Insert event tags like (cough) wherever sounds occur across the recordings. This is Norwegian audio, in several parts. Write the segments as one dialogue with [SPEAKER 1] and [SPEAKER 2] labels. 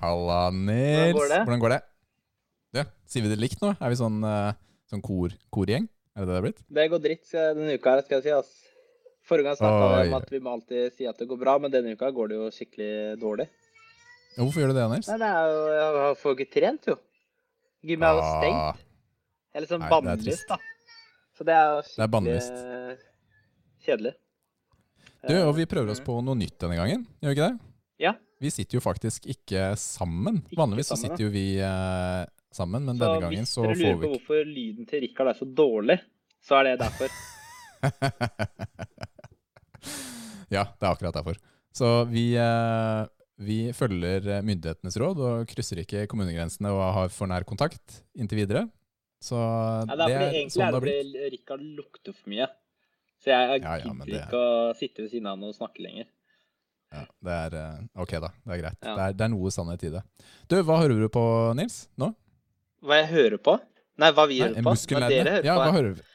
[SPEAKER 1] halla,
[SPEAKER 2] Nils.
[SPEAKER 1] går?
[SPEAKER 2] Hvordan går det? Ja, sier vi det likt nå? Er vi sånn, eh, sånn kor, korgjeng? Er det det det er blitt?
[SPEAKER 1] Det går dritt eh, denne uka, her, skal jeg si. ass. Forrige gang snakka vi om at vi må alltid si at det går bra, men denne uka går det jo skikkelig dårlig.
[SPEAKER 2] Hvorfor gjør du det, Nils?
[SPEAKER 1] Nei, det er jo Jeg får ikke trent, jo. Gymmet er jo stengt.
[SPEAKER 2] Ah,
[SPEAKER 1] Eller sånn
[SPEAKER 2] Nei, det er
[SPEAKER 1] bannlyst, da. Så det er jo
[SPEAKER 2] Det er
[SPEAKER 1] skikkelig
[SPEAKER 2] bannlyst.
[SPEAKER 1] eh, kjedelig.
[SPEAKER 2] Du,
[SPEAKER 1] Eh,
[SPEAKER 2] og vi prøver oss på noe nytt denne gangen, gjør vi ikke det?
[SPEAKER 1] Ja.
[SPEAKER 2] Vi sitter jo faktisk ikke sammen.
[SPEAKER 1] Ikke
[SPEAKER 2] Vanligvis så sitter jo vi eh, sammen, men
[SPEAKER 1] Så
[SPEAKER 2] denne gangen
[SPEAKER 1] hvis
[SPEAKER 2] så
[SPEAKER 1] dere
[SPEAKER 2] får
[SPEAKER 1] lurer
[SPEAKER 2] vi
[SPEAKER 1] på
[SPEAKER 2] ikke
[SPEAKER 1] hvorfor lyden til Rikard er så dårlig, så er det derfor. (laughs)
[SPEAKER 2] Ja, det er akkurat derfor. Så vi, eh, vi følger myndighetenes råd og krysser ikke kommunegrensene og har for nær kontakt inntil videre. Så
[SPEAKER 1] Ja, det er fordi egentlig
[SPEAKER 2] sånn
[SPEAKER 1] er
[SPEAKER 2] det
[SPEAKER 1] det fordi Rikard lukter for mye. Så jeg, jeg
[SPEAKER 2] Ja, ja,
[SPEAKER 1] gidder
[SPEAKER 2] det-
[SPEAKER 1] ikke å sitte ved siden av han og snakke lenger.
[SPEAKER 2] Ja, det er eh, ok, da. Det er greit.
[SPEAKER 1] Ja.
[SPEAKER 2] Det, er, det er noe sannhet i det. Du, hva hører du på, Nils? Nå?
[SPEAKER 1] Hva jeg hører på? Nei, hva vi
[SPEAKER 2] Nei,
[SPEAKER 1] hører på? Hva dere hører
[SPEAKER 2] Ja,
[SPEAKER 1] på?
[SPEAKER 2] hva hører vi?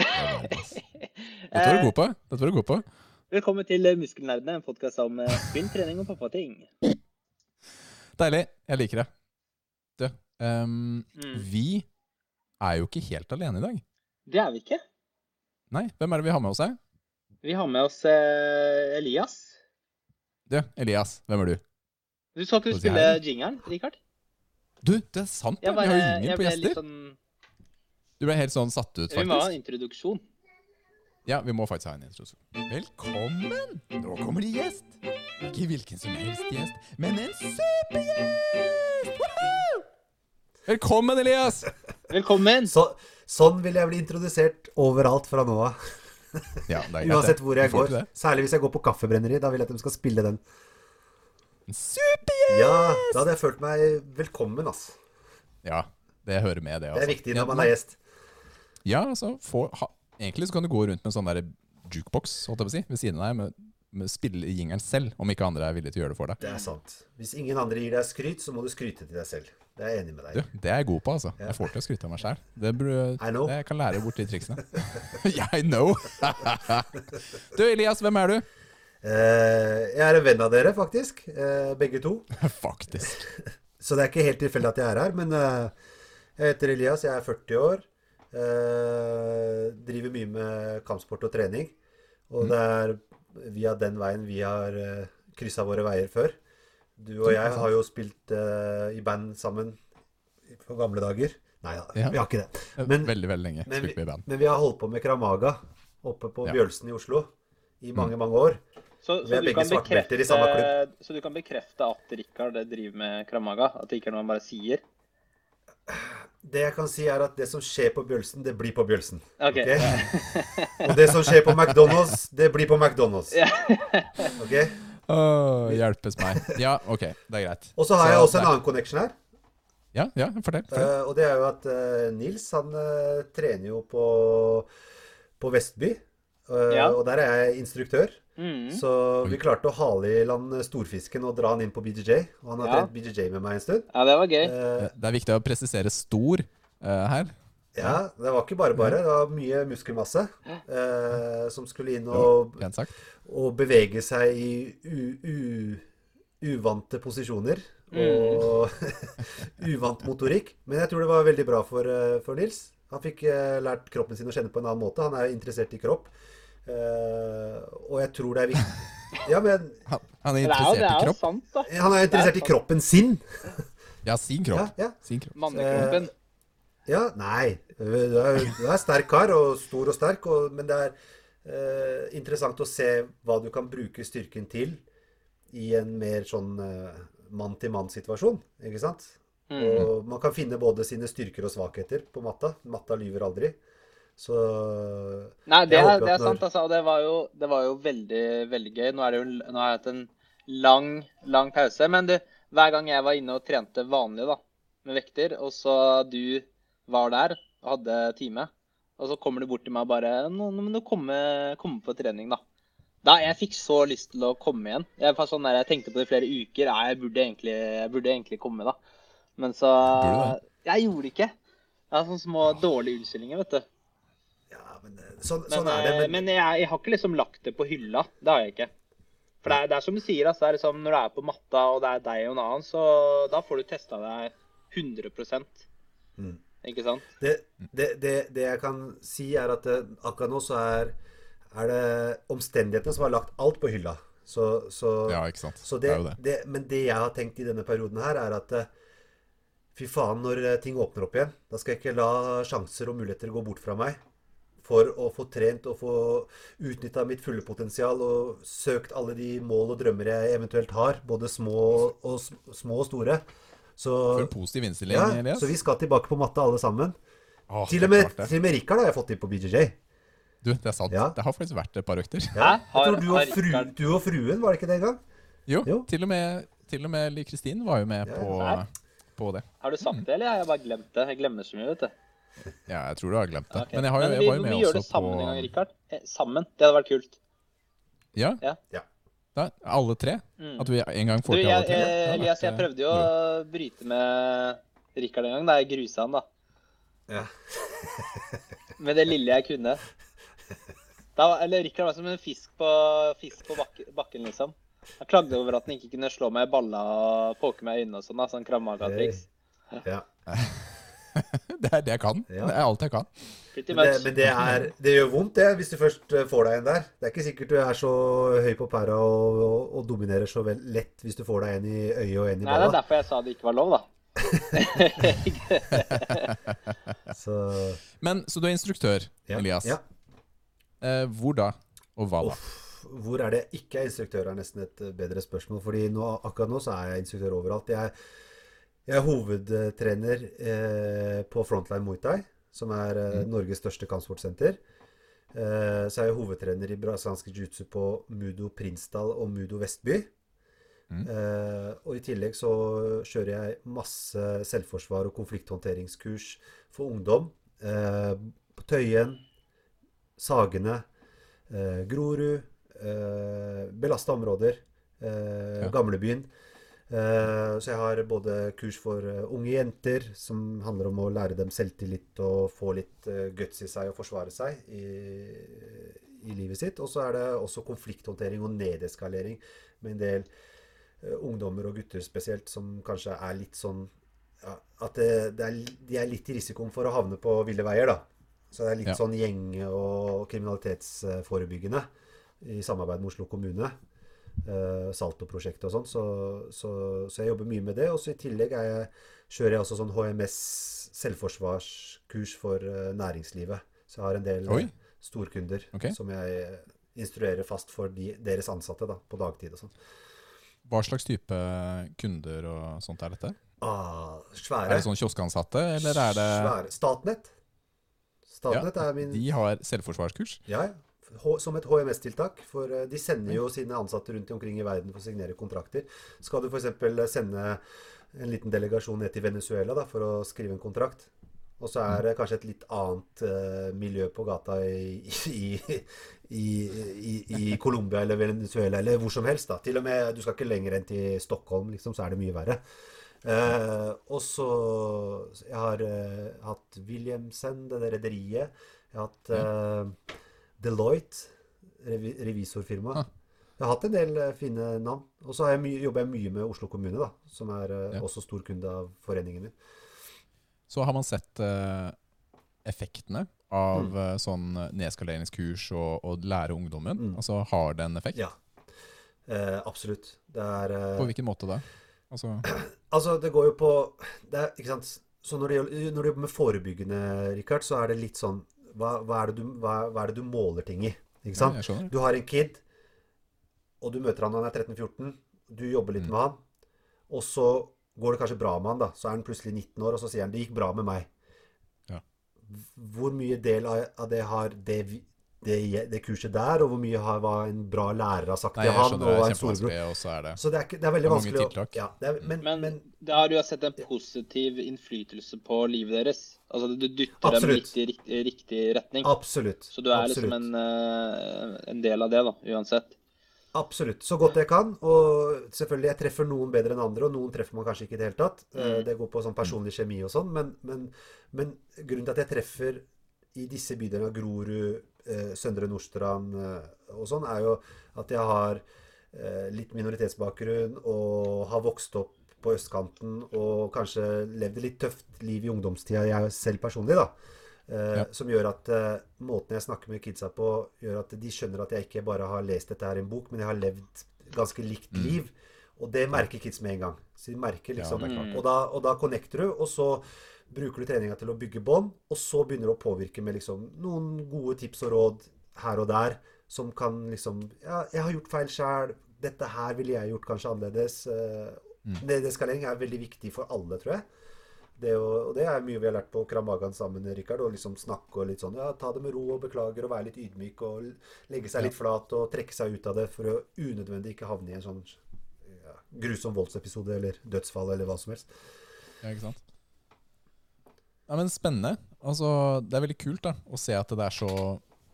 [SPEAKER 2] Det er. (laughs) Dette var du god på. Dette var du god på.
[SPEAKER 1] Velkommen til eh, Muskelnerdene, en podkast om eh, spill, trening og pappating.
[SPEAKER 2] Deilig. Jeg liker det. Du, um,
[SPEAKER 1] Mm.
[SPEAKER 2] vi er jo ikke helt alene i dag.
[SPEAKER 1] Det er vi ikke.
[SPEAKER 2] Nei, hvem er det vi har med oss her?
[SPEAKER 1] Vi har med oss eh, Elias.
[SPEAKER 2] Du, Elias, hvem er du?
[SPEAKER 1] Du skal ikke spille jingeren, Rikard?
[SPEAKER 2] Du, det er sant.
[SPEAKER 1] Jeg,
[SPEAKER 2] Vi har jo ingen på gjester.
[SPEAKER 1] sånn
[SPEAKER 2] Du ble helt sånn satt ut, faktisk.
[SPEAKER 1] Vi må ha en introduksjon.
[SPEAKER 2] Ja, vi må faktisk ha en introduksjon. Velkommen! Nå kommer det gjest. Ikke hvilken som helst gjest, men en supergjest! Woohoo! Velkommen, Elias!
[SPEAKER 1] Velkommen!
[SPEAKER 3] Så, sånn vil jeg bli introdusert overalt fra nå av.
[SPEAKER 2] Ja, det er greit,
[SPEAKER 3] Uansett hvor jeg går. Særlig hvis jeg går på kaffebrenneri. Da vil jeg at de skal spille den.
[SPEAKER 2] En Supergjest!
[SPEAKER 3] Ja, da hadde jeg følt meg velkommen, altså.
[SPEAKER 2] Ja, det hører med, det.
[SPEAKER 3] Det
[SPEAKER 2] Altså.
[SPEAKER 3] er viktig
[SPEAKER 2] Ja,
[SPEAKER 3] når man er gjest.
[SPEAKER 2] Ja, altså, få, ha, egentlig så kan du gå rundt med en sånn der jukebox, holdt jeg på å si, ved siden av deg, med spille i jingeren selv, om ikke andre er villige til å gjøre det for deg.
[SPEAKER 3] Det er sant. Hvis ingen andre gir deg skryt, så må du skryte til deg selv. Det er jeg enig med
[SPEAKER 2] deg
[SPEAKER 3] deg.
[SPEAKER 2] det er jeg god på, altså. Jeg får til å skryte av meg sjæl. Det det jeg kan lære bort de triksene. (laughs) I know! (laughs) du, Elias, hvem er du?
[SPEAKER 3] Uh, jeg er en venn av dere, faktisk. Uh, begge to. (laughs)
[SPEAKER 2] Faktisk.
[SPEAKER 3] Så det er ikke helt tilfeldig at jeg er her. Men uh, jeg heter Elias, jeg er 40 år. Driver mye med kampsport og trening. Og det er via den veien vi har uh, kryssa våre veier før. Du og jeg har jo spilt uh, i band sammen på gamle dager. Nei da,
[SPEAKER 2] Ja.
[SPEAKER 3] vi har ikke det. Men-
[SPEAKER 2] veldig, veldig lenge
[SPEAKER 3] Men vi,
[SPEAKER 2] spilt med i band.
[SPEAKER 3] men vi har holdt på med Kramaga oppe på
[SPEAKER 2] Ja.
[SPEAKER 3] Bjølsen i Oslo i mange, mange år.
[SPEAKER 1] Så, så, du bekrefte, så du kan bekrefte at Rikard driver med kramaga? At det ikke er noe han bare sier?
[SPEAKER 3] Det jeg kan si, er at det som skjer på Bjølsen, det blir på Bjølsen.
[SPEAKER 1] OK.
[SPEAKER 3] okay? (laughs) Og det som skjer på McDonald's, det blir på McDonald's. Ok?
[SPEAKER 2] Oh, hjelpes meg. Ja, ok, det er greit.
[SPEAKER 3] Og så har jeg også en annen connection her.
[SPEAKER 2] Ja, ja, fortell.
[SPEAKER 3] eh, og det er jo at uh, Nils, han uh, trener jo på, på Vestby. Uh,
[SPEAKER 1] Ja.
[SPEAKER 3] Og der er jeg instruktør.
[SPEAKER 1] Mm.
[SPEAKER 3] Så vi klarte å hale i land storfisken og dra han inn på BJJ. Og han har
[SPEAKER 1] Ja.
[SPEAKER 3] trent BJJ med meg en stund.
[SPEAKER 1] ja, det var gøy.
[SPEAKER 3] Eh,
[SPEAKER 2] Det er viktig å presisere stor eh, her.
[SPEAKER 3] ja, det var ikke bare bare. Det var mye muskelmasse eh, som skulle inn og
[SPEAKER 2] sagt.
[SPEAKER 3] bevege seg i u, u, uvante posisjoner og (laughs) uvant motorikk. Men jeg tror det var veldig bra for, eh, for Nils. Han fikk eh, lært kroppen sin å kjenne på en annen måte. Han er interessert i kropp. Eh, og jeg tror det er viktig Ja, men (laughs)
[SPEAKER 2] Han, han er
[SPEAKER 1] interessert det er det er
[SPEAKER 2] i kropp.
[SPEAKER 1] sant, da.
[SPEAKER 3] han er interessert i kroppen sin.
[SPEAKER 2] Ja, sin kropp.
[SPEAKER 3] Ja, ja.
[SPEAKER 2] Sin kropp.
[SPEAKER 1] Mannekroppen.
[SPEAKER 3] Ja, nei. Du er, du er sterk kar, og stor og sterk, og, men det er uh, interessant å se hva du kan bruke styrken til i en mer sånn mann-til-mann-situasjon, ikke sant?
[SPEAKER 1] Mm.
[SPEAKER 3] Og man kan finne både sine styrker og svakheter på matta. Matta lyver aldri. Så
[SPEAKER 1] Nei, det er, det er sant, altså. og Det var jo, det var jo veldig, veldig gøy. Nå, er det jo, nå har jeg hatt en lang, lang pause. Men du, hver gang jeg var inne og trente vanlig da, med vekter, og så du var der og hadde time, og så kommer du bort til meg og bare Nå, nå må du komme, komme på trening, da. Da, Jeg fikk så lyst til å komme igjen. Jeg, var sånn der, jeg tenkte på det i flere uker. Nei, jeg burde egentlig, jeg burde egentlig komme, da. Men så Jeg gjorde det ikke. Jeg har sånne små dårlige unnskyldninger, vet du.
[SPEAKER 3] Men eh, sånn,
[SPEAKER 1] Men,
[SPEAKER 3] sånn er det.
[SPEAKER 1] eh,
[SPEAKER 3] Men,
[SPEAKER 1] men jeg, jeg har ikke liksom lagt det på hylla. Det har jeg ikke. For det er, det er som du sier, altså, det er liksom, når du er på matta og det er deg og en annen, så da får du testa deg 100
[SPEAKER 3] Mm.
[SPEAKER 1] Ikke sant?
[SPEAKER 3] Det, det, det, det jeg kan si, er at eh, akkurat nå så er, er det omstendighetene som har lagt alt på hylla. Så, så,
[SPEAKER 2] Ja, ikke sant.
[SPEAKER 3] så
[SPEAKER 2] det,
[SPEAKER 3] det,
[SPEAKER 2] er jo det.
[SPEAKER 3] det, men det jeg har tenkt i denne perioden her, er at fy faen, når ting åpner opp igjen, da skal jeg ikke la sjanser og muligheter gå bort fra meg. For å få trent og få utnytta mitt fulle potensial og søkt alle de mål og drømmer jeg eventuelt har, både små og, små og store. Så,
[SPEAKER 2] For en positiv innstilling,
[SPEAKER 3] ja,
[SPEAKER 2] Elias.
[SPEAKER 3] så vi skal tilbake på matte alle sammen.
[SPEAKER 2] Åh,
[SPEAKER 3] Til og med, til og med Rikard har jeg fått inn på BJJ.
[SPEAKER 2] Du, det er sant.
[SPEAKER 3] Ja.
[SPEAKER 2] Det har faktisk vært et par økter.
[SPEAKER 3] Ja. Jeg tror du og, fru, du og fruen, var det ikke det engang?
[SPEAKER 2] Jo,
[SPEAKER 3] Jo.
[SPEAKER 2] til og med, til og med Li Kristin var jo med
[SPEAKER 3] Ja.
[SPEAKER 2] på, på det.
[SPEAKER 1] Har du sagt det, eller har jeg bare glemt det? Jeg glemmer så mye, vet du.
[SPEAKER 2] Ja, jeg tror du har glemt det.
[SPEAKER 1] Okay.
[SPEAKER 2] Men jeg, har, jo-
[SPEAKER 1] Men
[SPEAKER 2] jeg var jo med
[SPEAKER 1] vi gjør det sammen
[SPEAKER 2] på
[SPEAKER 1] en gang, Rikard. Eh, Sammen. Det hadde vært kult.
[SPEAKER 2] Ja?
[SPEAKER 1] Ja.
[SPEAKER 3] Ja.
[SPEAKER 2] Da, alle tre?
[SPEAKER 1] Mm.
[SPEAKER 2] At vi en gang
[SPEAKER 1] Du,
[SPEAKER 2] får til alle tre? Det
[SPEAKER 1] eh, Elias, jeg prøvde jo å bryte med Rikard en gang. Da jeg grusa han, da.
[SPEAKER 3] Ja. (laughs)
[SPEAKER 1] Med det lille jeg kunne. Da, eller Rikard var som en fisk på, fisk på bakken, bakken, liksom. Han klagde over at han ikke kunne slå meg i balla og poke meg i øynene og sånn. da, Sånn krammaga-triks.
[SPEAKER 3] Ja. (laughs) (laughs)
[SPEAKER 2] det er det jeg kan.
[SPEAKER 3] Ja.
[SPEAKER 2] Det er alt jeg kan.
[SPEAKER 3] Men, det, men det, er, det gjør vondt, det, hvis du først eh, får deg en der. Det er ikke sikkert du er så høy på pæra og, og, og dominerer så vel lett hvis du får deg en i øyet og en i
[SPEAKER 1] Nei, det er derfor jeg sa det ikke var lov, da. (laughs) (laughs)
[SPEAKER 3] Så
[SPEAKER 2] Men, så du er instruktør,
[SPEAKER 3] ja.
[SPEAKER 2] Elias.
[SPEAKER 3] Ja.
[SPEAKER 2] Eh, hvor da? Og hva da?
[SPEAKER 3] Uff, hvor er det jeg ikke er instruktør, er nesten et eh, bedre spørsmål. Fordi nå, akkurat nå så er jeg instruktør overalt. Jeg, jeg er hovedtrener eh, på Frontline Muay Thai, som er eh, Norges største kampsportsenter. Eh, så er jeg hovedtrener i brasiliansk jiu-jitsu på Mudo Prinsdal og Mudo Vestby.
[SPEAKER 2] Mm.
[SPEAKER 3] Og i tillegg så kjører jeg masse selvforsvar og konflikthåndteringskurs for ungdom. På Tøyen, Sagene, Grorud, belasta områder. Gamlebyen. Eh, så jeg har både kurs for eh, unge jenter, som handler om å lære dem selvtillit og få litt eh, guts i seg og forsvare seg i, i livet sitt. Og så er det også konflikthåndtering og nedeskalering med en del ungdommer og gutter spesielt som kanskje er litt sånn ja, At det, det er, de er litt i risikoen for å havne på ville veier, da. Så det er litt
[SPEAKER 2] Ja.
[SPEAKER 3] sånn gjeng- og kriminalitetsforebyggende i samarbeid med Oslo kommune. Eh, Salto-prosjektet og sånn. Så, så, så jeg jobber mye med det. Og så i tillegg jeg, kjører jeg også sånn HMS selvforsvarskurs for uh, næringslivet. Så jeg har en del
[SPEAKER 2] Oi.
[SPEAKER 3] eh, storkunder
[SPEAKER 2] okay.
[SPEAKER 3] som jeg instruerer fast for de, deres ansatte da, på dagtid og sånn.
[SPEAKER 2] Hva slags type kunder og sånt er dette?
[SPEAKER 3] Ah, svære.
[SPEAKER 2] Er det sånn kioskansatte, eller er det
[SPEAKER 3] Svære. Statnett. Statnett er min
[SPEAKER 2] De har selvforsvarskurs?
[SPEAKER 3] Ja, ja. Som et HMS-tiltak. For eh, de sender jo sine ansatte rundt omkring i verden for å signere kontrakter. Skal du f.eks. sende en liten delegasjon ned til Venezuela da, for å skrive en kontrakt, og så er det kanskje et litt annet uh, miljø på gata i, i, i, i, i Colombia eller Venezuela eller hvor som helst. da. Til og med, Du skal ikke lenger enn til Stockholm, liksom, så er det mye verre. Uh, og så Jeg har uh, hatt Williamsen, det der rederiet. Jeg har hatt eh, Deloitte, revisorfirmaet. revisorfirma. Jeg har hatt en del eh, fine navn. Og så jobber jeg mye med Oslo kommune, da, som er eh,
[SPEAKER 2] Ja.
[SPEAKER 3] også stor kunde av foreningen min.
[SPEAKER 2] Så har man sett uh, effektene av mm. sånn nedskaleringskurs og, og lære ungdommen.
[SPEAKER 3] Mm.
[SPEAKER 2] Altså har det en effekt?
[SPEAKER 3] Ja, eh, absolutt. Det er eh,
[SPEAKER 2] På hvilken måte da? Altså, (clears throat)
[SPEAKER 3] Altså, det går jo på det er, Ikke sant. Så når du jobber med forebyggende, Richard, så er det litt sånn Hva, hva, er, du, hva, hva er det du måler ting i? Ikke sant?
[SPEAKER 2] Ja.
[SPEAKER 3] Du har en kid, og du møter han når han er 13-14. Du jobber litt
[SPEAKER 2] Mm.
[SPEAKER 3] med han. Og så går det kanskje bra med han, da. Så er han plutselig 19 år, og så sier han 'det gikk bra med meg'.
[SPEAKER 2] Ja.
[SPEAKER 3] Hvor mye del av, det har det, det, det kurset der, og hvor mye har hva en bra lærer har sagt
[SPEAKER 2] Nei,
[SPEAKER 3] til han, og
[SPEAKER 2] er
[SPEAKER 3] en
[SPEAKER 2] så det
[SPEAKER 3] er, ikke, det er veldig
[SPEAKER 2] Det er
[SPEAKER 3] vanskelig å ja, det er, men,
[SPEAKER 1] Men,
[SPEAKER 3] men
[SPEAKER 1] det har uansett en positiv innflytelse på livet deres. Altså du dytter dem
[SPEAKER 3] Absolutt.
[SPEAKER 1] litt i riktig, riktig retning.
[SPEAKER 3] absolutt.
[SPEAKER 1] Så du er
[SPEAKER 3] absolutt.
[SPEAKER 1] liksom en, eh, en del av det, da, uansett.
[SPEAKER 3] Absolutt. Så godt jeg kan. Og selvfølgelig, jeg treffer noen bedre enn andre, og noen treffer man kanskje ikke i det hele tatt. Eh,
[SPEAKER 1] Mm.
[SPEAKER 3] Det går på sånn personlig kjemi og sånn. Men, men, men grunnen til at jeg treffer i disse bydelene av Grorud, Søndre Nordstrand eh, og sånn, er jo at jeg har eh, litt minoritetsbakgrunn og har vokst opp på østkanten og kanskje levd et litt tøft liv i ungdomstida, jeg selv personlig, da. Eh,
[SPEAKER 2] Ja.
[SPEAKER 3] Som gjør at eh, måten jeg snakker med kidsa på, gjør at de skjønner at jeg ikke bare har lest dette her i en bok, men jeg har levd ganske likt liv. Og det merker kids med en gang. Så de merker liksom
[SPEAKER 2] ja,
[SPEAKER 3] og, da, og da connecter du, og så bruker du treninga til å bygge bånd, og så begynner du å påvirke med liksom noen gode tips og råd her og der, som kan liksom Ja, jeg har gjort feil sjæl. Dette her ville jeg gjort kanskje annerledes. Mm. Nedeskalering er veldig viktig for alle, tror jeg. Det å, og det er mye vi har lært på Kramagan sammen, Rikard. Å liksom snakke og litt sånn Ja, ta det med ro og beklager og være litt ydmyk og legge seg litt flat og trekke seg ut av det for å unødvendig ikke havne i en sånn ja, grusom voldsepisode eller dødsfall eller hva som helst.
[SPEAKER 2] Ja, ikke sant? Ja, men Spennende. Altså, det er veldig kult da, å se at det er så,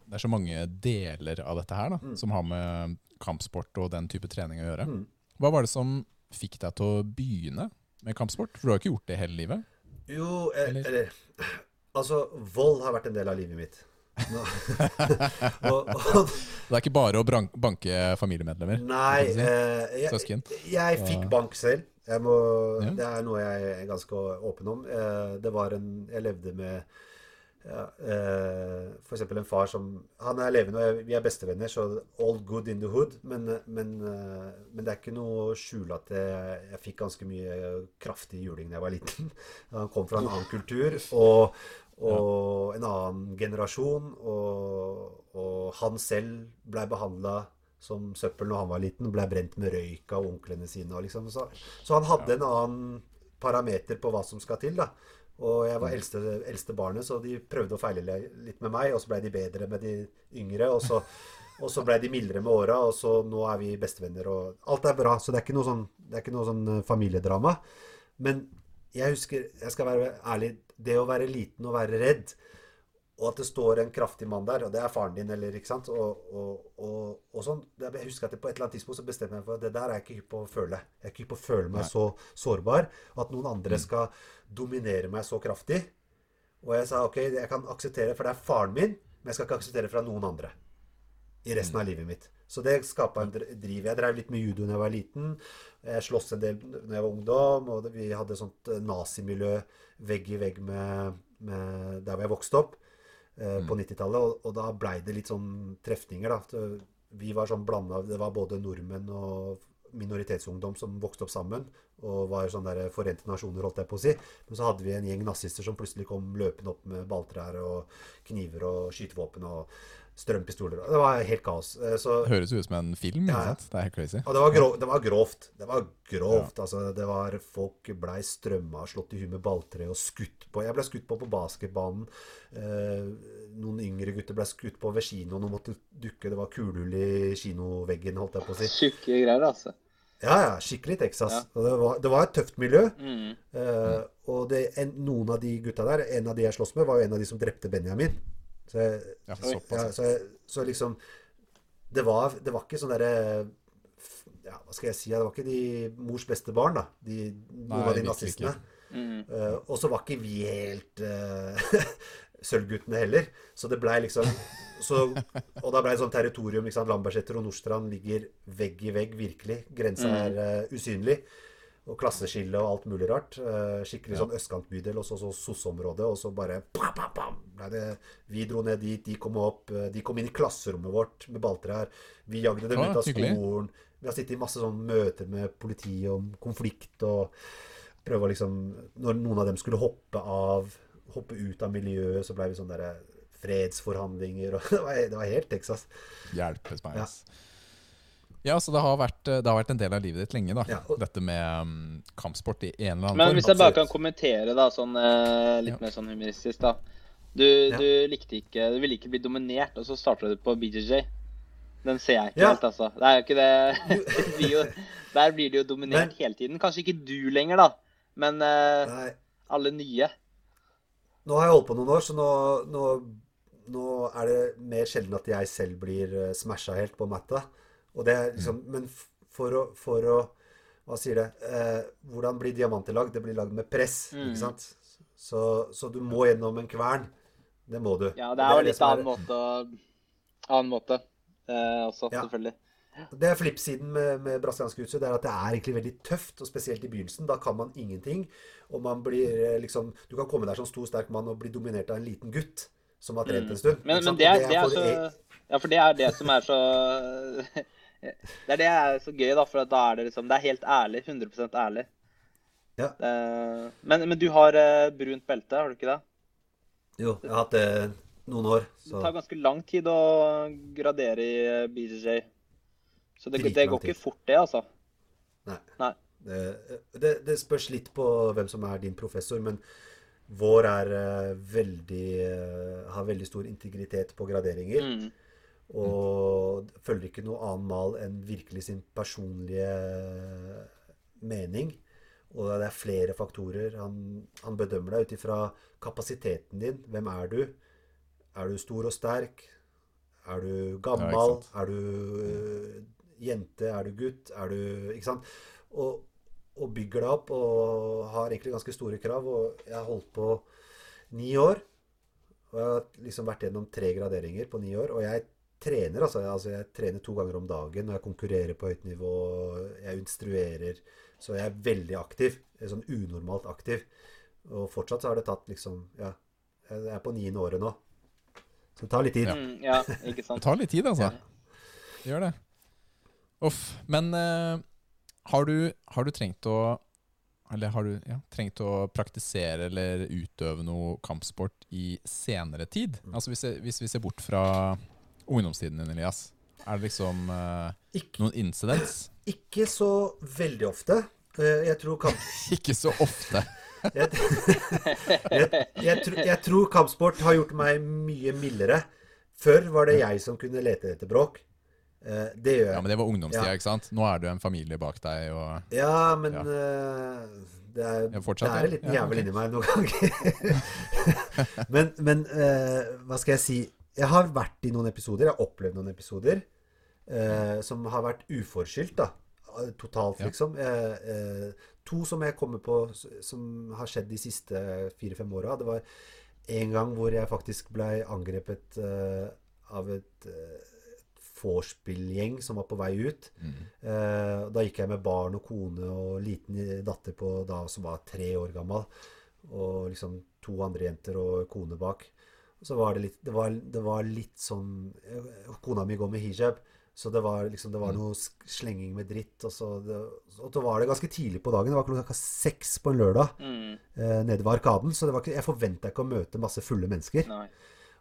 [SPEAKER 2] det er så mange deler av dette her da, som har med kampsport og den type trening å gjøre.
[SPEAKER 3] Mm.
[SPEAKER 2] Hva var det som fikk deg til å begynne med kampsport? For du har jo ikke gjort det hele livet.
[SPEAKER 3] Jo, eh,
[SPEAKER 2] Eller-
[SPEAKER 3] eller Altså, vold har vært en del av livet mitt. (laughs) Og,
[SPEAKER 2] Det er ikke bare å banke familiemedlemmer.
[SPEAKER 3] nei
[SPEAKER 2] si.
[SPEAKER 3] eh, jeg, jeg fikk bank selv. Jeg må,
[SPEAKER 2] Ja.
[SPEAKER 3] Det er noe jeg er ganske åpen om. Eh, Det var en Jeg levde med ja, eh, eksempel en far som Han er levende, og vi er bestevenner, så all good in the hood. Men, men, eh, men det er ikke noe å skjule at jeg, jeg fikk ganske mye kraftig juling da jeg var liten. (laughs) Han kom fra en annen kultur og, og en annen generasjon. Og, og han selv blei behandla som søppel når han var liten, og ble brent med røyk av onklene sine. Liksom, så, så han hadde en annen parameter på hva som skal til. da. Og jeg var eldste, eldste barnet, så de prøvde å feile litt med meg, og så ble de bedre med de yngre. Og så, (laughs) og så ble de mildere med åra, og så nå er vi bestevenner. Og alt er bra, så det er ikke noe sånn, det ikke noe sånn eh, familiedrama. Men jeg husker, jeg skal være ærlig, det å være liten og være redd, og at det står en kraftig mann der, og det er faren din, eller ikke sant, og, og, og, og sånn. Jeg husker at det på et eller annet tidspunkt så bestemte jeg meg for at det der er jeg ikke hypp på å føle. Jeg er ikke hypp på å føle meg
[SPEAKER 2] Nei.
[SPEAKER 3] så sårbar, at noen andre skal dominere meg så kraftig. Og jeg sa ok, jeg kan akseptere, for det er faren min, men jeg skal ikke akseptere fra noen andre i resten av livet mitt. Så det skapa en driv. Jeg drev litt med judo da jeg var liten. Jeg sloss en del da jeg var ungdom, og vi hadde sånt eh, nazimiljø vegg i vegg med, med der hvor jeg vokste opp eh, på 90-tallet. Og, og da blei det litt sånn trefninger, da. Vi var sånn blanda Det var både nordmenn og minoritetsungdom som vokste opp sammen. Og var sånn der forente nasjoner, holdt jeg på å si. Men så hadde vi en gjeng nazister som plutselig kom løpende opp med balltrær og kniver og skytevåpen og strømpistoler. Det var helt kaos. Eh, Så
[SPEAKER 2] Det høres ut som en film.
[SPEAKER 3] Ja, ja.
[SPEAKER 2] Det er helt crazy.
[SPEAKER 3] og det var, grov, det var grovt. Det var grovt. Altså, det var Folk blei strømma slått i huet med balltre og skutt på. Jeg ble skutt på på basketbanen. Eh, noen yngre gutter ble skutt på ved kinoen og måtte dukke. Det var kulehull i kinoveggen, holdt jeg på å si.
[SPEAKER 1] Tjukke greier, altså.
[SPEAKER 3] Ja, ja. Skikkelig Texas.
[SPEAKER 1] Ja.
[SPEAKER 3] Og det, var, det var et tøft miljø.
[SPEAKER 1] Mm.
[SPEAKER 3] Eh, og det, en, noen av de gutta der, en av de jeg sloss med, var jo en av de som drepte Benjamin. Så jeg,
[SPEAKER 2] Ja,
[SPEAKER 3] ja, så, jeg, så liksom det var, det var ikke sånn derre ja, Hva skal jeg si? Det var ikke de mors beste barn, da. De, noen av de nazistene.
[SPEAKER 1] Mm.
[SPEAKER 3] Uh, og så var ikke vi helt uh, (laughs) Sølvguttene heller. Så det blei liksom så, Og da blei det sånn territorium. ikke? Lambertseter og Nordstrand ligger vegg i vegg, virkelig. Grensa
[SPEAKER 1] Mm.
[SPEAKER 3] er uh, usynlig. Og klasseskille og alt mulig rart. Eh, skikkelig sånn østkantbydel, og så, SOS-område. Og så bare bam, bam, bam. Nei, det, Vi dro ned dit, de kom opp. eh, De kom inn i klasserommet vårt med balltrær. Vi jagde dem ut av skolen. Vi har sittet i masse sånn møter med politiet om konflikt og prøva liksom Når noen av dem skulle hoppe av, hoppe ut av miljøet, så ble vi sånn derre fredsforhandlinger og (laughs) det var, det var helt Texas.
[SPEAKER 2] Hjelpes meg. Ass. Ja, så det har, vært, det har vært en del av livet ditt lenge, da.
[SPEAKER 3] Ja,
[SPEAKER 2] Dette med um, kampsport i en eller annen
[SPEAKER 1] Men
[SPEAKER 2] form.
[SPEAKER 1] hvis jeg bare kan kommentere da, sånn, uh, litt
[SPEAKER 2] Ja.
[SPEAKER 1] mer sånn humoristisk, da. Du,
[SPEAKER 3] Ja.
[SPEAKER 1] du likte ikke Du ville ikke bli dominert, og så starta du på BJJ. Den ser jeg ikke
[SPEAKER 3] Ja.
[SPEAKER 1] helt, altså. Det er jo ikke det (laughs) det jo, Der blir du jo dominert
[SPEAKER 3] Men-
[SPEAKER 1] hele tiden. Kanskje ikke du lenger, da, men
[SPEAKER 3] uh,
[SPEAKER 1] alle nye.
[SPEAKER 3] nå har jeg holdt på noen år, så nå, nå, nå er det mer sjelden at jeg selv blir smasha helt på matta. Og det er liksom, Men for å, for å Hva sier det? Eh, hvordan blir diamanter lagd? Det blir lagd med press,
[SPEAKER 1] Mm.
[SPEAKER 3] ikke sant? Så, så du må gjennom en kvern. Det må du.
[SPEAKER 1] Ja, det er jo litt annen måte Annen måte eh, også,
[SPEAKER 3] Ja.
[SPEAKER 1] selvfølgelig.
[SPEAKER 3] det er flippsiden med, med brasiliansk jiu-jitsu. Det er at det er egentlig veldig tøft, og spesielt i begynnelsen. Da kan man ingenting. Og man blir eh, liksom Du kan komme der som stor, sterk mann og bli dominert av en liten gutt som har trent en stund.
[SPEAKER 1] Mm. Men, men det, er, det, er,
[SPEAKER 3] det er
[SPEAKER 1] så
[SPEAKER 3] e-
[SPEAKER 1] Ja, for det er det som er så (laughs) Det er det er så gøy, da. For da er det liksom Det er helt ærlig. 100 ærlig.
[SPEAKER 3] Ja.
[SPEAKER 1] Det- men, men du har eh, brunt belte, har du ikke det?
[SPEAKER 3] Jo, jeg har hatt det noen år.
[SPEAKER 1] Det tar ganske lang tid å gradere i eh, BJJ. Så det, det går ikke fort, det, altså.
[SPEAKER 3] nei.
[SPEAKER 1] Nei.
[SPEAKER 3] Det, det, det spørs litt på hvem som er din professor, men vår er eh, veldig eh, har veldig stor integritet på graderinger.
[SPEAKER 1] Mm.
[SPEAKER 3] Og følger ikke noe annen mal enn virkelig sin personlige mening. Og det er flere faktorer. Han, han bedømmer deg ut ifra kapasiteten din. Hvem er du? Er du stor og sterk? Er du gammel?
[SPEAKER 2] Ja,
[SPEAKER 3] er du øh, jente? Er du gutt? Er du Ikke sant? Og, og bygger deg opp og har egentlig ganske store krav. Og jeg har holdt på ni år. Og jeg har liksom vært gjennom tre graderinger på ni år. Og jeg trener, altså. altså jeg trener to ganger om dagen. Og jeg konkurrerer på høyt nivå. Jeg instruerer. Så jeg er veldig aktiv. Er Sånn unormalt aktiv. Og fortsatt så har det tatt liksom Ja, jeg er på niende året nå. Så det tar litt tid.
[SPEAKER 1] Mm, ja, ikke (laughs)
[SPEAKER 2] Det tar litt tid, altså. Det gjør det. Uff. Men uh, har, du, har du trengt å Eller har du ja, trengt å praktisere eller utøve noe kampsport i senere tid?
[SPEAKER 3] Mm.
[SPEAKER 2] Altså hvis, jeg, hvis vi ser bort fra ungdomstiden din, Elias. Er det liksom uh,
[SPEAKER 3] Ikke,
[SPEAKER 2] noen incidents? (clears throat)
[SPEAKER 3] ikke så veldig ofte. Uh, Jeg tror kamp... (laughs)
[SPEAKER 2] Ikke så ofte. (laughs) (laughs)
[SPEAKER 3] Jeg, jeg, jeg, tror, jeg tror kampsport har gjort meg mye mildere. Før var det jeg som kunne lete etter bråk. Uh, Det gjør
[SPEAKER 2] Ja, men det var ungdomstida,
[SPEAKER 3] Ja.
[SPEAKER 2] ikke sant? Nå er jo en familie bak deg, og
[SPEAKER 3] Ja, men
[SPEAKER 2] Ja.
[SPEAKER 3] Uh, det er, det er en liten
[SPEAKER 2] Ja,
[SPEAKER 3] jævel inni meg noen ganger. men men eh, hva skal jeg si? Jeg har vært i noen episoder, jeg har opplevd noen episoder eh, som har vært uforskyldt, da. Eh, Totalt,
[SPEAKER 2] Ja.
[SPEAKER 3] liksom. Eh, eh, to som jeg kommer på som har skjedd de siste fire-fem åra. Det var en gang hvor jeg faktisk blei angrepet eh, av et uh, vorspiel-gjeng som var på vei ut.
[SPEAKER 2] mm.
[SPEAKER 3] Eh, da gikk jeg med barn og kone og liten datter på da som var tre år gammel. Og liksom to andre jenter og kone bak. Og så var det litt Det var, det var litt sånn Kona mi går med hijab. Så det var liksom Det var
[SPEAKER 2] Mm.
[SPEAKER 3] noe slenging med dritt. Og så, det, og så var det ganske tidlig på dagen. Det var klokka seks på en lørdag
[SPEAKER 1] Mm,
[SPEAKER 3] eh, nede ved Arkaden. Så det var ikke, jeg forventa ikke å møte masse fulle mennesker.
[SPEAKER 1] nei.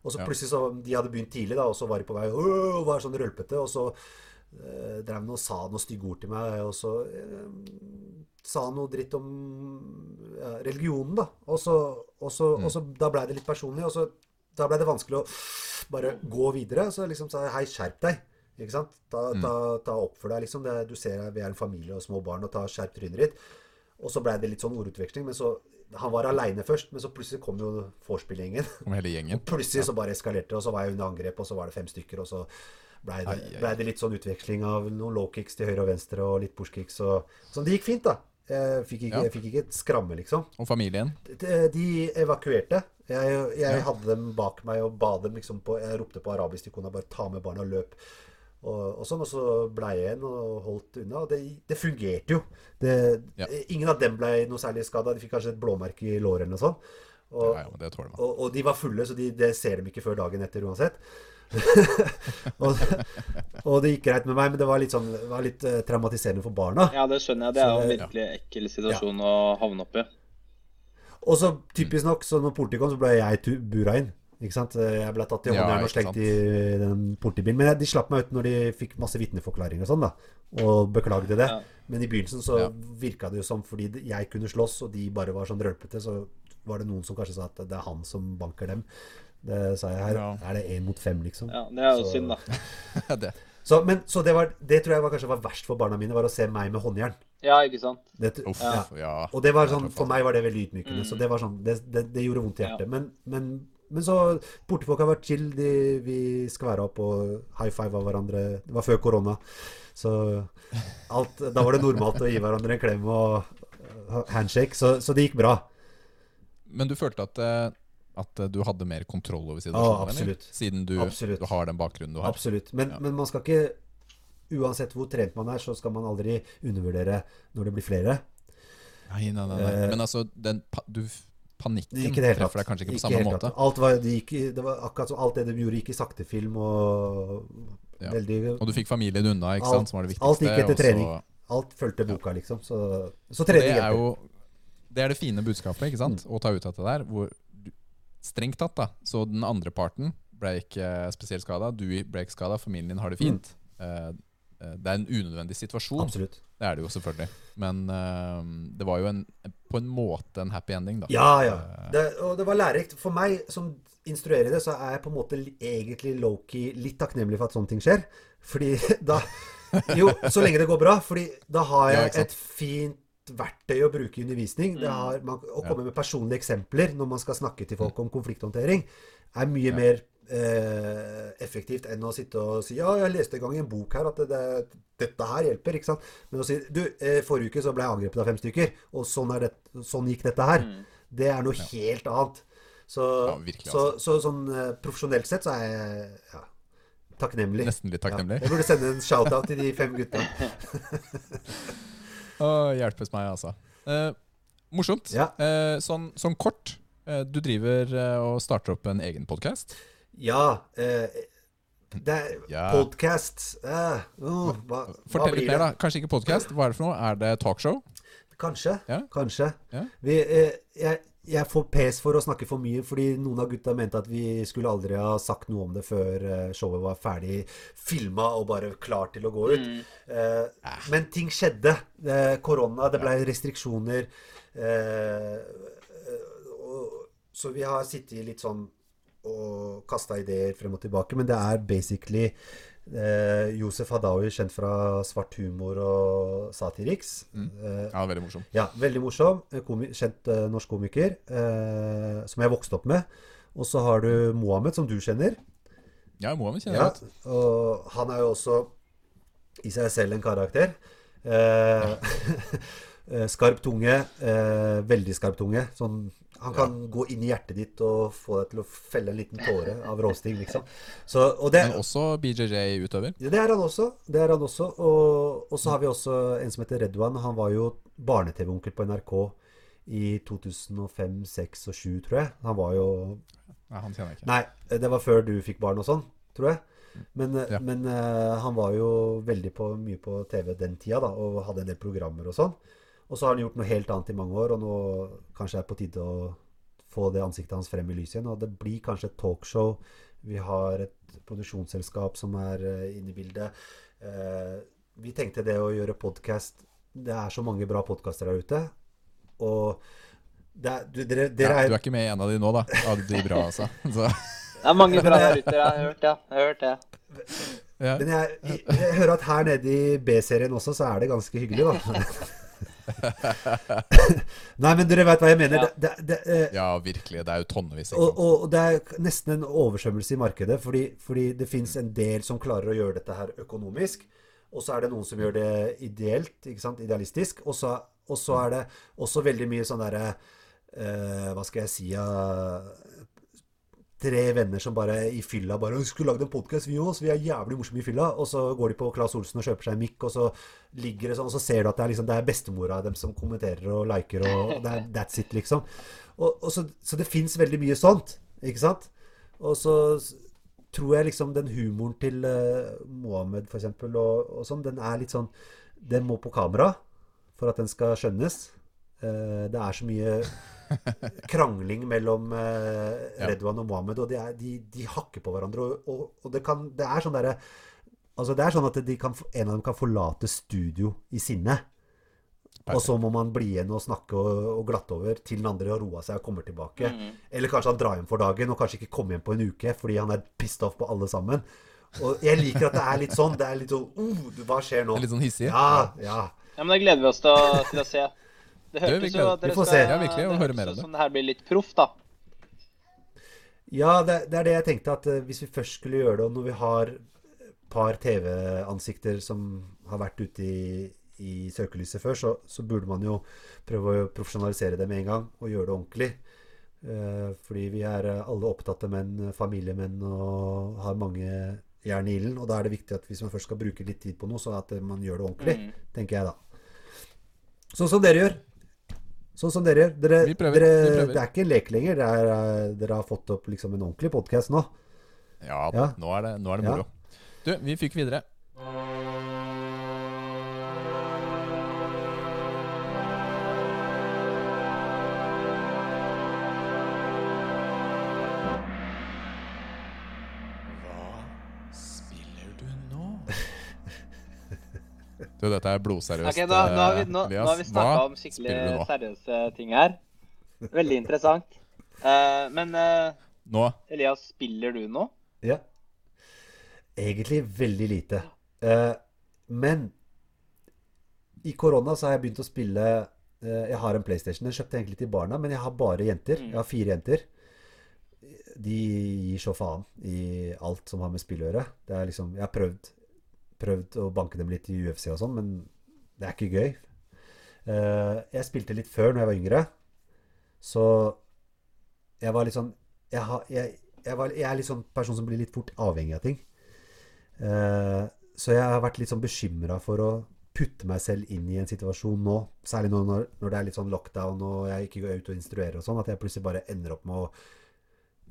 [SPEAKER 3] Og så
[SPEAKER 2] Ja.
[SPEAKER 3] plutselig så De hadde begynt tidlig, da, og så var de på vei og var sånn rølpete. Og så eh, drev han og sa noe stygge ord til meg, og så eh, sa han noe dritt om ja, religionen, da. Og så, og så, og så Da blei det litt personlig, og så da ble det vanskelig å bare gå videre. Så liksom sa jeg hei, skjerp deg. Ikke sant? Ta, ta, ta oppfør deg, liksom. Det, du ser vi er en familie og små barn, og ta skjerp trynet ditt. Og så blei det litt sånn ordutveksling. Men så Han var aleine først, men så plutselig kom jo vorspiel-gjengen.
[SPEAKER 2] Gjengen.
[SPEAKER 3] Plutselig så bare eskalerte det, og så var jeg under angrep, og så var det fem stykker, og så blei det, ble det litt sånn utveksling av noen low kicks til høyre og venstre, og litt push-kicks, og Så det gikk fint, da. Fikk ikke,
[SPEAKER 2] Ja.
[SPEAKER 3] fikk ikke et skramme, liksom.
[SPEAKER 2] Og familien.
[SPEAKER 3] De, de evakuerte. Jeg, jeg
[SPEAKER 2] Ja.
[SPEAKER 3] hadde dem bak meg og ba dem liksom på Jeg ropte på arabisk til kona, bare ta med barna og løp. Og, og sånn, og så blei jeg igjen og holdt unna. Og det, det fungerte jo. Det,
[SPEAKER 2] Ja.
[SPEAKER 3] Ingen av dem ble noe særlig skada. De fikk kanskje et blåmerke i låret eller noe sånt. Og, og de var fulle, så de, det ser dem ikke før dagen etter uansett. (laughs) og, og det gikk greit med meg, men det var litt, sånn, det var litt eh, traumatiserende for barna.
[SPEAKER 1] Ja, det skjønner jeg. Det er jo en virkelig ekkel situasjon å havne oppi.
[SPEAKER 3] Og så typisk nok, så når politiet kom, så ble jeg bura inn. Ikke sant? Jeg ble tatt i
[SPEAKER 2] Ja,
[SPEAKER 3] håndjern og slengt i den politibilen. Men de slapp meg ut når de fikk masse vitneforklaringer og sånn, da. Og beklagde det.
[SPEAKER 1] Ja.
[SPEAKER 3] Men i begynnelsen så
[SPEAKER 2] Ja.
[SPEAKER 3] virka det jo som fordi jeg kunne slåss, og de bare var sånn rølpete, så var det noen som kanskje sa at det er han som banker dem. Det sa jeg her.
[SPEAKER 2] Ja.
[SPEAKER 3] Er det én mot fem, liksom?
[SPEAKER 1] Ja, det er jo
[SPEAKER 3] Så-
[SPEAKER 1] synd, da. (laughs)
[SPEAKER 2] det.
[SPEAKER 3] Så, men, så det, var, det tror jeg var kanskje var verst for barna mine, var å se meg med håndjern.
[SPEAKER 1] Ja, ikke sant.
[SPEAKER 3] Det,
[SPEAKER 2] Uff,
[SPEAKER 3] ja.
[SPEAKER 2] ja.
[SPEAKER 3] Og det var sånn, for meg var det veldig ydmykende.
[SPEAKER 1] Mm.
[SPEAKER 3] Så det var sånn, det, det, det gjorde vondt i
[SPEAKER 1] Ja.
[SPEAKER 3] hjertet. Men, men, men så Portefolk har vært chill. De, vi skværa opp og high five av hverandre. Det var før korona. Så alt, da var det normalt å gi hverandre en klem og uh, handshake. Så, så det gikk bra.
[SPEAKER 2] Men du følte at, eh, at eh, du hadde mer kontroll over situasjonen?
[SPEAKER 3] absolutt.
[SPEAKER 2] Siden du,
[SPEAKER 3] Absolutt.
[SPEAKER 2] du har den bakgrunnen du har?
[SPEAKER 3] Absolutt. Men,
[SPEAKER 2] Ja.
[SPEAKER 3] men man skal ikke uansett hvor trent man er, så skal man aldri undervurdere når det blir flere.
[SPEAKER 2] Nei, nei, nei. nei.
[SPEAKER 3] Eh,
[SPEAKER 2] Men altså, den du, panikken treffer deg kanskje ikke på
[SPEAKER 3] Ikke
[SPEAKER 2] samme måte.
[SPEAKER 3] Alt var, det, gikk, det var akkurat som alt det de gjorde, gikk i saktefilm og
[SPEAKER 2] Ja.
[SPEAKER 3] veldig
[SPEAKER 2] Og du fikk familien unna, ikke
[SPEAKER 3] Alt-
[SPEAKER 2] sant, som var det viktigste.
[SPEAKER 3] alt gikk etter
[SPEAKER 2] så-
[SPEAKER 3] trening. Alt fulgte boka, liksom. Så, så trening hjelper.
[SPEAKER 2] det er jo det er det fine budskapet, ikke sant?
[SPEAKER 3] Mm.
[SPEAKER 2] Å ta ut av det der. Hvor strengt tatt, da. Så den andre parten ble ikke spesielt skada. Du ble ikke skada, familien din har det fint. Mm. eh, det er en unødvendig situasjon.
[SPEAKER 3] Absolutt.
[SPEAKER 2] Det er det jo selvfølgelig. Men uh, det var jo en, på en måte en happy ending, da.
[SPEAKER 3] Ja, ja.
[SPEAKER 2] Eh,
[SPEAKER 3] Det, og det var lærerikt. For meg som instruerer det, så er jeg på en måte egentlig low-key litt takknemlig for at sånne ting skjer. Fordi (laughs) da Jo, så lenge det går bra. Fordi da har jeg
[SPEAKER 2] ja,
[SPEAKER 3] et fint verktøy å bruke i undervisning. Det har, man, å komme med personlige eksempler når man skal snakke til folk om konflikthåndtering, er mye
[SPEAKER 2] Ja.
[SPEAKER 3] mer eh, effektivt enn å sitte og si Ja, jeg leste en gang i en bok her at det, det, dette her hjelper. ikke sant? Men å si Du, eh, forrige uke så ble jeg angrepet av fem stykker, og sånn, er det, sånn gikk dette her.
[SPEAKER 1] Mm.
[SPEAKER 3] Det er noe helt annet. Så,
[SPEAKER 2] Ja, virkelig,
[SPEAKER 3] så,
[SPEAKER 2] altså.
[SPEAKER 3] så sånn eh, profesjonelt sett så er jeg ja, takknemlig.
[SPEAKER 2] Nesten litt takknemlig.
[SPEAKER 3] Ja. Jeg burde sende en shout-out til de fem gutta. (laughs) (laughs)
[SPEAKER 2] Å, hjelpes meg, altså. Eh, morsomt.
[SPEAKER 3] Ja.
[SPEAKER 2] Eh, sånn, sånn kort. Eh, du driver eh, og starter opp en egen podkast.
[SPEAKER 3] Ja eh, Det er
[SPEAKER 2] Ja.
[SPEAKER 3] podcast eh, åh, hva,
[SPEAKER 2] Fortell
[SPEAKER 3] hva
[SPEAKER 2] litt mer, da. Kanskje ikke podkast. Hva er det for noe? Er det talkshow?
[SPEAKER 3] Kanskje.
[SPEAKER 2] Ja.
[SPEAKER 3] Kanskje.
[SPEAKER 2] Ja.
[SPEAKER 3] Vi, eh, jeg, jeg får pes for å snakke for mye, fordi noen av gutta mente at vi skulle aldri ha sagt noe om det før eh, showet var ferdig filma og bare klar til å gå ut.
[SPEAKER 1] Mm.
[SPEAKER 3] Eh, men ting skjedde. Eh, korona, det ble restriksjoner. Eh, og, så vi har sittet litt sånn og kasta ideer frem og tilbake, men det er basically eh, Josef Hadaoui, kjent fra Svart humor og Satiriks. Eh,
[SPEAKER 2] Ja, veldig morsom.
[SPEAKER 3] ja, veldig morsom. eh, Komi kjent eh, norsk komiker. Eh, som jeg vokste opp med. Og så har du Mohammed, som du kjenner.
[SPEAKER 2] Ja, Mohammed kjenner jeg
[SPEAKER 3] Ja,
[SPEAKER 2] godt.
[SPEAKER 3] og han er jo også i seg selv en karakter. Eh, (laughs) eh, skarp tunge. Eh, veldig skarp tunge. Sånn, han kan gå inn i hjertet ditt og få deg til å felle en liten tåre av råsting, liksom. Så, og det,
[SPEAKER 2] Men også BJJ-utøver.
[SPEAKER 3] ja, det er han også. Det er han også. Og, og så har vi også en som heter Redwan. Han var jo barne-TV-onkel på NRK i 2005, 2006 og 2007, tror jeg. Han var jo
[SPEAKER 2] Nei, han kjenner jeg ikke.
[SPEAKER 3] Nei, det var før du fikk barn og sånn, tror jeg. Men,
[SPEAKER 2] Ja.
[SPEAKER 3] men uh, han var jo veldig på, mye på TV den tida, da, og hadde en del programmer og sånn. Og så har han gjort noe helt annet i mange år, og nå kanskje er det på tide å få det ansiktet hans frem i lyset igjen. Og det blir kanskje et talkshow. Vi har et produksjonsselskap som er eh, inne i bildet. Eh, vi tenkte det å gjøre podkast Det er så mange bra podkaster der ute. Og det er, du, dere, dere
[SPEAKER 2] Ja,
[SPEAKER 3] er
[SPEAKER 2] du er ikke med i en av de nå, da? Av de bra, altså. (laughs) Så,
[SPEAKER 1] Det er mange bra der ute, jeg har hørt, ja. Jeg har hørt det.
[SPEAKER 2] ja.
[SPEAKER 3] Men jeg, jeg, jeg hører at her nede i B-serien også, så er det ganske hyggelig, da. (laughs) (laughs) Nei, men dere vet hva jeg mener.
[SPEAKER 1] Ja.
[SPEAKER 3] Det, det, det, eh,
[SPEAKER 2] ja, virkelig. Det er jo tonnevis.
[SPEAKER 3] og, og, det er nesten en oversvømmelse i markedet, fordi, fordi det fins en del som klarer å gjøre dette her økonomisk. Og så er det noen som gjør det ideelt, ikke sant? idealistisk. Og så, og så er det også veldig mye sånn derre eh, Hva skal jeg si ja, Tre venner som bare i fylla bare skulle lagd en podkast, vi òg, så vi er jævlig morsomme i fylla.' Og så går de på Claes Olsen og kjøper seg en mikk, og så ligger det sånn, og så ser du at det er, liksom, det er bestemora dem som kommenterer og liker, og det er that's it, liksom. Og, og så, så det fins veldig mye sånt, ikke sant? Og så tror jeg liksom den humoren til uh, Mohammed, for eksempel, og, og sånn, den er litt sånn Den må på kamera for at den skal skjønnes. Uh, det er så mye (laughs) krangling mellom eh, Redwan og Mohammed, og de, er, de, de hakker på hverandre. Og, og, og det, kan, det er sånn derre Altså det er sånn at de kan, en av dem kan forlate studio i sinne. Og så må man bli igjen og snakke og, og glatte over til den andre har roa seg og kommer tilbake.
[SPEAKER 1] Mm.
[SPEAKER 3] Eller kanskje han drar hjem for dagen og kanskje ikke kommer hjem på en uke fordi han er pissed off på alle sammen. Og jeg liker at det er litt sånn. Det er litt sånn uh, Hva skjer nå?
[SPEAKER 2] Litt sånn hissig?
[SPEAKER 3] Ja, ja.
[SPEAKER 1] Ja, men det gleder vi oss til å, til å se. Det hørtes jo
[SPEAKER 2] gleder-
[SPEAKER 1] at dere
[SPEAKER 3] vi får
[SPEAKER 1] skal
[SPEAKER 3] se.
[SPEAKER 2] Ja, virkelig, og
[SPEAKER 1] det
[SPEAKER 2] høre mer om det.
[SPEAKER 1] Sånn her blir litt proff, da.
[SPEAKER 3] Ja, det, det er det jeg tenkte at eh, hvis vi først skulle gjøre det, og når vi har et par TV-ansikter som har vært ute i, i søkelyset før, så, så burde man jo prøve å profesjonalisere det med en gang og gjøre det ordentlig. Eh, fordi vi er eh, alle opptatte menn, familiemenn, og har mange jern i ilden. Og da er det viktig at hvis man først skal bruke litt tid på noe, så at man gjør det ordentlig.
[SPEAKER 1] Mm.
[SPEAKER 3] Tenker jeg da. Sånn som dere gjør. Sånn som dere. Dere,
[SPEAKER 2] Vi prøver,
[SPEAKER 3] dere,
[SPEAKER 2] vi prøver.
[SPEAKER 3] Det er ikke lek lenger. Er, eh, dere har fått opp liksom en ordentlig podkast nå.
[SPEAKER 2] Ja,
[SPEAKER 3] Ja.
[SPEAKER 2] Nå, er det, nå er det
[SPEAKER 3] Ja.
[SPEAKER 2] moro. Du, vi fikk videre. Du, dette er blodseriøst.
[SPEAKER 1] Okay, nå, nå har vi, nå, nå har vi snakka om skikkelig seriøse ting her. Veldig interessant. Uh, men uh,
[SPEAKER 2] Nå?
[SPEAKER 1] Elias, spiller du nå?
[SPEAKER 3] Ja. Egentlig veldig lite. Uh, men i korona så har jeg begynt å spille eh, Jeg har en PlayStation. Den kjøpte jeg egentlig til barna, men jeg har bare jenter.
[SPEAKER 1] Mm.
[SPEAKER 3] Jeg har fire jenter. De gir så faen i alt som har med spill å gjøre. Det er liksom, jeg har prøvd, prøvd å banke dem litt i UFC og sånn, men det er ikke gøy. Eh, jeg spilte litt før når jeg var yngre, så jeg var litt sånn jeg, har, jeg, jeg, var, jeg er litt sånn person som blir litt fort avhengig av ting. Eh, så jeg har vært litt sånn bekymra for å putte meg selv inn i en situasjon nå, særlig nå når, når det er litt sånn lockdown og jeg ikke går ut og instruerer og sånn, at jeg plutselig bare ender opp med å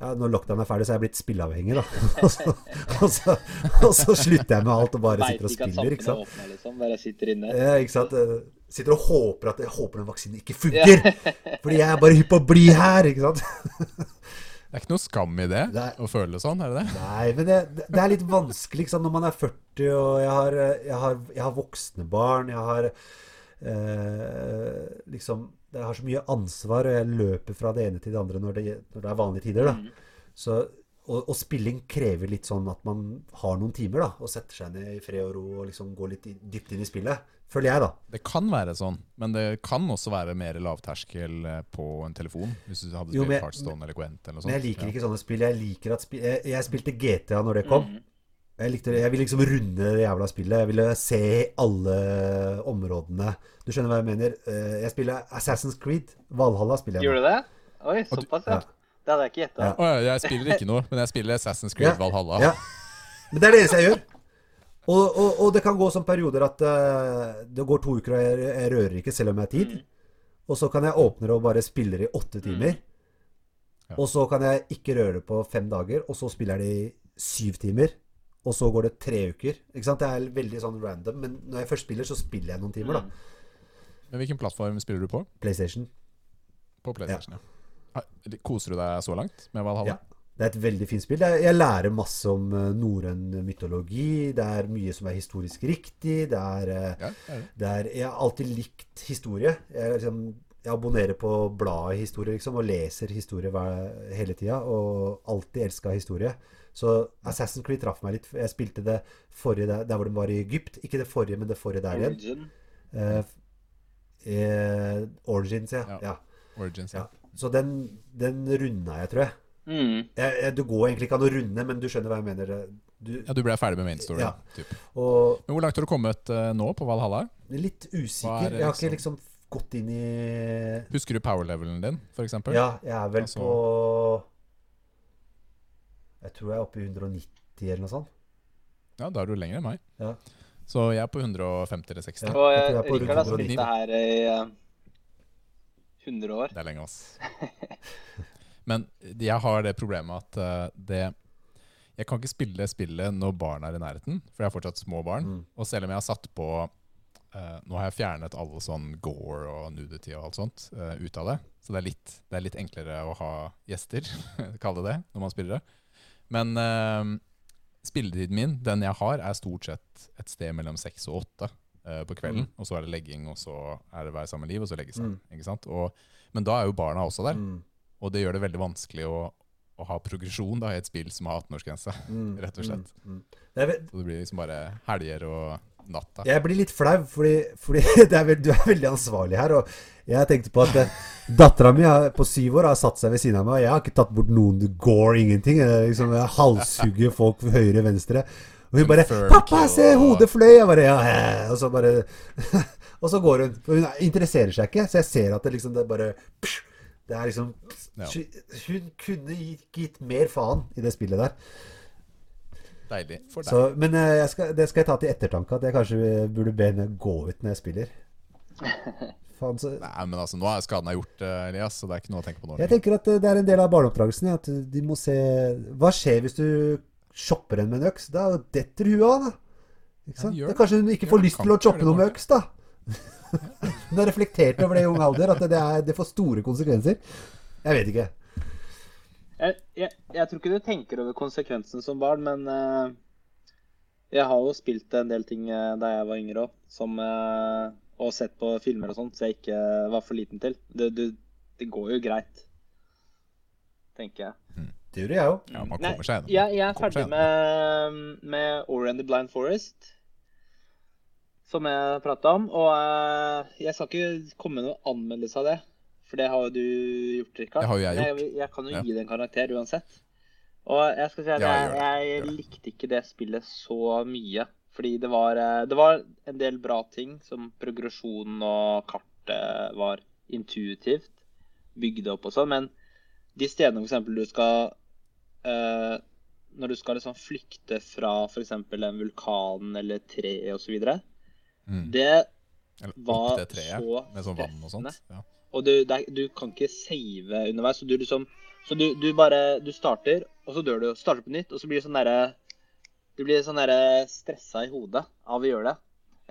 [SPEAKER 3] ja, Når lockdown er ferdig, så er jeg blitt spilleavhengig, da. (laughs) og, så, og, så, og så slutter jeg med alt og bare sitter og spiller, ikke sant.
[SPEAKER 1] åpner, liksom. Bare sitter inne.
[SPEAKER 3] Ja, ikke sant? Eh, Sitter og håper at Jeg håper den vaksinen ikke funker! (laughs) Fordi jeg er bare hypp på å bli her, ikke sant? (laughs)
[SPEAKER 2] Det er ikke noe skam i det
[SPEAKER 3] Nei.
[SPEAKER 2] å føle sånn, er det det?
[SPEAKER 3] Nei, men det, det det er litt vanskelig liksom, når man er 40 og jeg har, jeg har, jeg har voksne barn. Jeg har eh, liksom Jeg har så mye ansvar, og jeg løper fra det ene til det andre når det, når det er vanlige tider. da.
[SPEAKER 1] Mm.
[SPEAKER 3] Så, og, og spilling krever litt sånn at man har noen timer da, og setter seg ned i fred og ro og liksom går litt dypt inn i spillet. Føler jeg, da.
[SPEAKER 2] Det kan være sånn, men det kan også være mer lavterskel eh, på en telefon. Hvis du hadde spilt Heartstone eller Gwent eller noe sånt.
[SPEAKER 3] Men jeg liker
[SPEAKER 2] Ja.
[SPEAKER 3] ikke sånne spill. Jeg liker at spill jeg, jeg spilte GTA når det kom.
[SPEAKER 1] Mm.
[SPEAKER 3] Jeg, likte, jeg ville liksom runde det jævla spillet. Jeg ville se alle områdene. Du skjønner hva jeg mener? Eh, Jeg spiller Assassin's Creed. Valhalla spiller jeg
[SPEAKER 1] Gjør du det? Oi, såpass, ja. Det hadde jeg ikke gjetta.
[SPEAKER 3] Ja.
[SPEAKER 2] Oh, ja, jeg spiller ikke noe, men jeg spiller Assassin's Creed
[SPEAKER 3] Ja.
[SPEAKER 2] Valhalla.
[SPEAKER 3] Ja. Men det er det eneste jeg gjør. Og, og, og det kan gå sånn perioder at eh, det går to uker og jeg, jeg rører ikke, selv om jeg har tid.
[SPEAKER 1] Mm.
[SPEAKER 3] Og så kan jeg åpne det og bare spille det i åtte timer.
[SPEAKER 2] Ja.
[SPEAKER 3] Og så kan jeg ikke røre det på fem dager, og så spiller jeg det i syv timer. Og så går det tre uker. Ikke sant? Det er veldig sånn random, men når jeg først spiller, så spiller jeg noen timer, da.
[SPEAKER 1] Mm.
[SPEAKER 2] Men hvilken plattform spiller du på?
[SPEAKER 3] PlayStation.
[SPEAKER 2] På PlayStation, ja. ja. Koser du deg så langt med Valhalla?
[SPEAKER 3] Ja. Det er et veldig fint spill. Jeg, lærer masse om uh, norrøn mytologi. Det er mye som er historisk riktig. Det er, eh,
[SPEAKER 2] Ja, det er det
[SPEAKER 3] er Jeg har alltid likt historie. Jeg, liksom, jeg abonnerer på bladet historie liksom, og leser historie hver, hele tida. Og alltid elska historie. Så Assassin's Creed traff meg litt. Jeg spilte det forrige der, der hvor den var i Egypt. Ikke det forrige, men det forrige der igjen.
[SPEAKER 1] Origin.
[SPEAKER 3] Eh, eh, Origins, ja.
[SPEAKER 2] Ja.
[SPEAKER 3] ja.
[SPEAKER 2] Origins, ja.
[SPEAKER 3] ja. Så den, den runda jeg, tror jeg.
[SPEAKER 1] Mm.
[SPEAKER 3] jeg, jeg. du går egentlig ikke an å runde, men du skjønner hva jeg mener. Du,
[SPEAKER 2] Ja, Du ble ferdig med main story?
[SPEAKER 3] Ja.
[SPEAKER 2] Typ.
[SPEAKER 3] og
[SPEAKER 2] Men Hvor langt har du kommet uh, nå på Valhalla?
[SPEAKER 3] litt usikker.
[SPEAKER 2] er det
[SPEAKER 3] Jeg har ikke
[SPEAKER 2] liksom-
[SPEAKER 3] liksom gått inn i
[SPEAKER 2] Husker du power-levelen din, f.eks.?
[SPEAKER 3] Ja, jeg er vel
[SPEAKER 2] Altså-
[SPEAKER 3] på Jeg tror jeg er oppe i 190 eller noe sånt.
[SPEAKER 2] ja, da er du lenger enn meg.
[SPEAKER 3] Ja.
[SPEAKER 2] Så jeg er på 150 eller 60.
[SPEAKER 3] Ja.
[SPEAKER 1] Og
[SPEAKER 3] jeg
[SPEAKER 1] eh,
[SPEAKER 3] jeg
[SPEAKER 1] Rikard har spilt det her i uh, 100 år.
[SPEAKER 2] Det er lenge, ass. (laughs) Men jeg har det problemet at uh, det Jeg kan ikke spille spillet når barna er i nærheten, for jeg har fortsatt små barn.
[SPEAKER 3] Mm.
[SPEAKER 2] Og selv om jeg har satt på Uh, Nå har jeg fjernet alle sånn gore og nudity og alt sånt uh, ut av det. Så det er, litt, det er litt enklere å ha gjester, (laughs) kall det det, når man spiller det. Men uh, spilletiden min, den jeg har, er stort sett et sted mellom seks og åtte uh, på kvelden. Og så er det legging, og så er det være sammen liv, og så legge seg.
[SPEAKER 3] Mm.
[SPEAKER 2] Og, men da er jo barna også der.
[SPEAKER 3] Mm.
[SPEAKER 2] Og det gjør det veldig vanskelig å, å ha progresjon da, i et spill som har 18-årsgrense.
[SPEAKER 3] Mm. (laughs)
[SPEAKER 2] Rett og slett.
[SPEAKER 3] Mm. Mm.
[SPEAKER 2] Så det blir liksom bare helger og natta.
[SPEAKER 3] jeg blir litt flau, fordi, fordi (laughs) det er veld, du er veldig ansvarlig her. Og jeg tenkte på at uh, dattera mi på syv år har satt seg ved siden av meg, og jeg har ikke tatt bort noen gore, ingenting. Jeg, liksom, jeg halshugger folk høyre høyre-venstre. Og hun bare 'Pappa, se, hodet fløy!' Jeg bare ja, ja. Og så bare (laughs) Og så går hun. For hun interesserer seg ikke, så jeg ser at det liksom det bare Det er liksom. Hun kunne gitt mer faen i det spillet der.
[SPEAKER 2] Deilig for deg.
[SPEAKER 3] Så, men eh, jeg skal, det skal jeg ta til ettertanke, at jeg kanskje burde be henne gå ut når jeg spiller. (laughs) Faen, så
[SPEAKER 2] Nei, men altså, nå er skaden er gjort, eh, Elias, så det er ikke noe å tenke på nå.
[SPEAKER 3] Jeg tenker at eh, det er en del av barneoppdragelsen. At de må se Hva skjer hvis du shopper en med en øks? Da detter huet av, da. Ikke sant?
[SPEAKER 2] Ja,
[SPEAKER 3] Da
[SPEAKER 2] det.
[SPEAKER 3] kanskje hun ikke får lyst til å
[SPEAKER 2] choppe
[SPEAKER 3] noe med øks, da. (laughs) Hun har reflektert over det i ung alder, at det, er, det får store konsekvenser. Jeg vet ikke.
[SPEAKER 1] Jeg, jeg, jeg tror ikke du tenker over konsekvensen som barn, men uh, jeg har jo spilt en del ting uh, da jeg var yngre òg, som eh, Og sett på filmer og sånt, så jeg ikke var for liten til. Det, det, det går jo greit, tenker jeg.
[SPEAKER 3] Det gjorde jeg òg.
[SPEAKER 2] Ja, man
[SPEAKER 1] Nei,
[SPEAKER 2] kommer seg gjennom.
[SPEAKER 1] jeg, jeg er ferdig med, med Ori and the Blind Forest, som jeg prata om. Og jeg skal ikke komme med noen anmeldelse av det, for det har jo du gjort, Rikard.
[SPEAKER 2] Det har jo jeg gjort.
[SPEAKER 1] Jeg, jeg kan jo
[SPEAKER 2] Ja.
[SPEAKER 1] gi det en karakter uansett. Og jeg skal si at jeg,
[SPEAKER 2] gjør
[SPEAKER 1] jeg likte ikke det spillet så mye. Fordi det var, eh, det var en del bra ting, som progresjonen og kartet var intuitivt bygd opp og sånn, men de stedene f.eks. du skal eh, Når du skal liksom flykte fra f.eks. en vulkan eller tre osv.
[SPEAKER 2] Mm.
[SPEAKER 1] Det var så
[SPEAKER 2] med sånn vann og sånt. Ja.
[SPEAKER 1] Og du, det er, du kan ikke save underveis. Så du liksom Så du, du bare Du starter, og så dør du. Starter på nytt, og så blir det sånn derre Du blir sånn derre stressa i hodet av å gjøre det.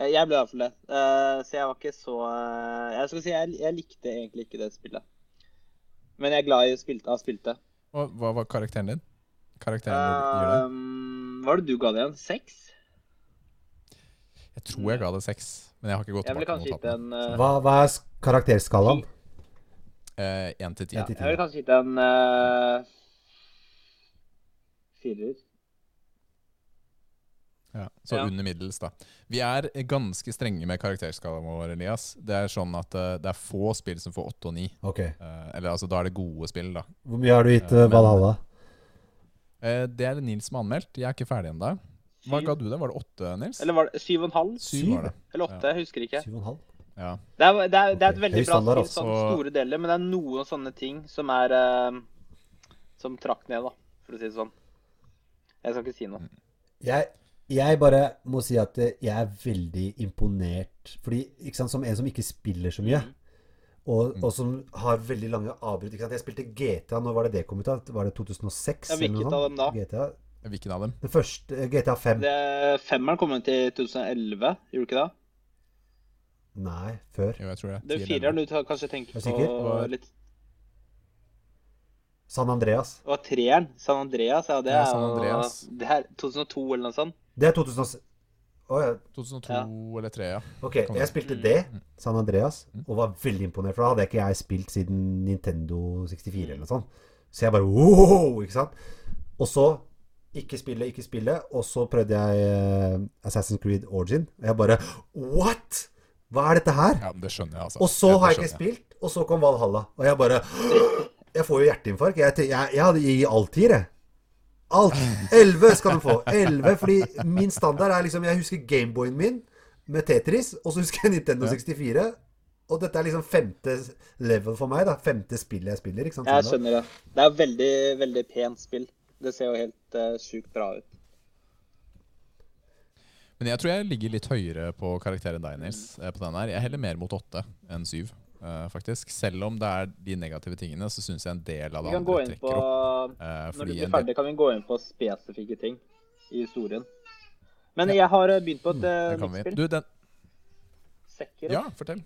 [SPEAKER 1] Jeg ble i hvert fall det. Eh, Så jeg var ikke så eh, Jeg skal si jeg, jeg likte egentlig ikke det spillet. Men jeg er glad i å spilte, ha spilt det.
[SPEAKER 2] Og hva var karakteren din? Karakteren du?
[SPEAKER 1] Um, hva var det du ga det igjen? Seks?
[SPEAKER 2] Jeg tror jeg ga det seks, men jeg har ikke gått tilbake
[SPEAKER 1] kanskje
[SPEAKER 2] og
[SPEAKER 1] gitt en
[SPEAKER 2] den.
[SPEAKER 3] Hva, hva er karakterskalaen?
[SPEAKER 2] Eh, Én til ti.
[SPEAKER 1] Jeg vil kanskje gitt en uh, firer.
[SPEAKER 2] Ja, så
[SPEAKER 1] Ja.
[SPEAKER 2] under middels, da. Vi er ganske strenge med karakterskalaen vår, Elias. Det er sånn at uh, det er få spill som får åtte og ni.
[SPEAKER 3] Okay.
[SPEAKER 2] Uh, eller altså, da er det gode spill, da.
[SPEAKER 3] Hvor mye har du gitt
[SPEAKER 2] Eh,
[SPEAKER 3] uh, Valhalla?
[SPEAKER 2] Eh, det er det Nils som har anmeldt. Jeg er ikke ferdig ennå. Hva ga du det? Var det åtte, Nils?
[SPEAKER 1] Eller var det syv og en halv?
[SPEAKER 2] Syv var det.
[SPEAKER 1] Eller åtte? Jeg husker ikke.
[SPEAKER 3] Syv og en halv?
[SPEAKER 2] Ja.
[SPEAKER 1] Det er, det er, det er et veldig bra spill,
[SPEAKER 3] altså.
[SPEAKER 1] sånn store deler, men det er noen sånne ting som er uh, Som trakk ned, da, for å si det sånn. Jeg skal ikke si noe.
[SPEAKER 3] Jeg, jeg bare må si at eh, jeg er veldig imponert. Fordi, ikke sant, som en som ikke spiller så mye,
[SPEAKER 1] Mhm.
[SPEAKER 3] og, og som har veldig lange avbrudd? Jeg spilte GTA, når var det det kom ut? av? Var det 2006?
[SPEAKER 1] Ja, hvilket av dem da?
[SPEAKER 3] GTA,
[SPEAKER 2] Hvilken av dem?
[SPEAKER 3] den første, GTA 5.
[SPEAKER 1] Det, femmeren kom ut i 2011, gjorde du ikke det?
[SPEAKER 3] Nei, før.
[SPEAKER 2] Jo, jeg tror det.
[SPEAKER 1] Det er fireren du tar, kanskje tenker
[SPEAKER 3] Er
[SPEAKER 1] på litt
[SPEAKER 3] San Andreas.
[SPEAKER 1] Det var treeren. San Andreas, ja. Det
[SPEAKER 2] Ja,
[SPEAKER 1] er
[SPEAKER 2] San
[SPEAKER 1] jo
[SPEAKER 2] Andreas.
[SPEAKER 1] Det er 2002 eller noe sånt.
[SPEAKER 3] Det er 2006. Å ja.
[SPEAKER 2] 2002
[SPEAKER 1] Ja.
[SPEAKER 2] eller 2003, ja.
[SPEAKER 3] Ok, jeg spilte det, San Andreas,
[SPEAKER 2] Mm.
[SPEAKER 3] og var veldig imponert. For da hadde jeg ikke jeg spilt siden Nintendo 64 eller noe sånt. Så jeg bare wow! Ikke sant? Og så ikke spille, ikke spille. Og så prøvde jeg eh, Assassin's Creed Origin. Og jeg bare What?! Hva er dette her?
[SPEAKER 2] Ja, men Det skjønner jeg, altså.
[SPEAKER 3] Og så har jeg ikke spilt, og så kom Valhalla. Og jeg bare (gasps) Jeg får jo hjerteinfarkt. Jeg, jeg, jeg hadde gitt alt tier, jeg. Alt. Elleve skal du få. Elleve, fordi min standard er liksom Jeg husker Gameboyen min med Tetris, og så husker jeg Nintendo 64. Og dette er liksom femte level for meg, da. Femte spill jeg spiller. ikke sant?
[SPEAKER 1] Jeg skjønner det. Det er veldig, veldig pent spill. Det ser jo helt uh, sjukt bra ut.
[SPEAKER 2] Men jeg tror jeg ligger litt høyere på karakter enn deg, Nils. eh, På den her. Jeg heller mer mot åtte enn syv, uh, faktisk. Selv om det er de negative tingene, så syns jeg en del av det andre
[SPEAKER 1] trekker på
[SPEAKER 2] opp. Uh,
[SPEAKER 1] Når du blir ferdig, kan vi gå inn på spesifikke ting i historien. Men jeg har begynt på et
[SPEAKER 2] mm,
[SPEAKER 1] nytt spill.
[SPEAKER 2] Du, den
[SPEAKER 1] Sekiro.
[SPEAKER 2] Ja, fortell.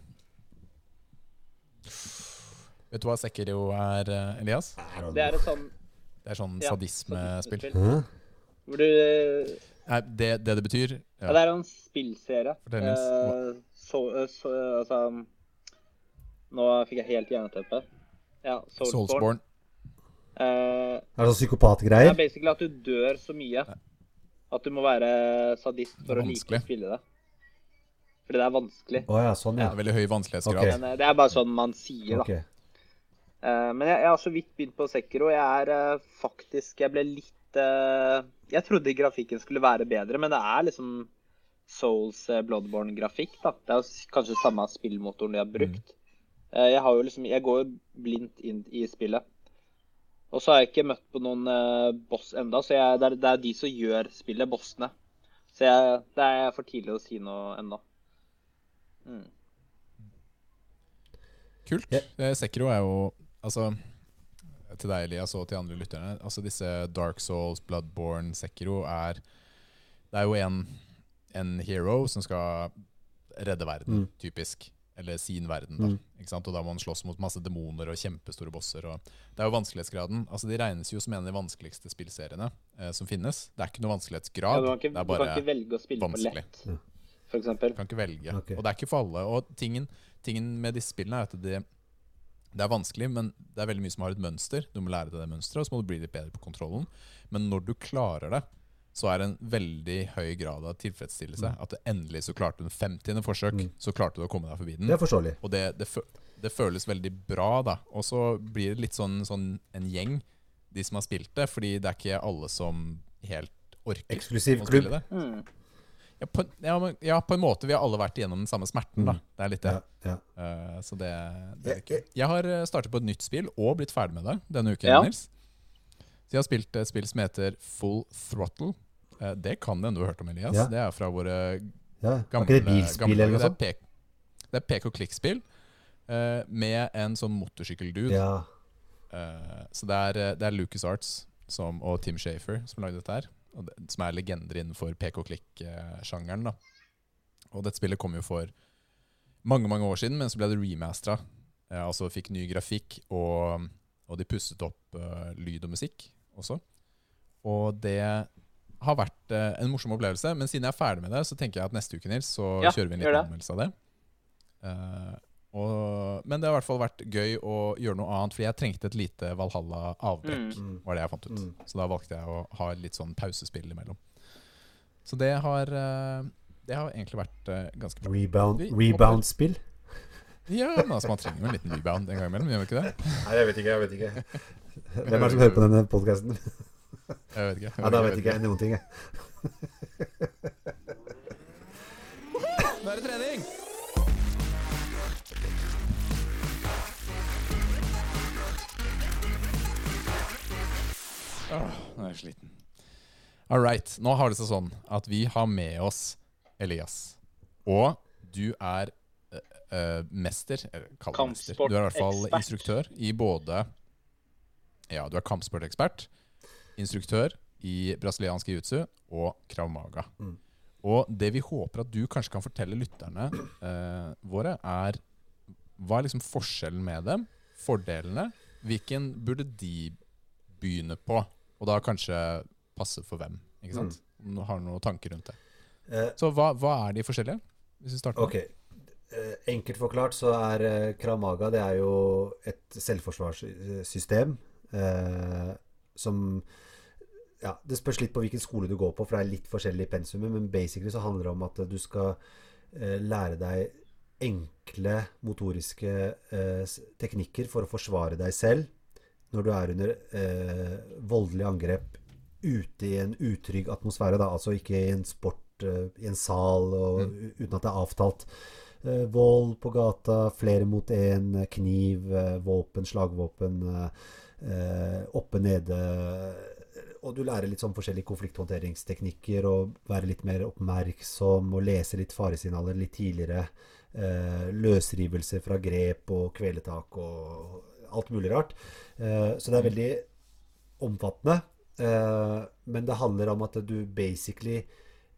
[SPEAKER 2] Vet du hva Sekiro er, Elias?
[SPEAKER 1] Det er et sånn
[SPEAKER 2] Det er sånn
[SPEAKER 1] ja,
[SPEAKER 2] sadismespill.
[SPEAKER 1] Hvor du
[SPEAKER 2] Nei, det, det det betyr
[SPEAKER 1] Ja, det er en spillserie.
[SPEAKER 2] Uh.
[SPEAKER 1] Eh, så, så, altså Nå fikk jeg helt jernteppe. Ja, Soulsborne.
[SPEAKER 2] Soulsborne.
[SPEAKER 1] Uh,
[SPEAKER 3] Er det sånn
[SPEAKER 1] det er basically at du dør så mye at du må være sadist for å like å spille det. Fordi det er vanskelig.
[SPEAKER 3] Oh, ja, sånn,
[SPEAKER 2] Det
[SPEAKER 3] ja.
[SPEAKER 2] er veldig høy vanskelighetsgrad.
[SPEAKER 3] Okay.
[SPEAKER 1] Men eh, det er bare sånn man sier, da.
[SPEAKER 3] Okay.
[SPEAKER 1] Uh, men jeg, jeg har så vidt begynt på Sekiro. Jeg er uh, faktisk Jeg ble litt eh, Jeg trodde grafikken skulle være bedre, men det er liksom Souls eh, Bloodborne-grafikk, da. Det er jo kanskje samme spillmotoren de har brukt. Mm. jeg har jo liksom Jeg går blindt inn i spillet. Og så har jeg ikke møtt på noen eh, boss enda, så jeg, det, er, det er de som gjør spillet, bossene. Så jeg, det er for tidlig å si noe ennå. Mm.
[SPEAKER 2] Kult.
[SPEAKER 3] Yeah.
[SPEAKER 2] Eh, Sekiro er jo Altså, til deg, Elias, og til andre lytterne Altså Disse Dark Souls, Bloodborne, Sekiro er Det er jo en, en hero som skal redde verden,
[SPEAKER 3] Mm.
[SPEAKER 2] typisk. Eller sin verden, da.
[SPEAKER 3] Mm.
[SPEAKER 2] Ikke sant? Og da må han slåss mot masse demoner og kjempestore bosser. Og det er jo vanskelighetsgraden. Altså De regnes jo som en av de vanskeligste spillseriene eh, som finnes. Det er ikke noe
[SPEAKER 1] Ja,
[SPEAKER 2] vanskelighetsgrad.
[SPEAKER 1] du, kan ikke,
[SPEAKER 2] det er
[SPEAKER 1] du kan ikke velge å spille
[SPEAKER 2] vanskelig.
[SPEAKER 1] på lett,
[SPEAKER 3] f.eks.
[SPEAKER 1] for eksempel.
[SPEAKER 2] Du kan ikke velge.
[SPEAKER 3] Okay.
[SPEAKER 2] Og det er ikke for alle. Og tingen, tingen med disse spillene er at det, det er vanskelig, men det er veldig mye som har et mønster. Du må lære deg det mønsteret, og så må du bli litt bedre på kontrollen. Men når du klarer det, så er det en veldig høy grad av tilfredsstillelse. At du endelig så klarte du den 50. forsøk,
[SPEAKER 3] Mm.
[SPEAKER 2] så klarte du å komme deg forbi den.
[SPEAKER 3] Det er forståelig.
[SPEAKER 2] Og det, det, det føles veldig bra, da. Og så blir det litt sånn, sånn en gjeng, de som har spilt det. Fordi det er ikke alle som helt orker
[SPEAKER 3] Eksklusiv
[SPEAKER 2] å spille
[SPEAKER 3] klubb.
[SPEAKER 2] det.
[SPEAKER 1] Mm.
[SPEAKER 2] Ja på, ja, men, ja, på en måte. Vi har alle vært igjennom den samme smerten, da.
[SPEAKER 3] Mm.
[SPEAKER 2] Det er litt det.
[SPEAKER 3] Ja, ja.
[SPEAKER 2] Eh, så det, det er
[SPEAKER 3] Jeg-
[SPEAKER 2] kult. Jeg har eh, startet på et nytt spill og blitt ferdig med det denne uken.
[SPEAKER 1] Ja.
[SPEAKER 2] Nils. Så jeg har spilt et spill som heter Full Throttle. Uh, det kan hende du har hørt om, Elias.
[SPEAKER 3] Ja.
[SPEAKER 2] Det er fra våre gamle
[SPEAKER 3] ikke det bilspill
[SPEAKER 2] gamle? Det er pek- det er pek og klikk-spill uh, med en sånn motorsykkeldude.
[SPEAKER 3] Ja.
[SPEAKER 2] Eh, så det er, det er Lucas Arts som, og Tim Shafer som lagde dette her. Som er legender innenfor pk-klikk-sjangeren. Og dette spillet kom jo for mange mange år siden, men så ble det remastera. Eh, altså fikk ny grafikk, og, og de pusset opp eh, lyd og musikk også. Og det har vært eh, en morsom opplevelse. Men siden jeg er ferdig med det, så tenker jeg at neste uke Nils, så
[SPEAKER 1] Ja,
[SPEAKER 2] kjører vi en liten anmeldelse av det. Og, men det har i hvert fall vært gøy å gjøre noe annet, fordi jeg trengte et lite Valhalla-avbrekk.
[SPEAKER 3] Mm.
[SPEAKER 2] var det jeg fant ut.
[SPEAKER 3] Mm.
[SPEAKER 2] Så da valgte jeg å ha litt sånn pausespill imellom. Så det har, eh, det har egentlig vært eh, ganske bra.
[SPEAKER 3] Rebound, rebound-spill?
[SPEAKER 2] Ja, men altså Man trenger jo en liten rebound en gang imellom, gjør man ikke det?
[SPEAKER 3] Nei, jeg vet ikke. jeg vet ikke (laughs) Hvem er det som hører på denne podkasten?
[SPEAKER 2] Jeg vet ikke.
[SPEAKER 3] Ja, da vet ikke jeg noen ting. jeg.
[SPEAKER 2] Sliten. All right. Nå har det seg sånn at vi har med oss Elias. Og du er uh, eh, mester mester. Du er i hvert fall instruktør i både Ja, du er kampsportekspert, instruktør i brasiliansk jiu-jitsu og krav maga.
[SPEAKER 3] Mm.
[SPEAKER 2] Og det vi håper at du kanskje kan fortelle lytterne uh, våre, er hva er liksom forskjellen med dem? Fordelene? Hvilken burde de begynne på? Og da kanskje passe for hvem? Ikke sant? Du Har noen tanker rundt det.
[SPEAKER 3] Eh,
[SPEAKER 2] Så hva, hva er de forskjellige? Hvis vi starter
[SPEAKER 3] Ok. Eh, Enkelt forklart så er eh, Krav det er jo et selvforsvarssystem eh, som ja, Det spørs litt på hvilken skole du går på, for det er litt forskjellig i pensumet. Men basically så handler det om at du skal eh, lære deg enkle motoriske eh, teknikker for å forsvare deg selv når du er under eh, voldelig angrep ute i en utrygg atmosfære. Da. Altså ikke i en sport, eh, i en sal, og, mm. uten at det er avtalt. Eh, vold på gata, flere mot én, kniv, eh, våpen, slagvåpen, eh, eh, oppe nede. Og du lærer litt sånn forskjellige konflikthåndteringsteknikker og være litt mer oppmerksom og lese litt faresignaler litt tidligere. Eh, løsrivelse fra grep og kveletak og alt mulig rart. Eh, så det er veldig omfattende. Eh, men det handler om at du basically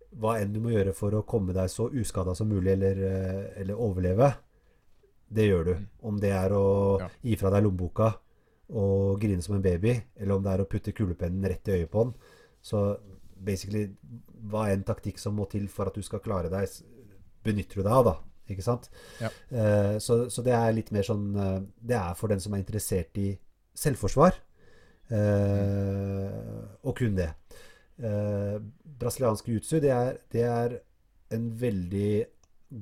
[SPEAKER 3] Hva enn du må gjøre for å komme deg så uskada som mulig, eller, eh, eller overleve, det gjør du. Om det er å gi fra deg lommeboka og grine som en baby, eller om det er å putte kulepennen rett i øyet på den. Så basically, hva enn taktikk som må til for at du skal klare deg, benytter du deg av, da. Ikke sant?
[SPEAKER 2] Ja.
[SPEAKER 3] Uh, så, så det er litt mer sånn uh, Det er for den som er interessert i selvforsvar. uh, og kun det. Brasiliansk jiu-jitsu, det det er en veldig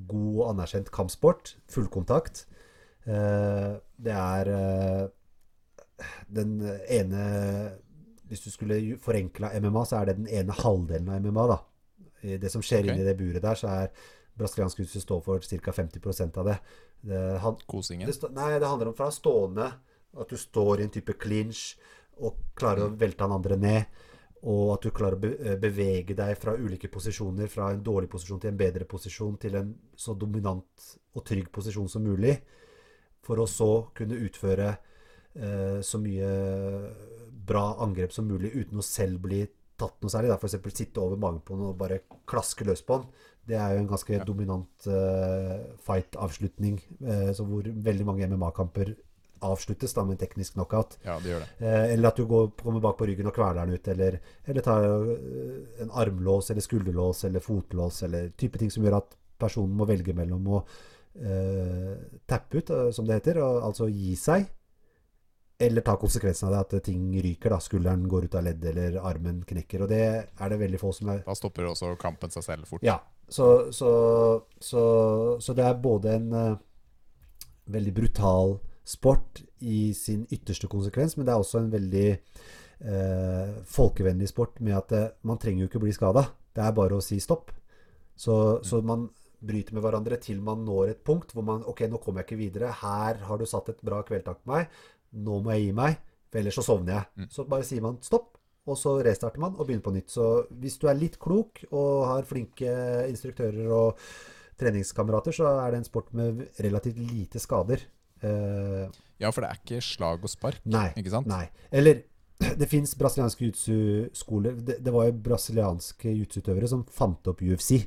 [SPEAKER 3] god og anerkjent kampsport. Fullkontakt. Det er den ene Hvis du skulle forenkla MMA, så er det den ene halvdelen av MMA. da. Det som skjer
[SPEAKER 2] okay.
[SPEAKER 3] inni det buret der, så er brasiliansk jiu-jitsu står for ca. 50 av det. det han,
[SPEAKER 2] Kosingen.
[SPEAKER 3] det, nei, det handler om fra stående At du står i en type clinch og klare å velte han andre ned. Og at du klarer å eh, bevege deg fra ulike posisjoner, fra en dårlig posisjon til en bedre posisjon, til en så dominant og trygg posisjon som mulig. For å så kunne utføre eh, så mye bra angrep som mulig uten å selv bli tatt noe særlig. F.eks. sitte over magen på noen og bare klaske løs på den. Det er jo en ganske
[SPEAKER 2] Ja.
[SPEAKER 3] dominant uh, fight-avslutning, uh, så hvor veldig mange MMA-kamper avsluttes da med en teknisk knockout.
[SPEAKER 2] Ja, det gjør det.
[SPEAKER 3] Uh, eller at du går, kommer bak på ryggen og kveler den ut, eller, eller tar en armlås eller skulderlås eller fotlås, eller type ting som gjør at personen må velge mellom å tappe ut, som det heter, og, altså gi seg, eller ta konsekvensen av det, at ting ryker, da, skulderen går ut av ledd, eller armen knekker, og det er det veldig få som er
[SPEAKER 2] Da stopper også kampen seg selv fort.
[SPEAKER 3] ja, så, så, så, så det er både en uh, veldig brutal sport i sin ytterste konsekvens, men det er også en veldig uh, folkevennlig sport med at eh, man trenger jo ikke bli skada. Det er bare å si stopp. Så, så man bryter med hverandre til man når et punkt hvor man Ok, nå kommer jeg ikke videre. Her har du satt et bra kveldtak på meg. Nå må jeg gi meg, for ellers så sovner jeg. Så bare sier man stopp, og så restarter man og begynner på nytt. Så hvis du er litt klok og har flinke instruktører og treningskamerater, så er det en sport med relativt lite skader. Uh,
[SPEAKER 2] Ja, for det er ikke slag og spark,
[SPEAKER 3] nei.
[SPEAKER 2] ikke sant?
[SPEAKER 3] Nei. Eller (clears throat) det fins brasilianske jiu-jitsu-skoler. Det, det var jo brasilianske jiu-jitsu-utøvere som fant opp UFC.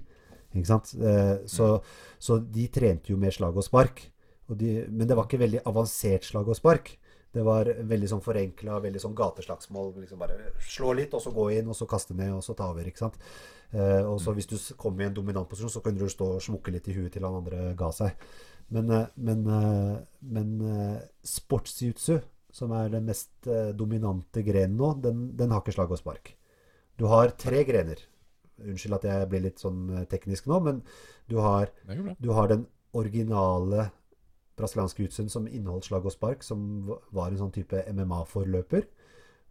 [SPEAKER 3] Ikke sant? Uh, så, så de trente jo med slag og spark. Og de, men det var ikke veldig avansert slag og spark. Det var veldig sånn forenkla, veldig sånn gateslagsmål. Liksom bare slå litt, og så gå inn, og så kaste ned, og så ta over. ikke sant? Eh, og så hvis du kom i en dominant posisjon, så kunne du stå og smukke litt i huet til han andre ga seg. Men, eh, men, eh, men eh, sportsjutsu, som er den mest dominante grenen nå, den, den har ikke slag og spark. Du har tre grener. Unnskyld at jeg blir litt sånn teknisk nå, men du har, du har den originale brasilianske jiu-jitsuen som inneholdt slag og spark, som var en sånn type MMA-forløper.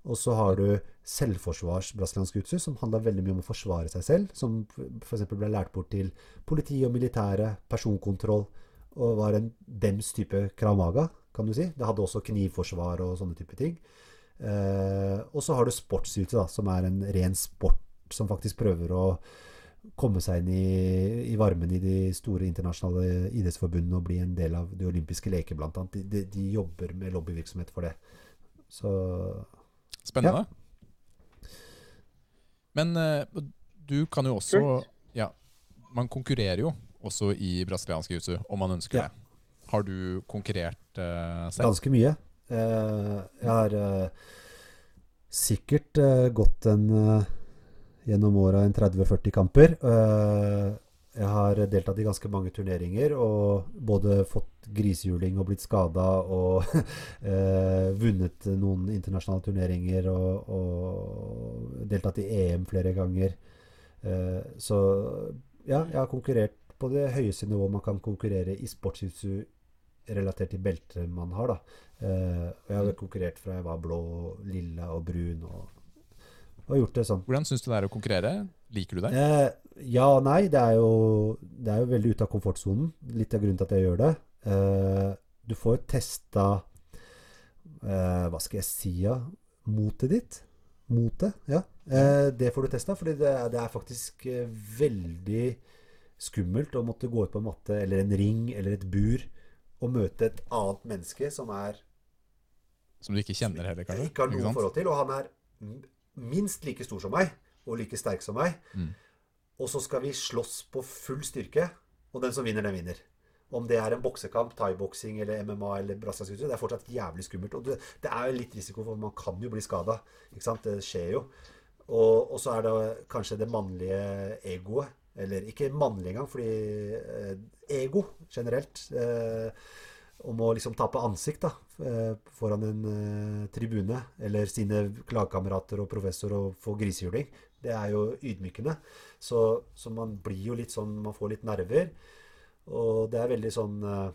[SPEAKER 3] Og så har du selvforsvars brasiliansk jiu-jitsu, som handla veldig mye om å forsvare seg selv. Som f.eks. ble lært bort til politi og militære, personkontroll, og var en dems type kramaga, kan du si. Det hadde også knivforsvar og sånne type ting. Eh, og så har du sportsjutsu, som er en ren sport som faktisk prøver å komme seg inn i, i varmen i de store internasjonale idrettsforbundene og bli en del av de olympiske leker, annet. De, de, de jobber med lobbyvirksomhet for det. Så
[SPEAKER 2] Spennende. Men eh, du kan jo også Ja, man konkurrerer jo også i brasiliansk jiu-jitsu, om man ønsker
[SPEAKER 3] Ja.
[SPEAKER 2] det. Har du konkurrert uh, selv?
[SPEAKER 3] ganske mye. Uh, jeg har uh, sikkert gått en gjennom åra en 30-40 kamper. Eh, jeg har deltatt i ganske mange turneringer og både fått grisehjuling og blitt skada og (laughs) eh, vunnet noen internasjonale turneringer og, og deltatt i EM flere ganger. Eh, så ja, jeg har konkurrert på det høyeste nivået man kan konkurrere i sportsjutsu relatert til beltet man har. da. Jeg har konkurrert fra jeg var blå, lilla og brun og, og gjort det sånn.
[SPEAKER 2] Hvordan syns du det er å konkurrere? Liker du det?
[SPEAKER 3] Eh, ja og nei. Det er, jo, det er jo veldig ute av komfortsonen. Litt av grunnen til at jeg gjør det. Eh, du får testa eh, Hva skal jeg si, ja? Motet ditt. Motet, ja. Eh, det får du testa, fordi det, det er faktisk eh, veldig skummelt å måtte gå ut på en matte eller en ring eller et bur og møte et annet menneske som er
[SPEAKER 2] Som du ikke kjenner heller, kanskje?
[SPEAKER 3] ikke har noe forhold til. Og han er minst like stor som meg, og like sterk som meg.
[SPEAKER 2] Mm.
[SPEAKER 3] Og så skal vi slåss på full styrke, og den som vinner, den vinner. Om det er en boksekamp, thaiboksing eller MMA eller brasiliansk jiu-jitsu, det er fortsatt jævlig skummelt. Og det, det er jo litt risiko for man kan jo bli skada. Det skjer jo. Og, og så er det kanskje det mannlige egoet. Eller ikke mannlig engang, fordi eh, ego generelt. Eh, om å liksom tape ansikt da, eh, foran en eh, tribune, eller sine lagkamerater og professor og få grisehjuling. Det er jo ydmykende. Så, så man blir jo litt sånn Man får litt nerver. Og det er veldig sånn eh,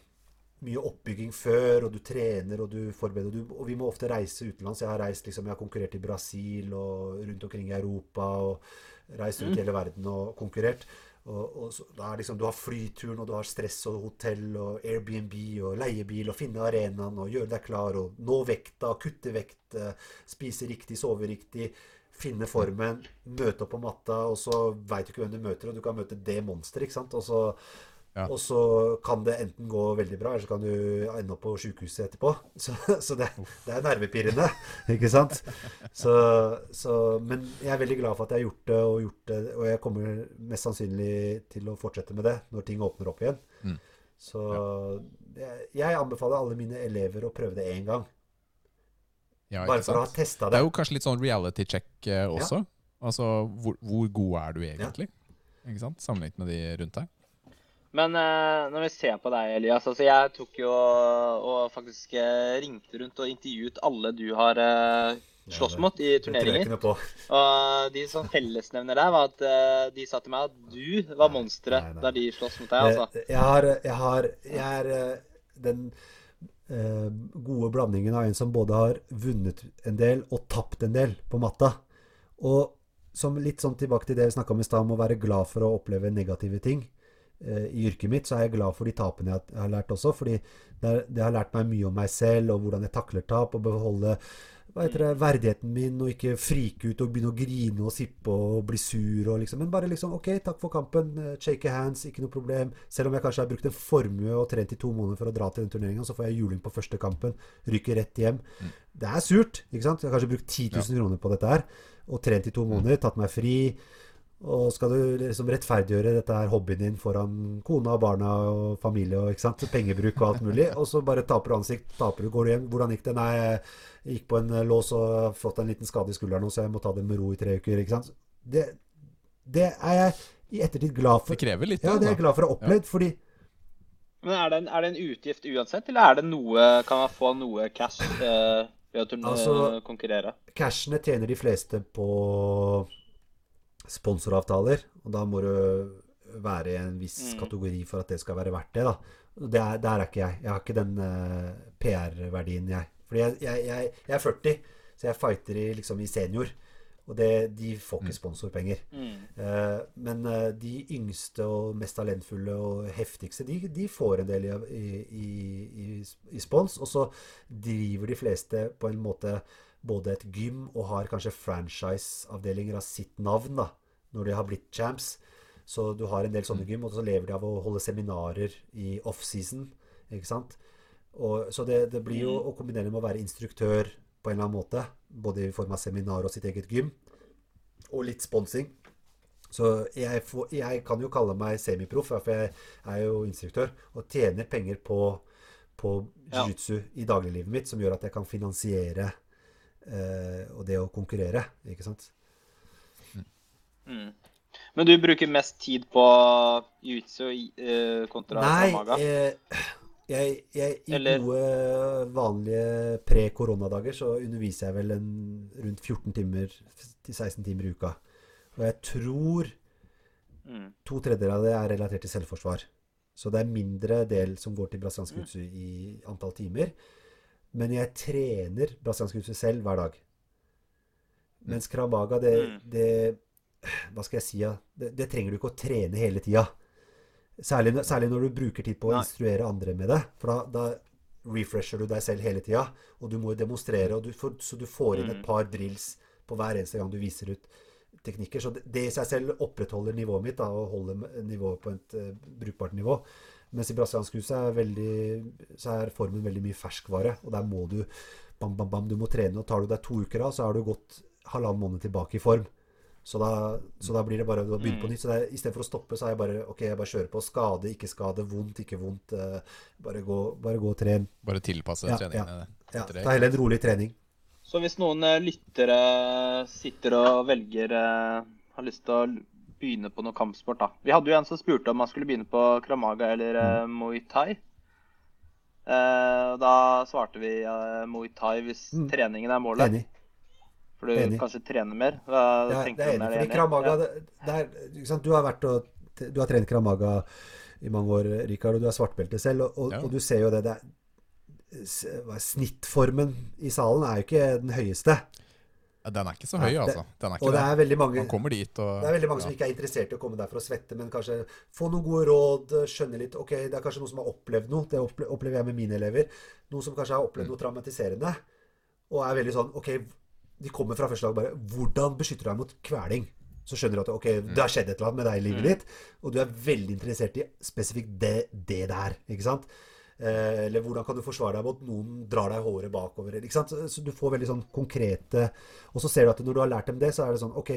[SPEAKER 3] mye oppbygging før, og du trener og du forbereder. Du, og vi må ofte reise utenlands. Jeg har reist liksom, jeg har konkurrert i Brasil og rundt omkring i Europa. og Reist rundt i hele verden og konkurrert. Og, og så, liksom, Du har flyturen, og du har stress og hotell og Airbnb og leiebil og finne arenaen og gjøre deg klar og nå vekta, kutte vekt, eh, spise riktig, sove riktig, finne formen, møte opp på matta, og så veit du ikke hvem du møter, og du kan møte det monsteret, ikke sant. Og så,
[SPEAKER 2] Ja.
[SPEAKER 3] og så kan det enten gå veldig bra, eller så kan du ende opp på sjukehuset etterpå. (laughs) Så, så det, det er nervepirrende, (laughs) ikke sant. Så, så, men jeg er veldig glad for at jeg har gjort det, og gjort det, og jeg kommer mest sannsynlig til å fortsette med det når ting åpner opp igjen.
[SPEAKER 2] Mm.
[SPEAKER 3] Så jeg, jeg anbefaler alle mine elever å prøve det én gang.
[SPEAKER 2] Ja,
[SPEAKER 3] Bare for å ha testa
[SPEAKER 2] Det
[SPEAKER 3] det.
[SPEAKER 2] er jo kanskje litt sånn reality check eh, også. Altså, hvor, hvor god er du egentlig? Ikke sant? Sammenlignet med de rundt deg.
[SPEAKER 1] Men eh, når vi ser på deg, Elias altså Jeg tok jo og faktisk eh, ringte rundt og intervjuet alle du har eh, slåss mot i turneringer. Og de som fellesnevner der, var at eh, de sa til meg at du var monsteret da de sloss mot deg. altså.
[SPEAKER 3] Jeg, har, jeg har Jeg er eh, den eh, gode blandingen av en som både har vunnet en del og tapt en del på matta. Og som litt sånn tilbake til det vi snakka om i stad, om å være glad for å oppleve negative ting. Eh, I yrket mitt så er jeg glad for de tapene jeg har- lært også, fordi det, det har lært meg mye om meg selv og hvordan jeg takler tap, og beholde det, verdigheten min, og ikke frike ut og begynne å grine og sippe og bli sur. Og liksom, men bare liksom OK, takk for kampen. eh, Shake hands, ikke noe problem. Selv om jeg kanskje har brukt en formue og trent i to måneder for å dra til den turneringa, så får jeg juling på første kampen, ryker rett hjem. Det er surt, ikke sant? Jeg har kanskje brukt 10 000 kroner på dette her, og trent i to måneder, tatt meg fri. Og skal du liksom rettferdiggjøre dette her hobbyen din foran kona og barna og familie og ikke sant? pengebruk og alt mulig, (laughs) og så bare taper du ansikt, taper du, går du hjem. Hvordan gikk det? Nei, jeg gikk på en eh, lås og fått en liten skade i skulderen så jeg må ta det med ro i tre uker. ikke sant? Det, det er jeg i ettertid glad for.
[SPEAKER 2] Det krever litt.
[SPEAKER 3] Ja, det er jeg glad for å ha opplevd, fordi
[SPEAKER 1] Men er det, en, er det en utgift uansett, eller er det noe, kan man få noe cash eh, ved å turne,
[SPEAKER 3] Altså-
[SPEAKER 1] konkurrere?
[SPEAKER 3] cashene tjener de fleste på sponsoravtaler, og da må du være i en viss
[SPEAKER 1] Mm.
[SPEAKER 3] kategori for at det skal være verdt det. da. Det er, der er ikke jeg. Jeg har ikke den uh, PR-verdien, jeg. Fordi jeg, jeg, jeg, jeg er 40, så jeg fighter i, liksom, i senior. Og det, de får ikke sponsorpenger.
[SPEAKER 1] Mm.
[SPEAKER 3] Uh, men uh, de yngste og mest talentfulle og heftigste, de, de får en del i, i, i, i spons. Og så driver de fleste på en måte både et gym og har kanskje franchise-avdelinger av sitt navn da, når de har blitt champs. Så du har en del sånne gym, og så lever de av å holde seminarer i off-season. ikke sant? Og, så det, det blir jo å kombinere med å være instruktør på en eller annen måte. Både i form av seminar og sitt eget gym. Og litt sponsing. Så jeg, får, jeg kan jo kalle meg semiproff, for jeg er jo instruktør. Og tjener penger på, på jiu-jitsu i dagliglivet mitt, som gjør at jeg kan finansiere og det å konkurrere. Ikke sant?
[SPEAKER 1] Mm. Men du bruker mest tid på jiu-jitsu eh, kontra
[SPEAKER 3] Nei,
[SPEAKER 1] maga?
[SPEAKER 3] eh, jeg, jeg, i
[SPEAKER 1] Eller-
[SPEAKER 3] gode, vanlige pre-koronadager så underviser jeg vel en, rundt 14 timer til 16 timer i uka. Og jeg tror
[SPEAKER 1] Mm.
[SPEAKER 3] to tredjedeler av det er relatert til selvforsvar. Så det er mindre del som går til brasiliansk
[SPEAKER 1] Mm.
[SPEAKER 3] jiu-jitsu i antall timer. Men jeg trener brasiliansk jiu-jitsu selv hver dag. Mens kramaga, det,
[SPEAKER 1] Mm.
[SPEAKER 3] det Hva skal jeg si? Ja? Det, det trenger du ikke å trene hele tida. Særlig, særlig når du bruker tid på å
[SPEAKER 1] Nei.
[SPEAKER 3] instruere andre med det. For da, da refresher du deg selv hele tida. Og du må jo demonstrere, du får, så du får inn
[SPEAKER 1] Mm.
[SPEAKER 3] et par drills på hver eneste gang du viser ut teknikker. Så det, det i seg selv opprettholder nivået mitt, da, og holder nivået på et uh, brukbart nivå. Mens i brasiliansk hus er, veldig, så er formen veldig mye ferskvare, og der må du bam, bam, bam, du må trene. Og tar du deg to uker av, så har du gått halvannen måned tilbake i form. Så da, så da blir det bare å begynne på
[SPEAKER 1] Mm.
[SPEAKER 3] nytt. Så det istedenfor å stoppe, så er jeg bare ok, jeg bare kjører på. Skade, ikke skade. Vondt, ikke vondt. eh, bare, gå, bare gå og tren.
[SPEAKER 2] Bare tilpasse
[SPEAKER 3] Ja,
[SPEAKER 2] treningene
[SPEAKER 3] Ja,
[SPEAKER 2] ja. det.
[SPEAKER 3] ta heller en rolig trening.
[SPEAKER 1] Så hvis noen eh, lyttere sitter og velger eh, har lyst til å begynne på noe kampsport, da. Vi hadde jo en som spurte om han skulle begynne på kramaga eller eh, muay thai. Eh, og da svarte vi eh, muay thai hvis
[SPEAKER 3] Mm.
[SPEAKER 1] treningen er målet.
[SPEAKER 3] Enig.
[SPEAKER 1] For du
[SPEAKER 3] Enig.
[SPEAKER 1] kanskje trener mer. Hva
[SPEAKER 3] Ja,
[SPEAKER 1] tenker
[SPEAKER 3] det er
[SPEAKER 1] du om
[SPEAKER 3] enig.
[SPEAKER 1] det?
[SPEAKER 3] Fordi kramaga
[SPEAKER 1] Ja.
[SPEAKER 3] det, det er, ikke sant? Du har vært og du har trent kramaga i mange år, Rikard, og du har svartbelte selv. Og, og,
[SPEAKER 2] Ja.
[SPEAKER 3] og du ser jo det, det er, er Snittformen i salen er jo ikke den høyeste.
[SPEAKER 2] Den er ikke så
[SPEAKER 3] Nei,
[SPEAKER 2] høy,
[SPEAKER 3] det-
[SPEAKER 2] altså.
[SPEAKER 3] Og det er veldig mange
[SPEAKER 2] og
[SPEAKER 3] Det er veldig mange som ikke er interessert i å komme der for å svette, men kanskje få noen gode råd, skjønne litt Ok, det er kanskje noen som har opplevd noe. Det opplever jeg med mine elever. Noen som kanskje har
[SPEAKER 2] Mm.
[SPEAKER 3] opplevd noe traumatiserende. Og er veldig sånn Ok, de kommer fra første dag bare Hvordan beskytter du deg mot kveling? Så skjønner du at ok,
[SPEAKER 2] Mm.
[SPEAKER 3] det har skjedd et eller annet med deg i livet ditt, og du er veldig interessert i spesifikt det, det der. Ikke sant? Eh, eller hvordan kan du forsvare deg mot noen drar deg håret bakover? Ikke sant? Så, du får veldig sånn konkrete Og så ser du at når du har lært dem det, så er det sånn Ok,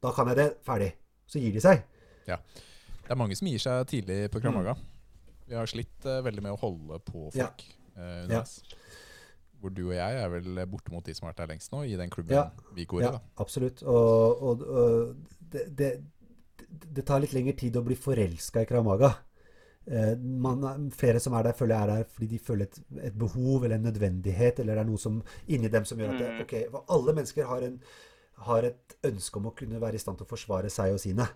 [SPEAKER 3] da kan jeg det. Ferdig. Så gir de seg.
[SPEAKER 2] Det er mange som gir seg tidlig på
[SPEAKER 3] Mm.
[SPEAKER 2] Kramaga. Vi har slitt uh, veldig med å holde på folk
[SPEAKER 3] Ja.
[SPEAKER 2] uh, underveis. Hvor du og jeg er vel bortimot de som har vært der lengst nå, i den klubben
[SPEAKER 3] Ja.
[SPEAKER 2] vi går i.
[SPEAKER 3] Ja,
[SPEAKER 2] da.
[SPEAKER 3] absolutt. Og, og, og det, det, det tar litt lengre tid å bli forelska i Kramaga. Eh, man, er- flere som er der, føler jeg er der fordi de føler et, et behov eller en nødvendighet, eller det er noe som inni dem som gjør at det,
[SPEAKER 1] Mm.
[SPEAKER 3] ok, for Alle mennesker har, en, har et ønske om å kunne være i stand til å forsvare seg og sine.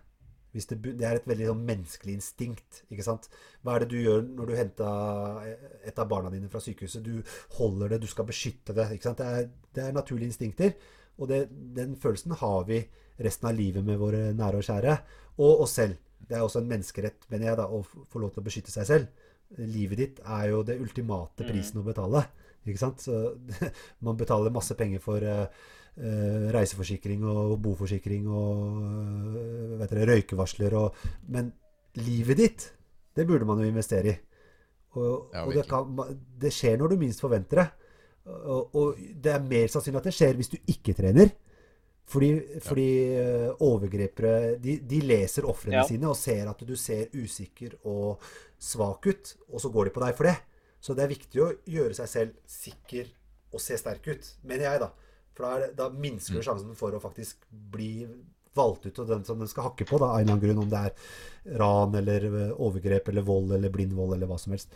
[SPEAKER 3] Det, det er et veldig sånn menneskelig instinkt. ikke sant? Hva er det du gjør når du henter et av barna dine fra sykehuset? Du holder det, du skal beskytte det. ikke sant? Det er, det er naturlige instinkter. Og det, den følelsen har vi resten av livet med våre nære og kjære. Og oss selv. Det er også en menneskerett, mener jeg, da, å få lov til å beskytte seg selv. Livet ditt er jo det ultimate prisen å betale. Ikke sant? Så (laughs) man betaler masse penger for uh, reiseforsikring og boforsikring og uh, vet dere, røykevarsler og Men livet ditt, det burde man jo investere i. Og, og det, kan, det skjer når du minst forventer det. Og, og det er mer sannsynlig at det skjer hvis du ikke trener. Fordi, fordi ja. overgripere de, de leser ofrene
[SPEAKER 1] Ja.
[SPEAKER 3] sine og ser at du ser usikker og svak ut, og så går de på deg for det. Så det er viktig å gjøre seg selv sikker og se sterk ut, mener jeg, da. For da, da minsker du sjansen for å faktisk bli valgt ut av den som den skal hakke på, da, av en eller annen grunn. Om det er ran eller eh, overgrep eller vold eller blind vold eller hva som helst.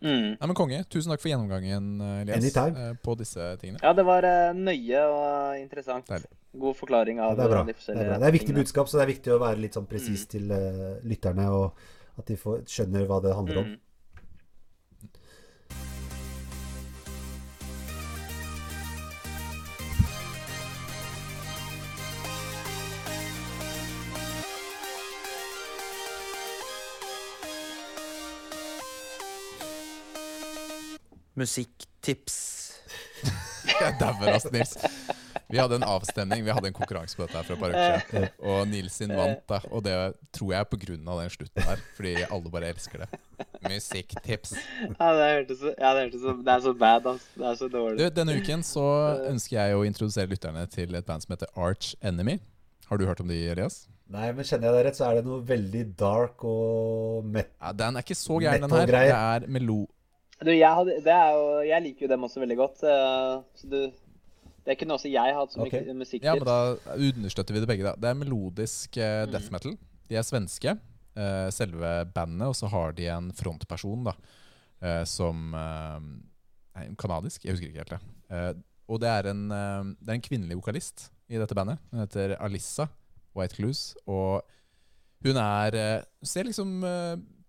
[SPEAKER 1] Mm.
[SPEAKER 2] Nei, men Konge, tusen takk for gjennomgangen, eh, Elias, eh, på disse tingene.
[SPEAKER 1] Ja, det var eh, nøye og interessant.
[SPEAKER 2] Deilig.
[SPEAKER 1] God forklaring
[SPEAKER 3] Ja,
[SPEAKER 1] av
[SPEAKER 3] det er bra.
[SPEAKER 1] de
[SPEAKER 3] Det er,
[SPEAKER 1] forskjellige
[SPEAKER 3] bra. det er viktig budskap, så det er viktig å være litt sånn presis
[SPEAKER 1] Mm.
[SPEAKER 3] til uh, lytterne, og at de får, skjønner hva det handler om.
[SPEAKER 1] Mm.
[SPEAKER 4] Musikktips. (laughs)
[SPEAKER 2] Jeg dauer, ass, Nils. Vi hadde en avstemning, vi hadde en konkurranse på dette her for et par uker siden. Og Nils sin vant, da. Og det tror jeg er av den slutten der. Fordi alle bare elsker det. Musikktips.
[SPEAKER 1] Ja, det hørtes ja, det hørtes så Det er så bad, ass. Det er så dårlig.
[SPEAKER 2] Du, denne uken så ønsker jeg å introdusere lytterne til et band som heter Arch Enemy. Har du hørt om de, Elias?
[SPEAKER 3] Nei, men kjenner jeg deg rett, så er det noe veldig dark og met...
[SPEAKER 2] Ja, den er ikke så gæren, den her. Det er melo...
[SPEAKER 1] Du, jeg, hadde, det er jo, jeg liker jo dem også veldig godt. eh, Så du, det kunne også jeg hatt som
[SPEAKER 3] mye
[SPEAKER 1] okay. musikktips.
[SPEAKER 2] Ja, men da understøtter vi det begge, da. Det er melodisk eh,
[SPEAKER 1] Mm.
[SPEAKER 2] death metal. De er svenske, eh, selve bandet, og så har de en frontperson da, eh, som eh, er kanadisk. Jeg husker ikke helt det. Eh, og det er, en, det er en kvinnelig vokalist i dette bandet. Hun heter Alissa White Clues. Og hun er Ser liksom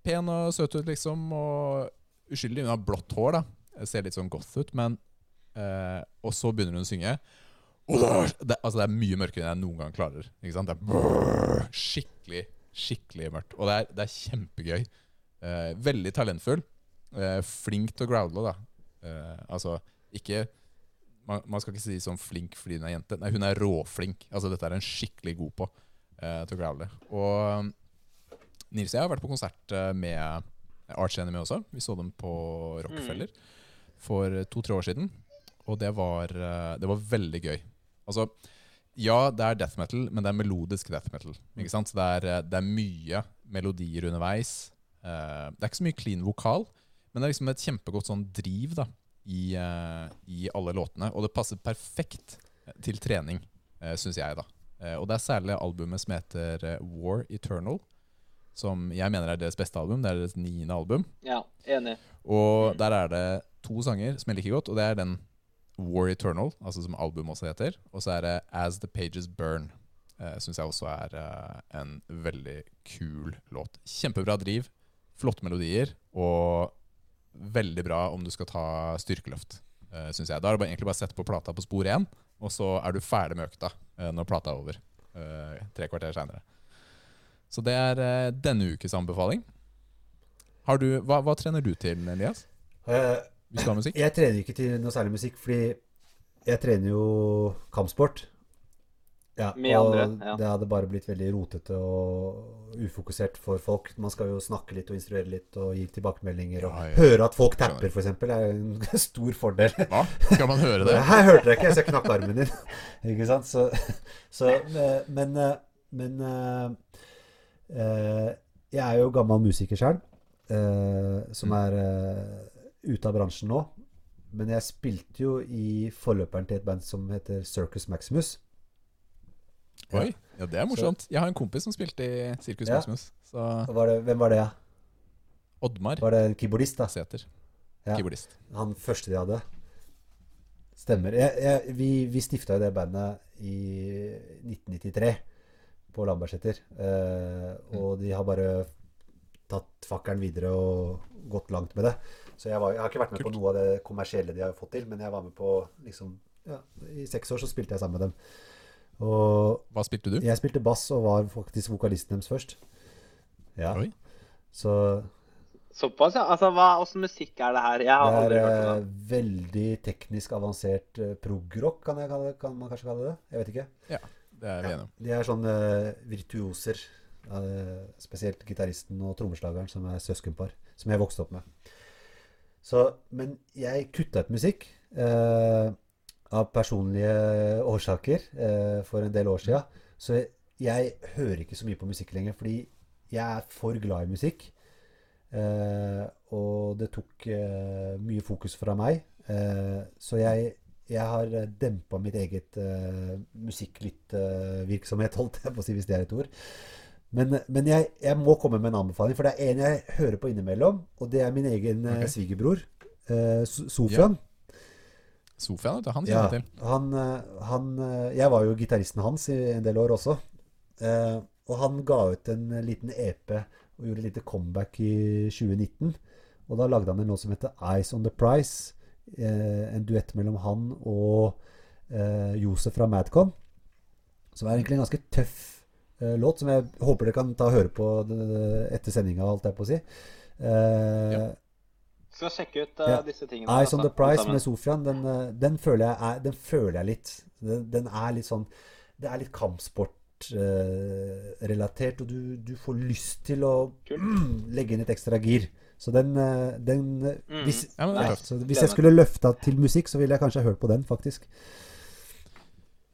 [SPEAKER 2] pen og søt ut, liksom, og uskyldig. Hun har blått hår, da. Ser litt sånn goth ut, men eh, Og så begynner hun å synge. Det altså det er mye mørkere enn jeg noen gang klarer. Ikke sant? Det er skikkelig, skikkelig mørkt. Og det er, det er kjempegøy. Eh, veldig talentfull. Eh, flink til å growle, da. Eh, altså, ikke man, man skal ikke si sånn flink fordi hun er jente. Nei, hun er råflink. Altså, dette er hun skikkelig god på eh, til å growle. Og Nils og jeg har vært på konsert eh, med Arch Enemy også. Vi så dem på Rockefeller for to-tre år siden. Og det var, eh, det var veldig gøy. Altså, ja, det er death metal, men det er melodisk death metal. Ikke sant? Så det er, eh, det er mye melodier underveis. Eh, det er ikke så mye clean vokal, men det er liksom et kjempegodt sånn driv da, i, i alle låtene. Og det passer perfekt til trening, syns jeg. da. Og det er særlig albumet som heter War Eternal, som jeg mener er deres beste album. Det er deres niende album.
[SPEAKER 1] Ja, enig.
[SPEAKER 2] Og der er det to sanger som jeg liker godt, og det er den War Eternal, altså som albumet også heter. Og så er det As The Pages Burn. Uh, Syns jeg også er uh, en veldig kul låt. Kjempebra driv, flotte melodier, og veldig bra om du skal ta styrkeløft. uh, syns jeg. Da er det egentlig bare å sette på plata på spor én, og så er du ferdig med økta uh, når plata er over. Tre kvarter seinere. Så det er uh, denne ukes anbefaling. Har du, hva, hva trener du til, Elias?
[SPEAKER 3] Eh,
[SPEAKER 2] Hvis du har musikk?
[SPEAKER 3] jeg trener ikke til noe særlig musikk, fordi jeg trener jo kampsport. Ja,
[SPEAKER 1] Med
[SPEAKER 3] og
[SPEAKER 1] andre, ja.
[SPEAKER 3] det hadde bare blitt veldig rotete og ufokusert for folk. Man skal jo snakke litt og instruere litt og gi tilbakemeldinger og
[SPEAKER 2] Ja, ja.
[SPEAKER 3] høre at folk tapper, f.eks. er en (laughs) stor fordel.
[SPEAKER 2] Hva? Skal man høre det? (laughs)
[SPEAKER 3] Her hørte jeg ikke, så jeg knakk armen din. (laughs) ikke sant? Så, så men, Men, eh, men eh, eh, Jeg er jo gammel musiker sjøl, som er eh, ute av bransjen nå. Men jeg spilte jo i forløperen til et band som heter Circus Maximus.
[SPEAKER 2] Oi, ja, det er morsomt. Jeg har en kompis som spilte i Circus
[SPEAKER 3] Ja.
[SPEAKER 2] Maximus. Så
[SPEAKER 3] Var det, hvem var det? ja?
[SPEAKER 2] Oddmar
[SPEAKER 3] Var det en keyboardist, da?
[SPEAKER 2] Sæter.
[SPEAKER 3] Ja.
[SPEAKER 2] Keyboardist.
[SPEAKER 3] Han første de hadde. Stemmer. Jeg, jeg, vi vi stifta jo det bandet i 1993 på Lambertseter. Eh, og de har bare tatt fakkelen videre og gått langt med det. Så jeg, var, jeg har ikke vært med på noe av det kommersielle de har fått til, men jeg var med på liksom ja, I seks år så spilte jeg sammen med dem. Og
[SPEAKER 2] Hva spilte du?
[SPEAKER 3] jeg spilte bass og var faktisk vokalisten deres først. Ja.
[SPEAKER 2] Oi.
[SPEAKER 3] Så
[SPEAKER 1] Såpass, ja. Altså, hva, slags musikk er det her? Jeg har
[SPEAKER 3] Det
[SPEAKER 1] aldri
[SPEAKER 3] er eh,
[SPEAKER 1] det.
[SPEAKER 3] veldig teknisk avansert uh, progrock, kan, jeg kan man kanskje kalle det? Jeg vet ikke.
[SPEAKER 2] Det er vi enige om.
[SPEAKER 3] De er sånne eh, virtuoser. spesielt gitaristen og trommeslageren, som er søskenpar. Som jeg vokste opp med. Så, men jeg kutta ut musikk eh, av personlige årsaker eh, for en del år sia. Så jeg, jeg hører ikke så mye på musikk lenger, fordi jeg er for glad i musikk. Eh, og det tok eh, mye fokus fra meg. Eh, så jeg, jeg har dempa mitt eget uh, musikklyttvirksomhet, uh, (laughs) holdt jeg på å si, hvis det er et ord. Men, men jeg, jeg må komme med en anbefaling, for det er en jeg hører på innimellom, og det er min egen okay.
[SPEAKER 2] Ok.
[SPEAKER 3] svigerbror, uh, Sofian. Ja.
[SPEAKER 2] Sofian, vet du. Han
[SPEAKER 3] Ja,
[SPEAKER 2] kjenner jeg til.
[SPEAKER 3] han, eh, han eh, Jeg var jo gitaristen hans i en del år også. Eh, og han ga ut en liten EP og gjorde et lite comeback i 2019. Og da lagde han en låt som heter 'Eyes On The Prize'. Eh, en duett mellom han og eh, Josef fra Madcon. Som er egentlig en ganske tøff eh, låt, som jeg håper dere kan ta og høre på etter sendinga, holdt jeg på å si. Eh,
[SPEAKER 2] Ja.
[SPEAKER 1] Skal sjekke ut
[SPEAKER 3] Ja.
[SPEAKER 1] disse tingene.
[SPEAKER 3] Eyes on the
[SPEAKER 1] Price
[SPEAKER 3] med Sofian, den, den, føler jeg er, den føler jeg litt. Den, den er litt sånn Det er litt kampsportrelatert, og du, du får lyst til å mm, (clears throat) legge inn et ekstra gir. Så den, eh, den eh,
[SPEAKER 1] Mm.
[SPEAKER 3] hvis,
[SPEAKER 2] Ja,
[SPEAKER 3] ja, så hvis jeg skulle løfta til musikk, så ville jeg kanskje hørt på den, faktisk.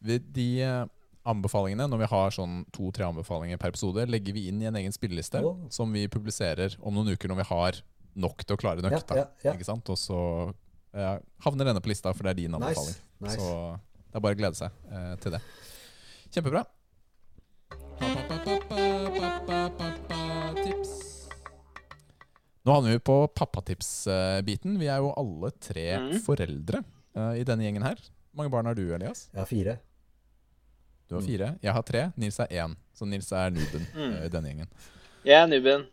[SPEAKER 2] De eh, anbefalingene, når vi har sånn to-tre anbefalinger per episode, legger vi inn i en egen spilleliste
[SPEAKER 3] oh.
[SPEAKER 2] som vi publiserer om noen uker når vi har nok til å klare nøkta.
[SPEAKER 3] ja, ja.
[SPEAKER 2] Ikke sant? Og så eh, havner denne på lista, for det er din anbefaling.
[SPEAKER 3] Nice. nice.
[SPEAKER 2] Så det er bare å glede seg eh, til det. Kjempebra. Tips. Nå havner vi på pappatips-biten. Vi er jo alle tre
[SPEAKER 1] mm.
[SPEAKER 2] foreldre uh, i denne gjengen her. Hvor mange barn har du, Elias?
[SPEAKER 3] Jeg har fire.
[SPEAKER 2] Du har
[SPEAKER 3] Mm.
[SPEAKER 2] fire. Jeg har tre. Nils er én. Så Nils er nuben
[SPEAKER 1] Mm.
[SPEAKER 2] eh, i denne gjengen.
[SPEAKER 1] Jeg er
[SPEAKER 2] nuben.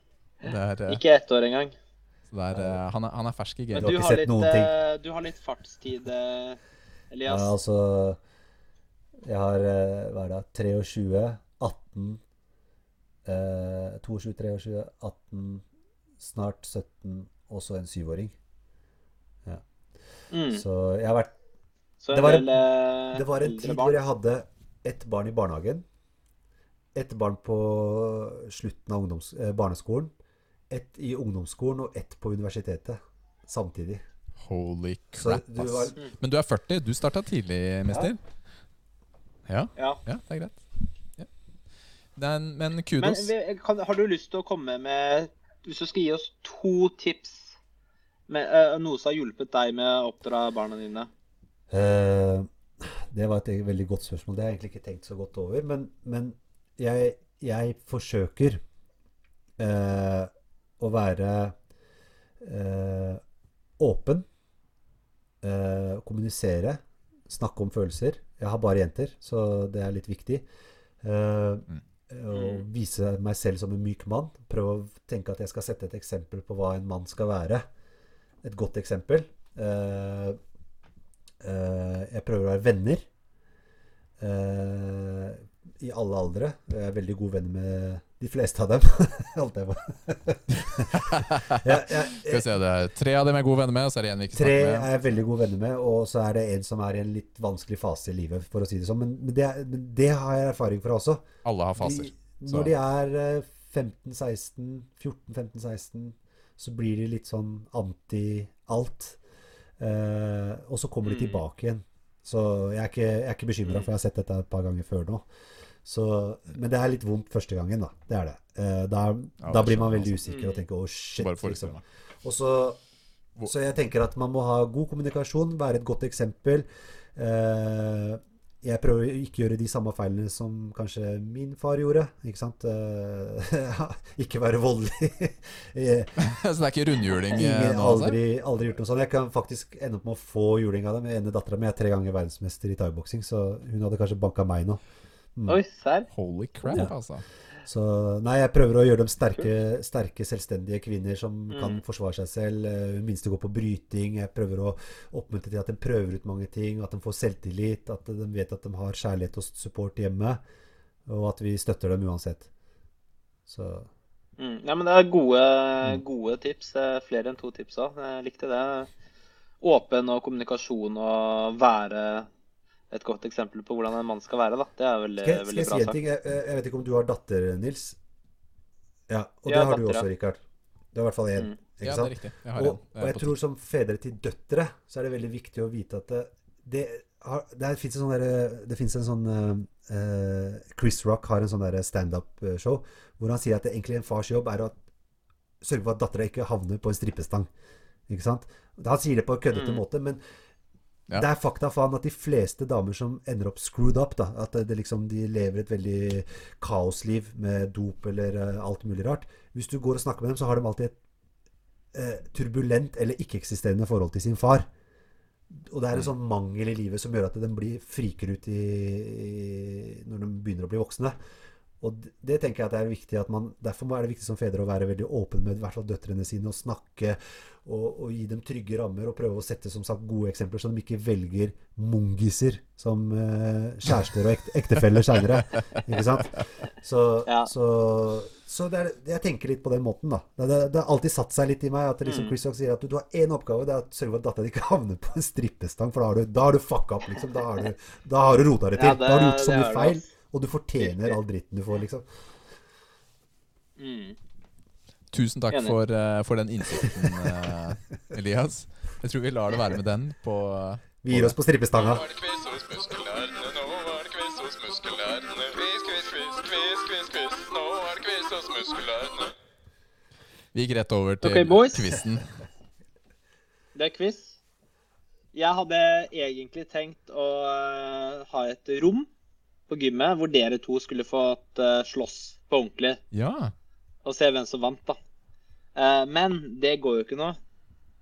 [SPEAKER 2] Er, uh,
[SPEAKER 1] Ikke ett år engang.
[SPEAKER 2] så det er, eh, han, er, han er fersk i
[SPEAKER 1] Men
[SPEAKER 2] gamet.
[SPEAKER 3] Du har
[SPEAKER 1] du har, litt, eh, du har litt fartstid, Elias.
[SPEAKER 3] Ja, altså Jeg har hva er det, 23, 18 eh, 22, 23, 18 Snart 17, og så en syvåring.
[SPEAKER 1] Mm.
[SPEAKER 3] Så jeg har vært
[SPEAKER 1] Så
[SPEAKER 3] det var en- Det var en tid hvor jeg hadde ett barn i barnehagen, ett barn på slutten av ungdoms, eh, barneskolen, ett i ungdomsskolen og ett på universitetet samtidig.
[SPEAKER 2] Holy
[SPEAKER 3] Så
[SPEAKER 2] crap,
[SPEAKER 3] du var
[SPEAKER 2] Men du er 40. Du starta tidlig, mester. Ja,
[SPEAKER 1] Ja.
[SPEAKER 2] ja, det er greit. Ja. Det men
[SPEAKER 1] Men
[SPEAKER 2] kudos.
[SPEAKER 1] Men, kan, har du lyst til å komme med Hvis du skal gi oss to tips med uh, noe som har hjulpet deg med å oppdra barna dine?
[SPEAKER 3] Uh, Det var et veldig godt spørsmål. Det har jeg egentlig ikke tenkt så godt over. Men, men jeg, jeg forsøker uh, å være eh, åpen. eh, kommunisere. Snakke om følelser. Jeg har bare jenter, så det er litt viktig. Eh, Å vise meg selv som en myk mann. Prøve å tenke at jeg skal sette et eksempel på hva en mann skal være. Et godt eksempel. Uh, uh, Jeg prøver å være venner. uh, I alle aldre. Jeg er veldig god venn med de fleste av dem. (laughs) Holdt jeg på. (laughs) jeg, jeg,
[SPEAKER 2] Skal vi se, det er tre av dem er gode venner med, og så er det én vi ikke
[SPEAKER 3] Tre
[SPEAKER 2] snakker
[SPEAKER 3] er
[SPEAKER 2] med.
[SPEAKER 3] jeg veldig gode venner med, og så er det en som er i en litt vanskelig fase i livet, for å si det sånn. Men, men, det, er- men det har jeg erfaring fra også.
[SPEAKER 2] Alle har faser.
[SPEAKER 3] De, når de er eh, 15-16, 14-15-16, så blir de litt sånn anti alt. Uh, og så kommer de
[SPEAKER 1] Mm.
[SPEAKER 3] tilbake igjen. Så jeg er ikke, jeg er ikke bekymra,
[SPEAKER 1] Mm.
[SPEAKER 3] for jeg har sett dette et par ganger før nå. Så, men det er litt vondt første gangen, da. Det er det. Eh, da,
[SPEAKER 2] Ja,
[SPEAKER 3] da blir man veldig usikker og tenker 'å, shit'. Liksom. Og så, så jeg tenker at man må ha god kommunikasjon, være et godt eksempel. Eh, jeg prøver ikke å ikke gjøre de samme feilene som kanskje min far gjorde. Ikke sant? Eh, (laughs) ikke være voldelig. (laughs)
[SPEAKER 2] Så det er ikke rundhjuling
[SPEAKER 3] Ingen,
[SPEAKER 2] altså?
[SPEAKER 3] aldri, aldri gjort noe sånt. Jeg kan faktisk ende opp med å få juling av det. Den ene dattera mi er tre ganger verdensmester i thaiboksing, så hun hadde kanskje banka meg nå. Mm.
[SPEAKER 1] Oi, serr?
[SPEAKER 2] Holy crap,
[SPEAKER 3] Ja.
[SPEAKER 2] altså.
[SPEAKER 3] Så nei, jeg prøver å gjøre dem sterke, sterke selvstendige kvinner som
[SPEAKER 1] Mm.
[SPEAKER 3] kan forsvare seg selv. Hun minste gå på bryting. Jeg prøver å oppmuntre til at de prøver ut mange ting. At de får selvtillit. At de vet at de har kjærlighet og support hjemme. Og at vi støtter dem uansett. Så
[SPEAKER 1] Mm. Ja, men det er gode,
[SPEAKER 3] Mm.
[SPEAKER 1] gode tips. Er Flere enn to tips òg. Jeg likte det. Åpen og kommunikasjon og være et godt eksempel på hvordan en mann skal være. da. Det er veldig,
[SPEAKER 3] skal, jeg- skal
[SPEAKER 1] veldig bra
[SPEAKER 3] si en
[SPEAKER 1] sagt.
[SPEAKER 3] ting? Jeg, jeg vet ikke om du har datter, Nils? Ja, og
[SPEAKER 1] Ja,
[SPEAKER 3] det har du også,
[SPEAKER 1] ja.
[SPEAKER 3] Rikard. Du har i hvert fall én.
[SPEAKER 1] Mm.
[SPEAKER 3] Ikke
[SPEAKER 2] Ja, det er riktig. Jeg har
[SPEAKER 3] Og,
[SPEAKER 2] en.
[SPEAKER 3] og jeg tror som fedre til døtre, så er det veldig viktig å vite at det, det, har, det finnes en sånn der, Det finnes en sånn eh, eh, Chris Rock har en sånn standup-show hvor han sier at det egentlig en fars jobb er å sørge for at dattera ikke havner på en strippestang. Ikke sant? Han sier det på en køddete
[SPEAKER 1] Mm.
[SPEAKER 3] måte, men
[SPEAKER 2] Ja.
[SPEAKER 3] det er fakta faen at de fleste damer som ender opp screwed up, da, at det, det liksom, de lever et veldig kaosliv med dop eller uh, alt mulig rart Hvis du går og snakker med dem, så har de alltid et uh, turbulent eller ikke-eksisterende forhold til sin far. Og det er en
[SPEAKER 2] Mm.
[SPEAKER 3] sånn mangel i livet som gjør at de blir friker ut i, i, når de begynner å bli voksne. Og det, det tenker jeg at det er viktig at man Derfor er det viktig som fedre å være veldig åpen med hvert fall døtrene sine og snakke og, og gi dem trygge rammer og prøve å sette som sagt gode eksempler, så de ikke velger mongiser som eh, kjærester og ekte, ektefeller seinere. Ikke sant? Så,
[SPEAKER 1] Ja.
[SPEAKER 3] så, så er, jeg tenker litt på den måten, da. Det, det, det har alltid satt seg litt i meg at liksom
[SPEAKER 1] Mm.
[SPEAKER 3] Chris Rock sier at du, du har én oppgave, det er å sørge for at dattera di ikke havner på en strippestang, for da har du, da har du fucka opp, liksom. Da har du, da har du rota det til.
[SPEAKER 1] Ja, det-
[SPEAKER 3] da har du gjort så mye feil. Og du fortjener all dritten du får, liksom.
[SPEAKER 1] Mm.
[SPEAKER 2] Tusen takk for, uh, for den innsikten, uh, Elias. Jeg tror vi lar det være med den på
[SPEAKER 3] Vi gir oss på strippestanga.
[SPEAKER 2] Vi gikk rett over til
[SPEAKER 1] okay,
[SPEAKER 2] quizen.
[SPEAKER 1] Det er quiz. Jeg hadde egentlig tenkt å eh, ha et rom på gymmet hvor dere to skulle fått eh, slåss på ordentlig.
[SPEAKER 2] Ja.
[SPEAKER 1] og se hvem som vant, da. Eh, men det går jo ikke nå,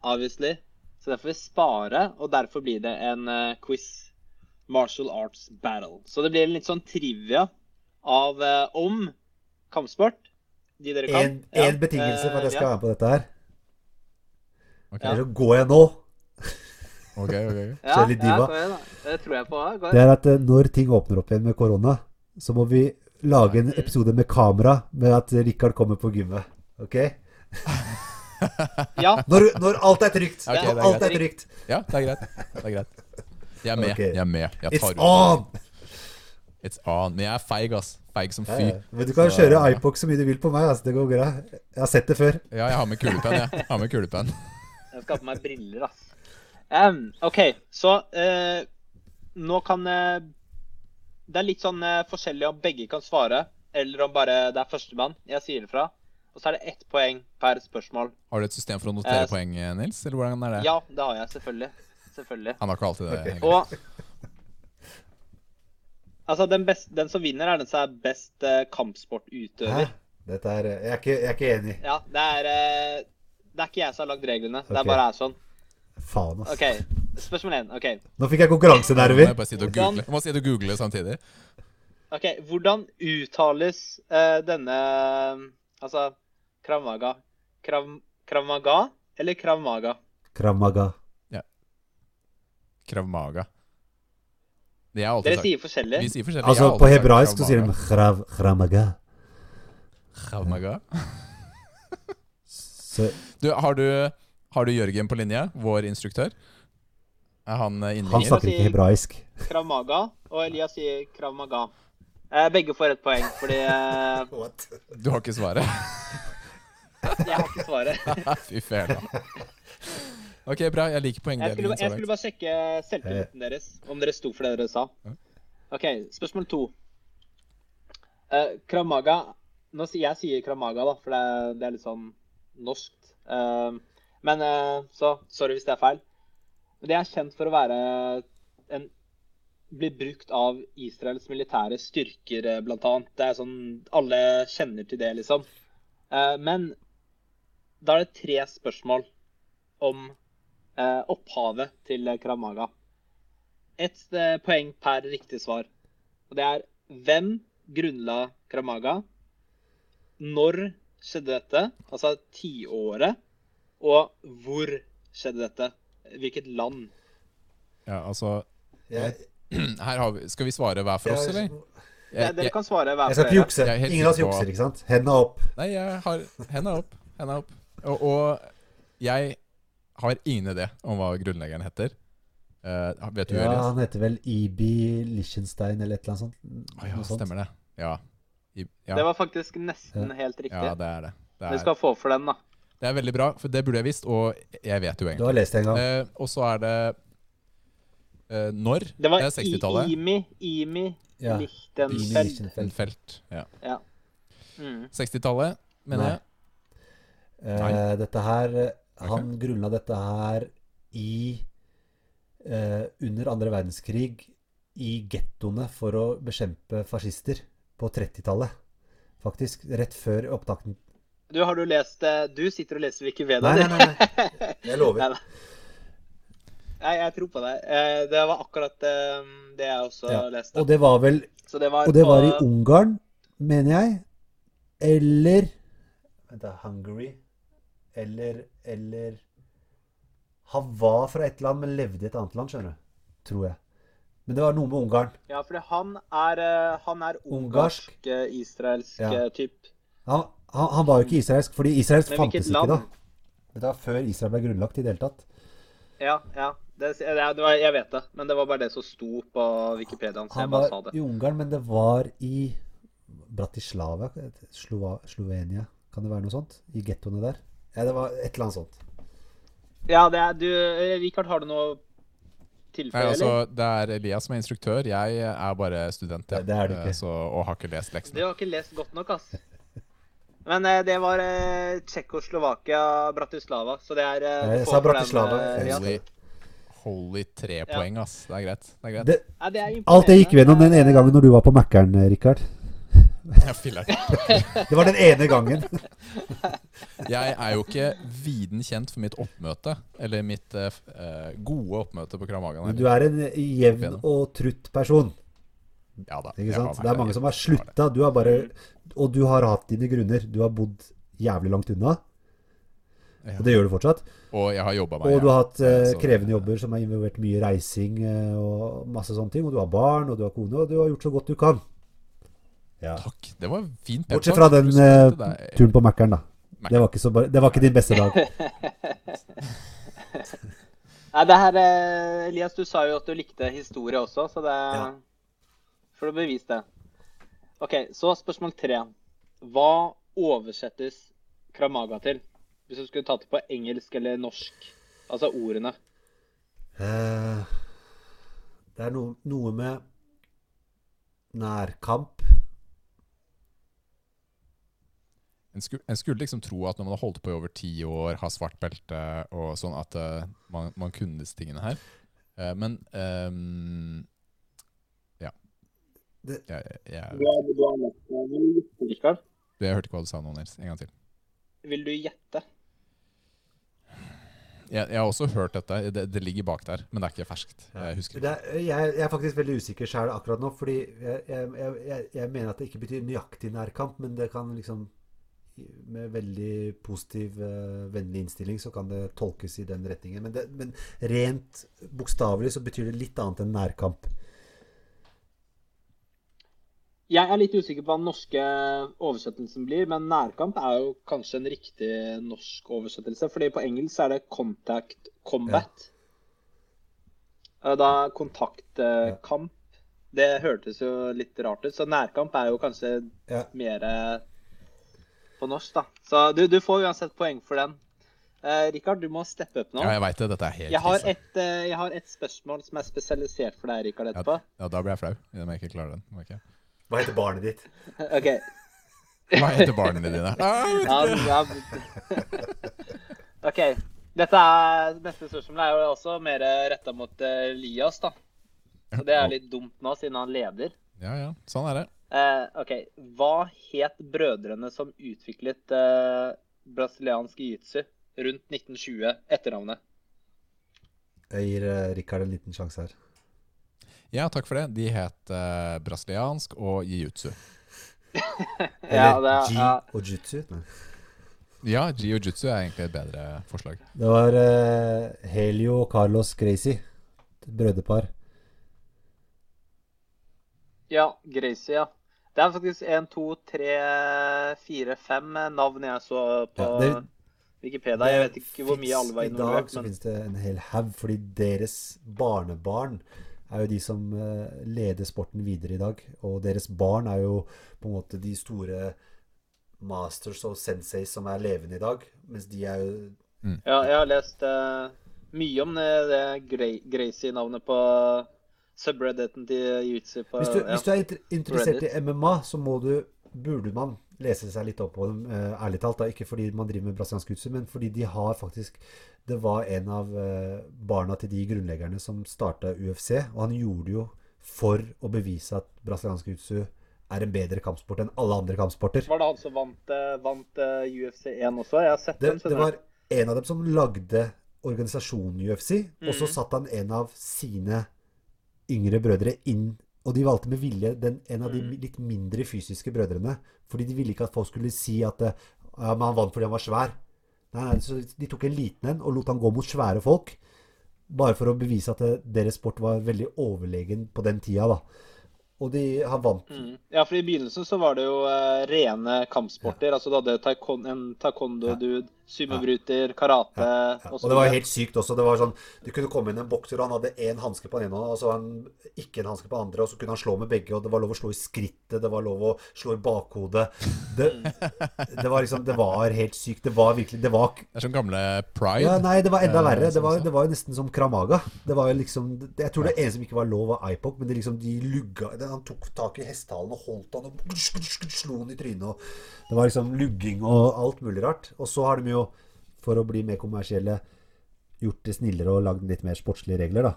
[SPEAKER 1] obviously. Så derfor vi spare, og derfor blir det en eh, quiz. Martial Arts Battle. Så det blir litt sånn trivia av om kampsport. De dere kan.
[SPEAKER 3] En, en betingelse for at jeg skal være med på dette her.
[SPEAKER 2] Ok,
[SPEAKER 3] Ellers så går jeg nå.
[SPEAKER 2] Ok. ok.
[SPEAKER 1] Ja, ja,
[SPEAKER 3] diva.
[SPEAKER 1] kom igjen. Det tror jeg på. Gå
[SPEAKER 3] Det er at eh, når ting åpner opp igjen med korona, så må vi lage en episode med kamera med at Rikard kommer på gymmet. Ok?
[SPEAKER 1] Ja,
[SPEAKER 3] Når, når alt er trygt.
[SPEAKER 2] Okay, er
[SPEAKER 3] alt er trygt.
[SPEAKER 2] Ja, det er greit. Det er greit. Jeg er med.
[SPEAKER 3] Okay.
[SPEAKER 2] Jeg er med. Jeg
[SPEAKER 3] It's on!
[SPEAKER 2] It's on. Men jeg er feig, ass. Feig som
[SPEAKER 3] Ja,
[SPEAKER 2] fy.
[SPEAKER 3] ja. Men du kan
[SPEAKER 2] Så-
[SPEAKER 3] kjøre iPox så mye du vil på meg. ass. Det går bra. Jeg har sett det før.
[SPEAKER 2] Ja, jeg har med kulepenn, jeg. jeg har med kulepenn.
[SPEAKER 1] jeg skal ha på meg briller, ass. Em, OK, så uh, nå kan uh, Det er litt sånn uh, forskjellig om begge kan svare, eller om bare det er førstemann. Jeg sier det fra. Og så er det ett poeng per spørsmål.
[SPEAKER 2] Har du et system for å notere
[SPEAKER 1] uh,
[SPEAKER 2] poeng, Nils? Eller hvordan er det?
[SPEAKER 1] Ja, det har jeg selvfølgelig. Selvfølgelig.
[SPEAKER 2] Han har ikke alltid det. Okay.
[SPEAKER 1] Og Altså, den, best, den som vinner, er den som er best eh,
[SPEAKER 3] Hæ? Dette er, jeg, er ikke, jeg er ikke enig.
[SPEAKER 1] Ja, det er uh, Det er ikke jeg som har lagd reglene. Det er bare er sånn.
[SPEAKER 3] Faen, ass.
[SPEAKER 1] OK. Spørsmål én. Okay.
[SPEAKER 3] Nå fikk jeg konkurransenerver.
[SPEAKER 2] jeg sitte google, jeg må sitte og google samtidig.
[SPEAKER 1] Ok, Hvordan uttales uh, denne Altså Kravmaga. Krav, kravmaga eller Kravmaga?
[SPEAKER 3] Kravmaga.
[SPEAKER 2] Ja. Kravmaga. Det er alltid
[SPEAKER 1] Dere
[SPEAKER 2] sagt.
[SPEAKER 1] sier forskjellig.
[SPEAKER 2] Vi sier forskjellig.
[SPEAKER 3] Altså, på hebraisk så sier de
[SPEAKER 2] krav, kravmaga. Kravmaga? (laughs)
[SPEAKER 3] Så
[SPEAKER 2] Du, har du, har du Jørgen på linje, vår instruktør? Er han eh,
[SPEAKER 3] han snakker ikke hebraisk.
[SPEAKER 1] Krav Maga, og Elias sier Krav Maga. Eh, begge får ett poeng, fordi eh, (laughs)
[SPEAKER 2] Du har ikke svaret? (laughs)
[SPEAKER 1] jeg har ikke svaret. (laughs)
[SPEAKER 2] Fy fæl, da. Ok, bra. Jeg liker poengdelingen Jeg,
[SPEAKER 1] jeg skulle bare sjekke selvtilliten deres, om dere sto for det dere sa. OK, spørsmål to. Uh, Krav Maga Nå sier jeg sier Krav Maga, da, for det, er- det er litt sånn norskt. Men eh, så sorry hvis det er feil. Men det er kjent for å være en blir brukt av Israels militære styrker, eh, blant annet. Det er sånn Alle kjenner til det, liksom. Eh, men da er det tre spørsmål om opphavet til Krav Maga. Ett poeng per riktig svar. Og det er hvem grunnla Krav Maga? Når skjedde dette? Altså tiåret. Og hvor skjedde dette? Hvilket land?
[SPEAKER 2] Ja, altså
[SPEAKER 3] Jeg, (clears throat)
[SPEAKER 2] Her har vi Skal vi svare hver for oss, eller?
[SPEAKER 1] Ja,
[SPEAKER 2] Jeg,
[SPEAKER 1] dere kan svare hver
[SPEAKER 3] jeg skal ikke
[SPEAKER 1] dere.
[SPEAKER 3] jukse. Ingen av oss jukser, ikke sant? Henda opp.
[SPEAKER 2] nei, jeg har henda opp. Henda opp. Og, og jeg har ingen idé om hva grunnleggeren heter. Uh, vet du,
[SPEAKER 3] Ja,
[SPEAKER 2] Elias?
[SPEAKER 3] han heter vel Ibi Lichtenstein eller et eller annet sånt.
[SPEAKER 2] Oh, ja,
[SPEAKER 3] sånt.
[SPEAKER 2] stemmer det. Ja. I, ja.
[SPEAKER 1] Det var faktisk nesten helt riktig.
[SPEAKER 2] ja, det er det. Det
[SPEAKER 1] Dere
[SPEAKER 2] er,
[SPEAKER 1] skal få for den, da.
[SPEAKER 2] Det er veldig bra, for det burde jeg visst, og jeg vet jo
[SPEAKER 3] Du
[SPEAKER 2] egentlig.
[SPEAKER 3] har lest det en gang.
[SPEAKER 2] Eh, og så er det eh, Når?
[SPEAKER 1] Det var
[SPEAKER 2] er 60-tallet.
[SPEAKER 1] I- Imi, Imi
[SPEAKER 3] Ja. Imi
[SPEAKER 1] Lichtenfeld.
[SPEAKER 3] Liechtenfeld.
[SPEAKER 2] Ja.
[SPEAKER 1] Mm.
[SPEAKER 2] 60-tallet, mener
[SPEAKER 3] Nei.
[SPEAKER 2] jeg.
[SPEAKER 3] Eh, dette her Han okay. Grunnla dette her i eh, Under andre verdenskrig i gettoene for å bekjempe fascister på 30-tallet. Faktisk. Rett før opptakten
[SPEAKER 1] Du, har du lest eh, Du sitter og leser Wikipedia,
[SPEAKER 3] Nei,
[SPEAKER 1] du.
[SPEAKER 3] nei, nei. nei. (laughs) Jeg lover.
[SPEAKER 1] Nei, Nei, jeg tror på deg. Eh, Det var akkurat eh, det jeg også
[SPEAKER 3] Ja.
[SPEAKER 1] leste.
[SPEAKER 3] Og det var vel
[SPEAKER 1] Så det var,
[SPEAKER 3] Og det var i Ungarn, mener jeg. Eller Vent, da. Hungary. Eller Eller Han var fra et land, men levde i et annet land, skjønner du. Tror jeg. Men det var noe med Ungarn.
[SPEAKER 1] Ja, for han er, han er
[SPEAKER 3] Ungarsk.
[SPEAKER 1] ungarsk, eh, israelsk
[SPEAKER 3] Ja.
[SPEAKER 1] type.
[SPEAKER 3] Han, han, han var jo ikke israelsk, fordi Israel
[SPEAKER 1] Men
[SPEAKER 3] fantes ikke da. Det var før Israel ble grunnlagt i det hele tatt.
[SPEAKER 1] Ja, ja. Det, det, det var, jeg vet det, men det var bare det som sto på Wikipedia. Så
[SPEAKER 3] Han var
[SPEAKER 1] sa det.
[SPEAKER 3] i Ungarn, men det var i Bratislava, Slova, Slovenia, kan det være noe sånt? I gettoene der? Ja, det var et eller annet sånt.
[SPEAKER 1] Ja, det er du Rikard, har du noe
[SPEAKER 2] Nei,
[SPEAKER 1] tilfelle,
[SPEAKER 2] altså,
[SPEAKER 1] eller?
[SPEAKER 2] det er Elias som er instruktør. Jeg er bare student, ja.
[SPEAKER 3] Det- det er du ikke.
[SPEAKER 2] Eh, Så, og har ikke lest
[SPEAKER 1] Du har ikke lest godt nok, ass. Men eh, det var eh, Tsjekkoslovakia, Bratislava, så det er eh,
[SPEAKER 3] Jeg sa Bratislava.
[SPEAKER 1] eh,
[SPEAKER 2] Holy, holy tre poeng, ass. Det er greit. Det er greit.
[SPEAKER 3] Det,
[SPEAKER 1] Ja, det er
[SPEAKER 3] alt det gikk vi gjennom den ene gangen når du var på Mækkern, Rikard. (laughs) Det var den ene gangen. (laughs)
[SPEAKER 2] Jeg er jo ikke viden kjent for mitt oppmøte, eller mitt eh, eh, gode oppmøte på Kramagan.
[SPEAKER 3] Men du er en jevn og trutt person.
[SPEAKER 2] Ja da.
[SPEAKER 3] Ikke sant?
[SPEAKER 2] Ja, nei,
[SPEAKER 3] Det er mange som har slutta. Du har bare Og du har hatt dine grunner. Du har bodd jævlig langt unna,
[SPEAKER 2] Ja.
[SPEAKER 3] og det gjør du fortsatt.
[SPEAKER 2] Og jeg har jobba meg
[SPEAKER 3] Og du har hatt eh, krevende jobber som har involvert mye reising eh, og masse sånne ting. Og du har barn, og du har kone, og du har gjort så godt du kan. Ja.
[SPEAKER 2] Takk. Det var fint.
[SPEAKER 3] Bortsett fra den eh, turen på Mækkern, da. Det var, ikke så bare, det var ikke din beste dag. (laughs) (laughs)
[SPEAKER 1] Nei, det her, eh, Elias, du sa jo at du likte historie også, så det
[SPEAKER 3] Ja.
[SPEAKER 1] Får å bevise det. OK, så spørsmål tre. Hva oversettes kramaga til? Hvis du skulle tatt det på engelsk eller norsk? Altså ordene.
[SPEAKER 3] Eh, det er noe, noe med nærkamp.
[SPEAKER 2] En skulle, en skulle liksom tro at når man har holdt på i over ti år, har svart belte og sånn, at uh, man, man kunne disse tingene her. Uh, men ehm, ja.
[SPEAKER 3] Det-
[SPEAKER 2] Jeg, jeg, jeg hørte ikke hva du sa nå, Nils. En gang til.
[SPEAKER 1] vil du gjette?
[SPEAKER 2] Jeg, jeg har også hørt dette. Det, det ligger bak der, men det er ikke ferskt. Jeg husker
[SPEAKER 3] Det
[SPEAKER 2] ikke.
[SPEAKER 3] er, jeg, jeg er faktisk veldig usikker sjøl akkurat nå, fordi jeg, jeg, jeg, jeg, jeg mener at det ikke betyr nøyaktig nærkamp, men det kan liksom med veldig positiv, eh, vennlig innstilling, så kan det tolkes i den retningen. Men, det, men rent bokstavelig så betyr det litt annet enn nærkamp.
[SPEAKER 1] Jeg er litt usikker på hva den norske oversettelsen blir, men nærkamp er jo kanskje en riktig norsk oversettelse. fordi på engelsk er det contact combat. Ja. Da kontaktkamp. Det hørtes jo litt rart ut. Så nærkamp er jo kanskje
[SPEAKER 3] Ja.
[SPEAKER 1] mer eh, på norsk, da. Så du, du får uansett poeng for den. Eh, Rikard, du må steppe opp nå.
[SPEAKER 2] Ja, jeg vet det. Dette er helt
[SPEAKER 1] Jeg har, et, eh, jeg har et spørsmål som er spesialisert for deg, Rikard, etterpå.
[SPEAKER 2] Ja, da blir jeg flau. Om jeg ikke klarer den. Ok.
[SPEAKER 3] Hva heter barnet ditt? (laughs)
[SPEAKER 1] OK.
[SPEAKER 2] Hva heter barna dine? Ah,
[SPEAKER 1] Ja, ja. (laughs) OK. Dette er, neste spørsmål er jo også mer retta mot eh, Elias, da. Så det er litt dumt nå, siden han leder.
[SPEAKER 2] Ja, ja. Sånn er det.
[SPEAKER 1] Eh, OK. Hva het brødrene som utviklet eh, brasiliansk jiu-jitsu rundt 1920? Etternavnet.
[SPEAKER 3] Jeg gir eh, Rikard en liten sjanse her.
[SPEAKER 2] Ja, takk for det. De het uh, brasiliansk og jiu-jitsu. (laughs)
[SPEAKER 1] Ja, det er, ja.
[SPEAKER 3] og jutsu.
[SPEAKER 2] Ja, jiu-jitsu er egentlig et bedre forslag.
[SPEAKER 3] Det var uh, Helio og Carlos Gracy. Et brødrepar.
[SPEAKER 1] Ja, Gracy, ja. Det er faktisk én, to, tre, fire, fem navn jeg så på
[SPEAKER 3] Ja, det-
[SPEAKER 1] Wikipedia. Jeg vet ikke hvor mye alle var
[SPEAKER 3] I dag så
[SPEAKER 1] men
[SPEAKER 3] finnes det en hel haug, fordi deres barnebarn er jo de som eh, leder sporten videre i dag. Og deres barn er jo på en måte de store masters og senseis som er levende i dag. Mens de er jo
[SPEAKER 1] ja, jeg har lest uh, mye om det, det Gra- Gracie-navnet på subredditen til jiu-jitsu
[SPEAKER 3] Hvis
[SPEAKER 1] ja.
[SPEAKER 3] hvis du er inter interessert
[SPEAKER 1] Reddit.
[SPEAKER 3] i MMA, så må du burde man lese seg litt opp på dem, eh, ærlig talt. da, Ikke fordi man driver med brasiliansk jiu men fordi de har faktisk Det var en av eh, barna til de grunnleggerne som starta UFC, og han gjorde det jo for å bevise at brasiliansk jiu er en bedre kampsport enn alle andre kampsporter.
[SPEAKER 1] Var det han som vant, eh, vant UFC 1 også? Jeg har sett
[SPEAKER 3] Det,
[SPEAKER 1] dem.
[SPEAKER 3] det var en av dem som lagde organisasjonen UFC, og så
[SPEAKER 1] Mhm.
[SPEAKER 3] satt han en av sine yngre brødre inn. Og de valgte med vilje den, en av de
[SPEAKER 1] Mhm.
[SPEAKER 3] litt mindre fysiske brødrene. Fordi de ville ikke at folk skulle si at eh, ja, men han vant fordi han var svær. Nei, nei, så De tok en liten en og lot han gå mot svære folk. Bare for å bevise at det, deres sport var veldig overlegen på den tida. da. Og de har vant
[SPEAKER 1] Mm. Ja, for i begynnelsen så var det jo uh, rene kampsporter. Altså du hadde taekwondo, en taekwondo-dude, sumobryter, karate
[SPEAKER 3] Ja,
[SPEAKER 1] og
[SPEAKER 3] og det var helt sykt også. Det var sånn, Det kunne komme inn en bokser, og han hadde én hanske på den ene hånda, og så han ikke en hanske på den andre, og så kunne han slå med begge, og det var lov å slå i skrittet, det var lov å slå i bakhodet. Det, det var liksom Det var helt sykt. Det var virkelig Det var
[SPEAKER 2] Det er som gamle Pride.
[SPEAKER 3] ja, Nei, det var enda
[SPEAKER 2] Eh,
[SPEAKER 3] verre. Det var, det var nesten som Kramaga. Det var liksom Jeg tror det eneste som ikke var lov, var IPOC, men det liksom de lugga Han tok tak i hestehalen og holdt han og slo han i trynet. Og det var liksom lugging og alt mulig rart. Og så har de jo, for å bli mer kommersielle, gjort det snillere og lagd litt mer sportslige regler, da.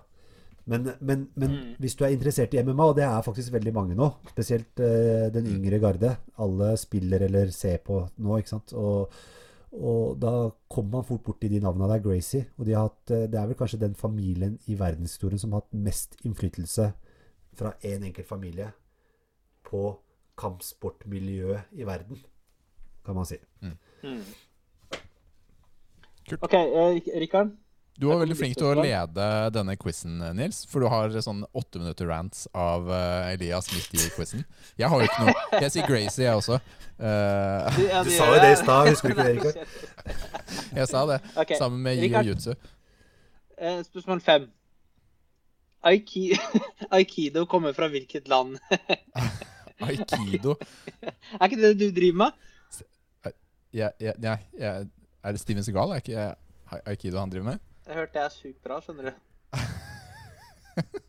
[SPEAKER 3] Men, men, men
[SPEAKER 1] Mm.
[SPEAKER 3] hvis du er interessert i MMA, og det er faktisk veldig mange nå, spesielt eh, den yngre garde Alle spiller eller ser på nå, ikke sant. Og, og da kommer man fort borti de navnene der, Gracie. Og de har hatt, eh, det er vel kanskje den familien i verdenshistorien som har hatt mest innflytelse fra én en enkelt familie på kampsportmiljøet i verden, kan man si.
[SPEAKER 1] Mm.
[SPEAKER 2] Kult.
[SPEAKER 1] OK, eh, Rikard.
[SPEAKER 2] Du var veldig flink
[SPEAKER 1] til
[SPEAKER 2] å lede denne quizen, Nils. For du har sånn åtte minutter rants av eh, Elias midt i quizen. Jeg har jo ikke noe Jeg sier Gracie, jeg også. Eh,
[SPEAKER 1] Ja,
[SPEAKER 3] Du
[SPEAKER 1] det
[SPEAKER 3] sa jo det i stad, husker du ikke det, Rikard? (laughs)
[SPEAKER 2] jeg sa det.
[SPEAKER 1] okay.
[SPEAKER 2] Sammen med
[SPEAKER 1] Rikard.
[SPEAKER 2] Jiu Jutsu.
[SPEAKER 1] Eh, spørsmål fem. Aiki (laughs) Aikido kommer fra hvilket land? (laughs)
[SPEAKER 2] Aikido.
[SPEAKER 1] er ikke det du driver med?
[SPEAKER 2] Jeg, jeg, jeg, jeg, er det Steven Segal? Er ikke aikido han driver med?
[SPEAKER 1] Jeg hørte jeg er sykt bra, skjønner du. (laughs)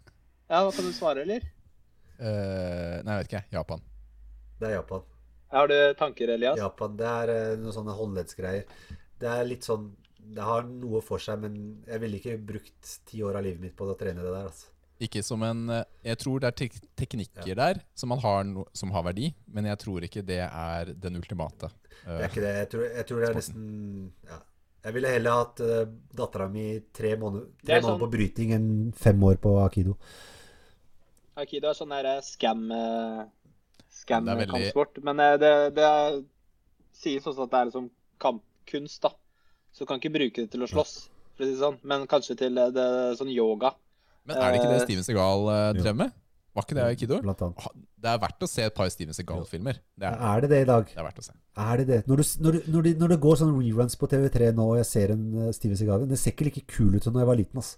[SPEAKER 1] Ja, hva kan du svare, eller?
[SPEAKER 2] Uh, nei, jeg vet ikke. Japan.
[SPEAKER 3] Det er Japan.
[SPEAKER 1] Har du tanker, Elias?
[SPEAKER 3] Japan, det er uh, noen sånne håndleddsgreier. Det er litt sånn Det har noe for seg, men jeg ville ikke brukt ti år av livet mitt på å trene det der. altså.
[SPEAKER 2] Ikke som en eh, Jeg tror det er tek teknikker der som, man har no som har verdi, men jeg tror ikke det er den ultimate.
[SPEAKER 3] Det er
[SPEAKER 2] Eh,
[SPEAKER 3] ikke det. Jeg tror, jeg tror det er
[SPEAKER 2] Sporten.
[SPEAKER 3] nesten ja. Jeg ville heller hatt uh, dattera mi tre måneder, tre
[SPEAKER 1] er
[SPEAKER 3] måneder
[SPEAKER 1] sånn-
[SPEAKER 3] på bryting enn fem år på akido.
[SPEAKER 1] Akido er sånn der scam eh,
[SPEAKER 2] Det er veldig-
[SPEAKER 1] Scam-kampsport. Men uh, det, det er sies også at det er liksom kampkunst, da. Så du kan ikke bruke det til å slåss, for å si det sånn. Men kanskje til eh, det, sånn yoga.
[SPEAKER 2] Men er det ikke det
[SPEAKER 1] Eh,
[SPEAKER 2] Steven Segal eh, drev med? Var ikke det aikido?
[SPEAKER 3] Blant annet.
[SPEAKER 2] Det er verdt å se et par Steven Segal-filmer. Det, er-
[SPEAKER 3] Er det det i dag?
[SPEAKER 2] det er verdt å se.
[SPEAKER 3] Er det det? Når, du, når, du, når, de, når det går sånne reruns på TV3 nå, og jeg ser en uh, Steven Seagal Det ser ikke like kul ut som da jeg var liten. ass.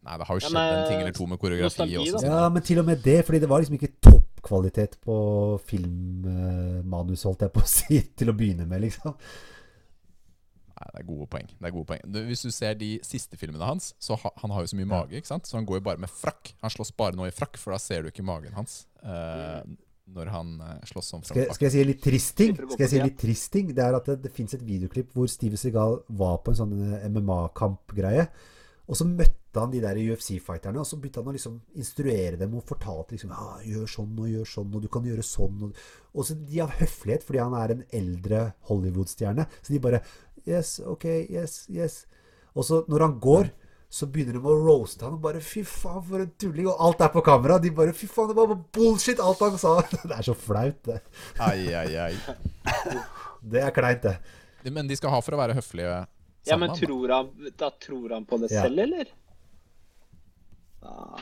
[SPEAKER 2] Nei, det har jo
[SPEAKER 1] Ja,
[SPEAKER 2] skjedd
[SPEAKER 1] men,
[SPEAKER 2] en ting eller to med koreografi
[SPEAKER 1] nostalgi,
[SPEAKER 2] også.
[SPEAKER 3] Ja, men til og med det, fordi det var liksom ikke toppkvalitet på filmmanus, holdt jeg på å si, (laughs) til å begynne med, liksom.
[SPEAKER 2] Det er gode poeng. Det er gode poeng. Du, hvis du ser de siste filmene hans, så ha, han har jo så mye mage, ikke sant? Så han går jo bare med frakk. Han slåss bare nå i frakk, for da ser du ikke magen hans Uh, når han eh, slåss om
[SPEAKER 3] Skal, skal jeg si en litt trist ting? Skal jeg si en litt trist ting? Det er at det, det fins et videoklipp hvor Steve Segal var på en sånn eh, MMA-kampgreie. Og så møtte han de der UFC-fighterne, og så begynte han å liksom instruere dem og fortalte liksom ja, gjør sånn og gjør sånn, og du kan gjøre sånn. Og, og så de av høflighet, fordi han er en eldre Hollywood-stjerne, så de bare Yes, ok, yes, yes. Og så når han går, så begynner de å roaste han og bare Fy faen, for en tulling. Og alt er på kamera. De bare Fy faen, det var bare bullshit, alt han sa. (laughs) Det er så flaut, det.
[SPEAKER 2] Ai, ai, ai. (laughs)
[SPEAKER 3] Det er kleint, det.
[SPEAKER 2] Men de skal ha for å være høflige
[SPEAKER 1] Ja, men tror han, da tror han på det
[SPEAKER 3] Ja.
[SPEAKER 1] selv, eller? Ja.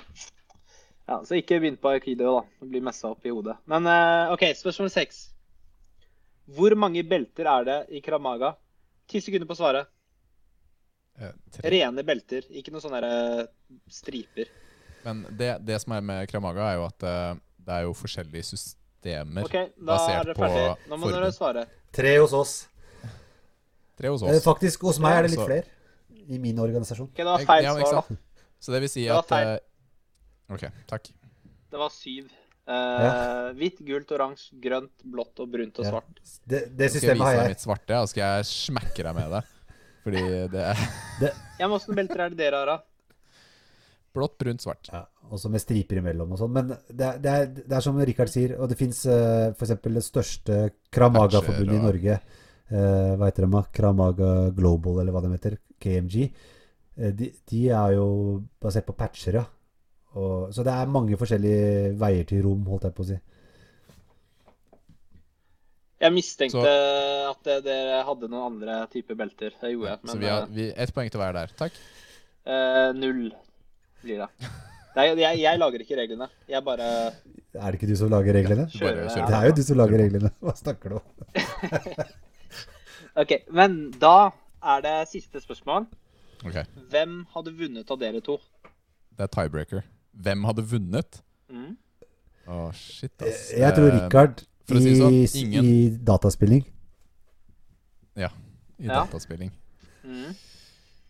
[SPEAKER 1] ja, så ikke begynn på aikido, da. Det blir messa opp i hodet. Men eh, OK, spørsmål seks. Hvor mange belter er det i Kramaga? Ti sekunder på å svare.
[SPEAKER 2] Eh.
[SPEAKER 1] Rene belter, ikke noe sånne der, eh, striper.
[SPEAKER 2] Men det, det som er med Kramaga, er jo at eh, det er jo forskjellige systemer
[SPEAKER 1] okay, da
[SPEAKER 2] basert
[SPEAKER 1] er dere
[SPEAKER 2] på.
[SPEAKER 1] Nå må dere svare.
[SPEAKER 3] Tre hos oss.
[SPEAKER 2] Tre hos
[SPEAKER 3] Eh,
[SPEAKER 2] oss.
[SPEAKER 3] faktisk, hos meg er det litt flere. I min organisasjon.
[SPEAKER 1] OK, det var feil svar, da.
[SPEAKER 2] Så det vil si
[SPEAKER 1] Det var
[SPEAKER 2] at
[SPEAKER 1] feil.
[SPEAKER 2] OK, takk.
[SPEAKER 1] Det var syv. Eh, Hvitt, gult, oransje, grønt, blått og brunt og
[SPEAKER 3] Ja.
[SPEAKER 1] svart.
[SPEAKER 3] Det, det
[SPEAKER 2] Så skal jeg
[SPEAKER 3] systemet
[SPEAKER 2] vise
[SPEAKER 3] har
[SPEAKER 2] deg
[SPEAKER 3] jeg.
[SPEAKER 2] mitt svarte, og skal jeg smekke deg med det. Fordi det er
[SPEAKER 1] Ja, men Åssen belter er det dere har, da?
[SPEAKER 2] blått, brunt, svart.
[SPEAKER 3] Ja, også med striper imellom og sånn. Men det, det, er, det er som Rikard sier, og det fins uh, f.eks. det største Kramaga-forbundet i Norge. Uh, hva heter de? Kramaga Global, eller hva de heter. KMG. Uh, de, de er jo basert på patcher, ja. Og, så det er mange forskjellige veier til rom, holdt jeg på å si.
[SPEAKER 1] Jeg mistenkte
[SPEAKER 2] Så-
[SPEAKER 1] at det- dere hadde noen andre typer belter. Det gjorde jeg.
[SPEAKER 2] Så vi har vi, ett poeng til hver der. Takk.
[SPEAKER 1] Uh, null blir det. Nei, jeg, jeg lager ikke reglene. Jeg bare
[SPEAKER 3] Er det ikke du som lager reglene?
[SPEAKER 1] Kjører
[SPEAKER 2] kjører
[SPEAKER 3] Det er jo du som lager reglene. Hva snakker du om? (laughs)
[SPEAKER 1] OK. Men da er det siste spørsmål.
[SPEAKER 2] Okay.
[SPEAKER 1] Hvem hadde vunnet av dere to?
[SPEAKER 2] Det er tiebreaker. Hvem hadde vunnet?
[SPEAKER 1] Mm.
[SPEAKER 2] Oh, shit, ass.
[SPEAKER 3] Jeg tror
[SPEAKER 2] Richard
[SPEAKER 3] Rikard
[SPEAKER 2] for å si det
[SPEAKER 3] i,
[SPEAKER 2] sånn, ingen-
[SPEAKER 3] i dataspilling
[SPEAKER 2] Ja, i
[SPEAKER 1] Ja.
[SPEAKER 2] dataspilling.
[SPEAKER 1] Mm.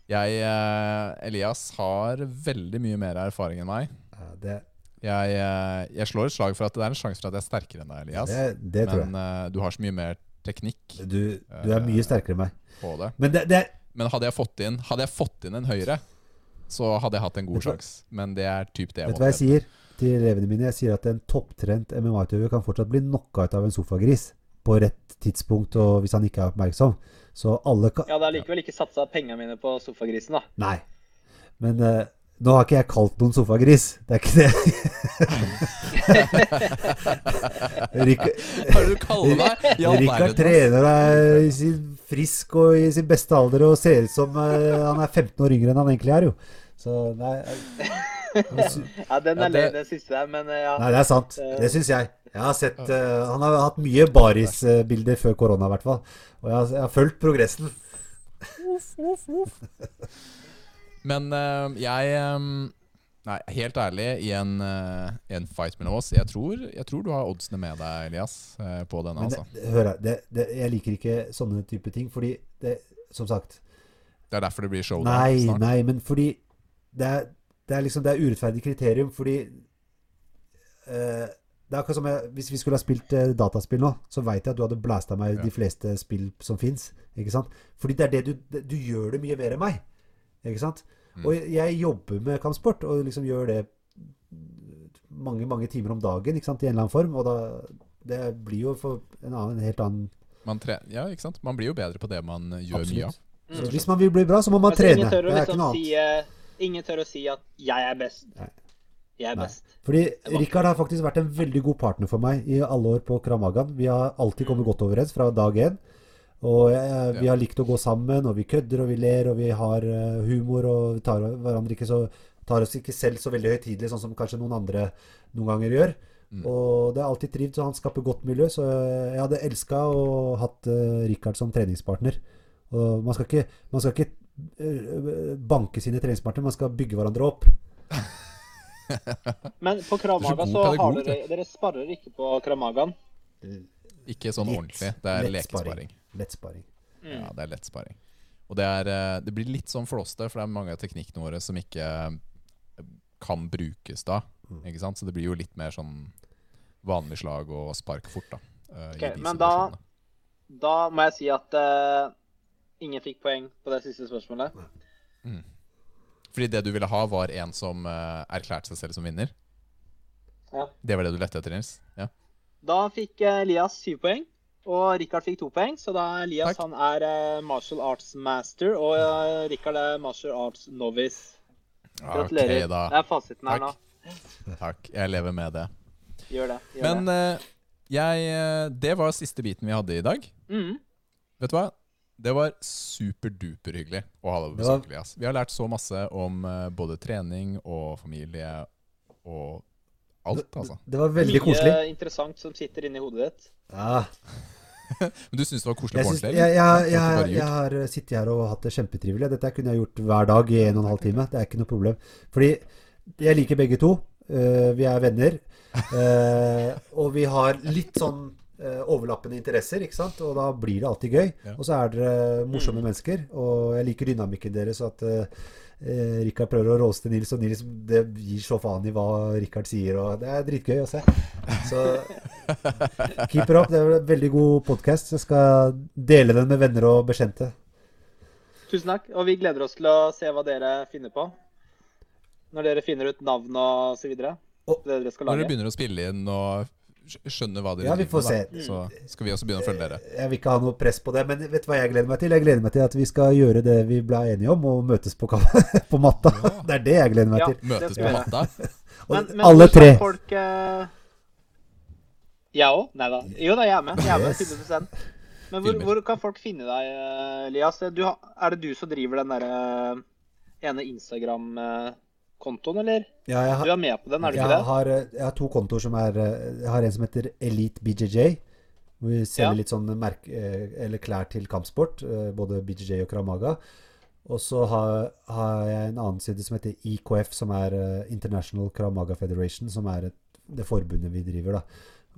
[SPEAKER 2] Jeg, eh, Elias, har veldig mye mer erfaring enn meg.
[SPEAKER 3] ja, det,
[SPEAKER 2] Jeg, eh, jeg slår et slag for at det er en sjanse for at jeg er sterkere enn deg, Elias.
[SPEAKER 3] det, det.
[SPEAKER 2] Men uh, du har så mye mer teknikk
[SPEAKER 3] Du, du er mye sterkere enn meg.
[SPEAKER 2] på det.
[SPEAKER 3] Men det, det
[SPEAKER 2] Men hadde jeg fått inn, hadde jeg fått inn en høyre, så hadde jeg hatt en god sjanse. Men det er typ det jeg
[SPEAKER 3] Vet du hva jeg sier til elevene mine? Jeg sier at en topptrent MMA-utøver kan fortsatt bli knocka ut av en sofagris på rett tidspunkt og hvis han ikke er oppmerksom. Så alle kan
[SPEAKER 1] Ja, det er likevel ikke satsa pengene mine på sofagrisen, da.
[SPEAKER 3] Nei. Men uh, nå har ikke jeg kalt noen sofagris. Det er ikke det. (laughs) (laughs)
[SPEAKER 2] Hva er det du kaller meg?
[SPEAKER 3] Rikard trener er i sin frisk og i sin beste alder og ser ut som eh, han er 15 år yngre enn han egentlig er, jo. Så nei eh, (laughs)
[SPEAKER 1] Ja, Den er
[SPEAKER 2] det-
[SPEAKER 1] lei, det siste der, men eh, ja.
[SPEAKER 3] Nei, det er sant. Det syns jeg. Jeg har sett uh, Han har hatt mye barisbilder før korona, i hvert fall. Og jeg har, jeg har fulgt progressen.
[SPEAKER 2] Men uh, jeg eh, Nei, helt ærlig, i en, uh, i en fight mellom oss Jeg tror, jeg tror du har oddsene med deg, Elias, uh, på denne,
[SPEAKER 3] Men det,
[SPEAKER 2] altså.
[SPEAKER 3] det, hør her, jeg liker ikke sånne type ting, fordi det Som sagt
[SPEAKER 2] Det er derfor det blir show
[SPEAKER 3] Nei,
[SPEAKER 2] snart.
[SPEAKER 3] nei, men fordi det er, det er liksom Det er urettferdig kriterium, fordi uh, Det er akkurat som jeg, Hvis vi skulle ha spilt dataspill nå, så veit jeg at du hadde blæsta meg
[SPEAKER 2] Ja.
[SPEAKER 3] de fleste spill som fins. Fordi det er det du Du gjør det mye mer enn meg. Ikke sant?
[SPEAKER 2] Mm.
[SPEAKER 3] Og jeg, jobber med kampsport, og liksom gjør det mange, mange timer om dagen ikke sant? i en eller annen form. Og da Det blir jo for en annen, en helt annen
[SPEAKER 2] Man, tre ja, ikke sant? man blir jo bedre på det man gjør gjør mye av.
[SPEAKER 1] Mm.
[SPEAKER 3] Så hvis man vil bli bra, så må man
[SPEAKER 1] Altså,
[SPEAKER 3] trene.
[SPEAKER 1] ingen, tør å
[SPEAKER 3] Det er ikke
[SPEAKER 1] liksom si, eh, ingen tør å si at 'jeg er best'.
[SPEAKER 3] Nei.
[SPEAKER 1] Jeg er
[SPEAKER 3] Nei.
[SPEAKER 1] best.
[SPEAKER 3] Fordi Rikard har faktisk vært en veldig god partner for meg i alle år på Kramagan. Vi har alltid kommet godt overens fra dag én. Og jeg, vi har likt å gå sammen, og vi kødder og vi ler, og vi har eh, humor, og vi tar hverandre ikke så tar oss ikke selv så veldig høytidelig, sånn som kanskje noen andre noen ganger gjør.
[SPEAKER 2] Mm.
[SPEAKER 3] Og det er alltid trivd, så han skaper godt miljø, så jeg hadde elska å hatt uh, Rikard som treningspartner. Og man skal ikke, man skal ikke eh, banke sine treningspartnere, man skal bygge hverandre opp. (laughs)
[SPEAKER 1] Men på Kramaga
[SPEAKER 2] så
[SPEAKER 1] så har dere Dere sparer ikke på Kramagaen.
[SPEAKER 2] Ikke sånn
[SPEAKER 3] Litt-
[SPEAKER 2] ordentlig. Det er lekesparing.
[SPEAKER 3] Lettsparing.
[SPEAKER 1] Mm.
[SPEAKER 2] Ja, det er lett sparing. Og det, er, eh, det blir litt sånn flåste, for det er mange av teknikkene våre som ikke eh, kan brukes da.
[SPEAKER 3] Mm.
[SPEAKER 2] Ikke sant? Så det blir jo litt mer sånn vanlig slag og spark fort, da.
[SPEAKER 1] Okay,
[SPEAKER 2] i de
[SPEAKER 1] men da-. Da må jeg si at uh, ingen fikk poeng på det siste spørsmålet.
[SPEAKER 2] Fordi det du ville ha, var en som uh, erklærte seg selv som vinner?
[SPEAKER 1] Ja.
[SPEAKER 2] Det var det du lette etter, Nils? Ja.
[SPEAKER 1] Da fikk eh, Elias syv poeng, og Rikard fikk to poeng. Så da Elias
[SPEAKER 2] Takk.
[SPEAKER 1] han er eh, martial arts master, og uh, Rikard er martial arts novice. Gratulerer.
[SPEAKER 2] Ok, da.
[SPEAKER 1] Det er fasiten her
[SPEAKER 2] Takk.
[SPEAKER 1] nå. (laughs)
[SPEAKER 2] Takk. Jeg lever med det.
[SPEAKER 1] Gjør det. Gjør
[SPEAKER 2] Men
[SPEAKER 1] det.
[SPEAKER 2] eh, jeg eh, Det var siste biten vi hadde i dag.
[SPEAKER 1] Mm.
[SPEAKER 2] Vet du hva? Det var superduper hyggelig å ha deg på
[SPEAKER 3] Det var-
[SPEAKER 2] besøk, Elias. Vi har lært så masse om eh, både trening og familie og alt, altså.
[SPEAKER 3] Det var veldig koselig.
[SPEAKER 1] Mye interessant som sitter inni hodet ditt.
[SPEAKER 3] Ja, (laughs)
[SPEAKER 2] Men du syns det var koselig på ordentlig?
[SPEAKER 3] jeg, jeg, jeg, jeg har eh, sittet her og hatt det kjempetrivelig. Dette kunne jeg gjort hver dag i en og en halv time. Det er ikke noe problem. Fordi jeg liker begge to. Eh, vi er venner. Eh, og vi har litt sånn overlappende interesser, ikke sant? Og da blir det alltid gøy.
[SPEAKER 2] Ja.
[SPEAKER 3] Og så er dere morsomme mennesker. Og jeg liker dynamikken deres. At eh, Rikard prøver å roaste Nils, og Nils det gir så faen i hva Rikard sier. Og det er dritgøy å se. Så keep it up. Det er en veldig god podkast. Jeg skal dele den med venner og bekjente.
[SPEAKER 1] Tusen takk. Og vi gleder oss til å se hva dere finner på. Når dere finner ut navn og så videre.
[SPEAKER 3] Og-
[SPEAKER 1] Det dere skal
[SPEAKER 2] Når dere begynner å spille inn og skjønner hva dere
[SPEAKER 3] Ja, vi
[SPEAKER 2] driver
[SPEAKER 3] får
[SPEAKER 2] med,
[SPEAKER 3] se.
[SPEAKER 2] da, så skal vi også begynne å følge dere.
[SPEAKER 3] Jeg vil ikke ha noe press på det, men vet du hva jeg gleder meg til? Jeg gleder meg til at vi skal gjøre det vi ble enige om, og møtes på, (laughs) på matta.
[SPEAKER 2] Ja.
[SPEAKER 3] Det er det jeg gleder meg
[SPEAKER 1] Ja.
[SPEAKER 3] til.
[SPEAKER 2] Møtes på matta. (laughs)
[SPEAKER 3] Og
[SPEAKER 1] Men, men
[SPEAKER 3] alle tre.
[SPEAKER 1] Folk, uh... Jeg òg? Nei da. Jo da, jeg er med. Jeg er med
[SPEAKER 3] Yes.
[SPEAKER 1] 100 Men hvor, hvor kan folk finne deg, eh, Elias? Du, er det du som driver den derre ene Instagram-kontoen, eller?
[SPEAKER 3] Ja, jeg,
[SPEAKER 1] Du er med på den, er du ikke det?
[SPEAKER 3] har, eh, jeg har to kontoer som er eh, Jeg har en som heter Elite BJJ. Hvor vi selger
[SPEAKER 1] Ja.
[SPEAKER 3] litt sånn merk, eh, eller klær til kampsport. Både BJJ og Kramaga. Og så har, har jeg en annen side som heter IKF, som er International Kramaga Federation. Som er et, det forbundet vi driver, da.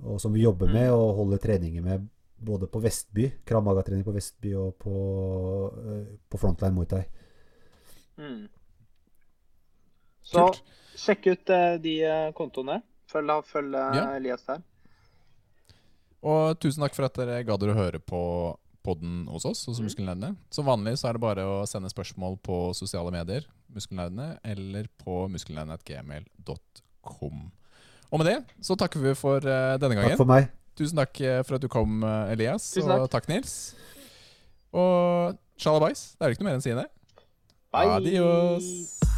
[SPEAKER 3] Og som vi jobber
[SPEAKER 1] Mm.
[SPEAKER 3] med og holder treninger med både på Vestby, Kramaga-trening på Vestby, og på, på Frontline Muay Thai.
[SPEAKER 1] Mm. Så
[SPEAKER 2] Kult.
[SPEAKER 1] sjekk ut eh, de eh, kontoene. Følg, følg eh,
[SPEAKER 2] Ja.
[SPEAKER 1] Elias der.
[SPEAKER 2] Og tusen takk for at dere gadd å høre på podden hos oss hos
[SPEAKER 1] Mm.
[SPEAKER 2] Muskelnerdene. Som vanlig så er det bare å sende spørsmål på sosiale medier, Muskelnerdene, eller på muskelnerdene.gmail.com. Og med det så takker vi for uh, denne
[SPEAKER 3] Takk
[SPEAKER 2] gangen.
[SPEAKER 3] for meg.
[SPEAKER 2] Tusen takk for at du kom, Elias.
[SPEAKER 1] Tusen
[SPEAKER 2] Og takk, Nils. Og sjalabais. Det er jo ikke noe mer enn å si det.
[SPEAKER 1] Bye!
[SPEAKER 2] Adios.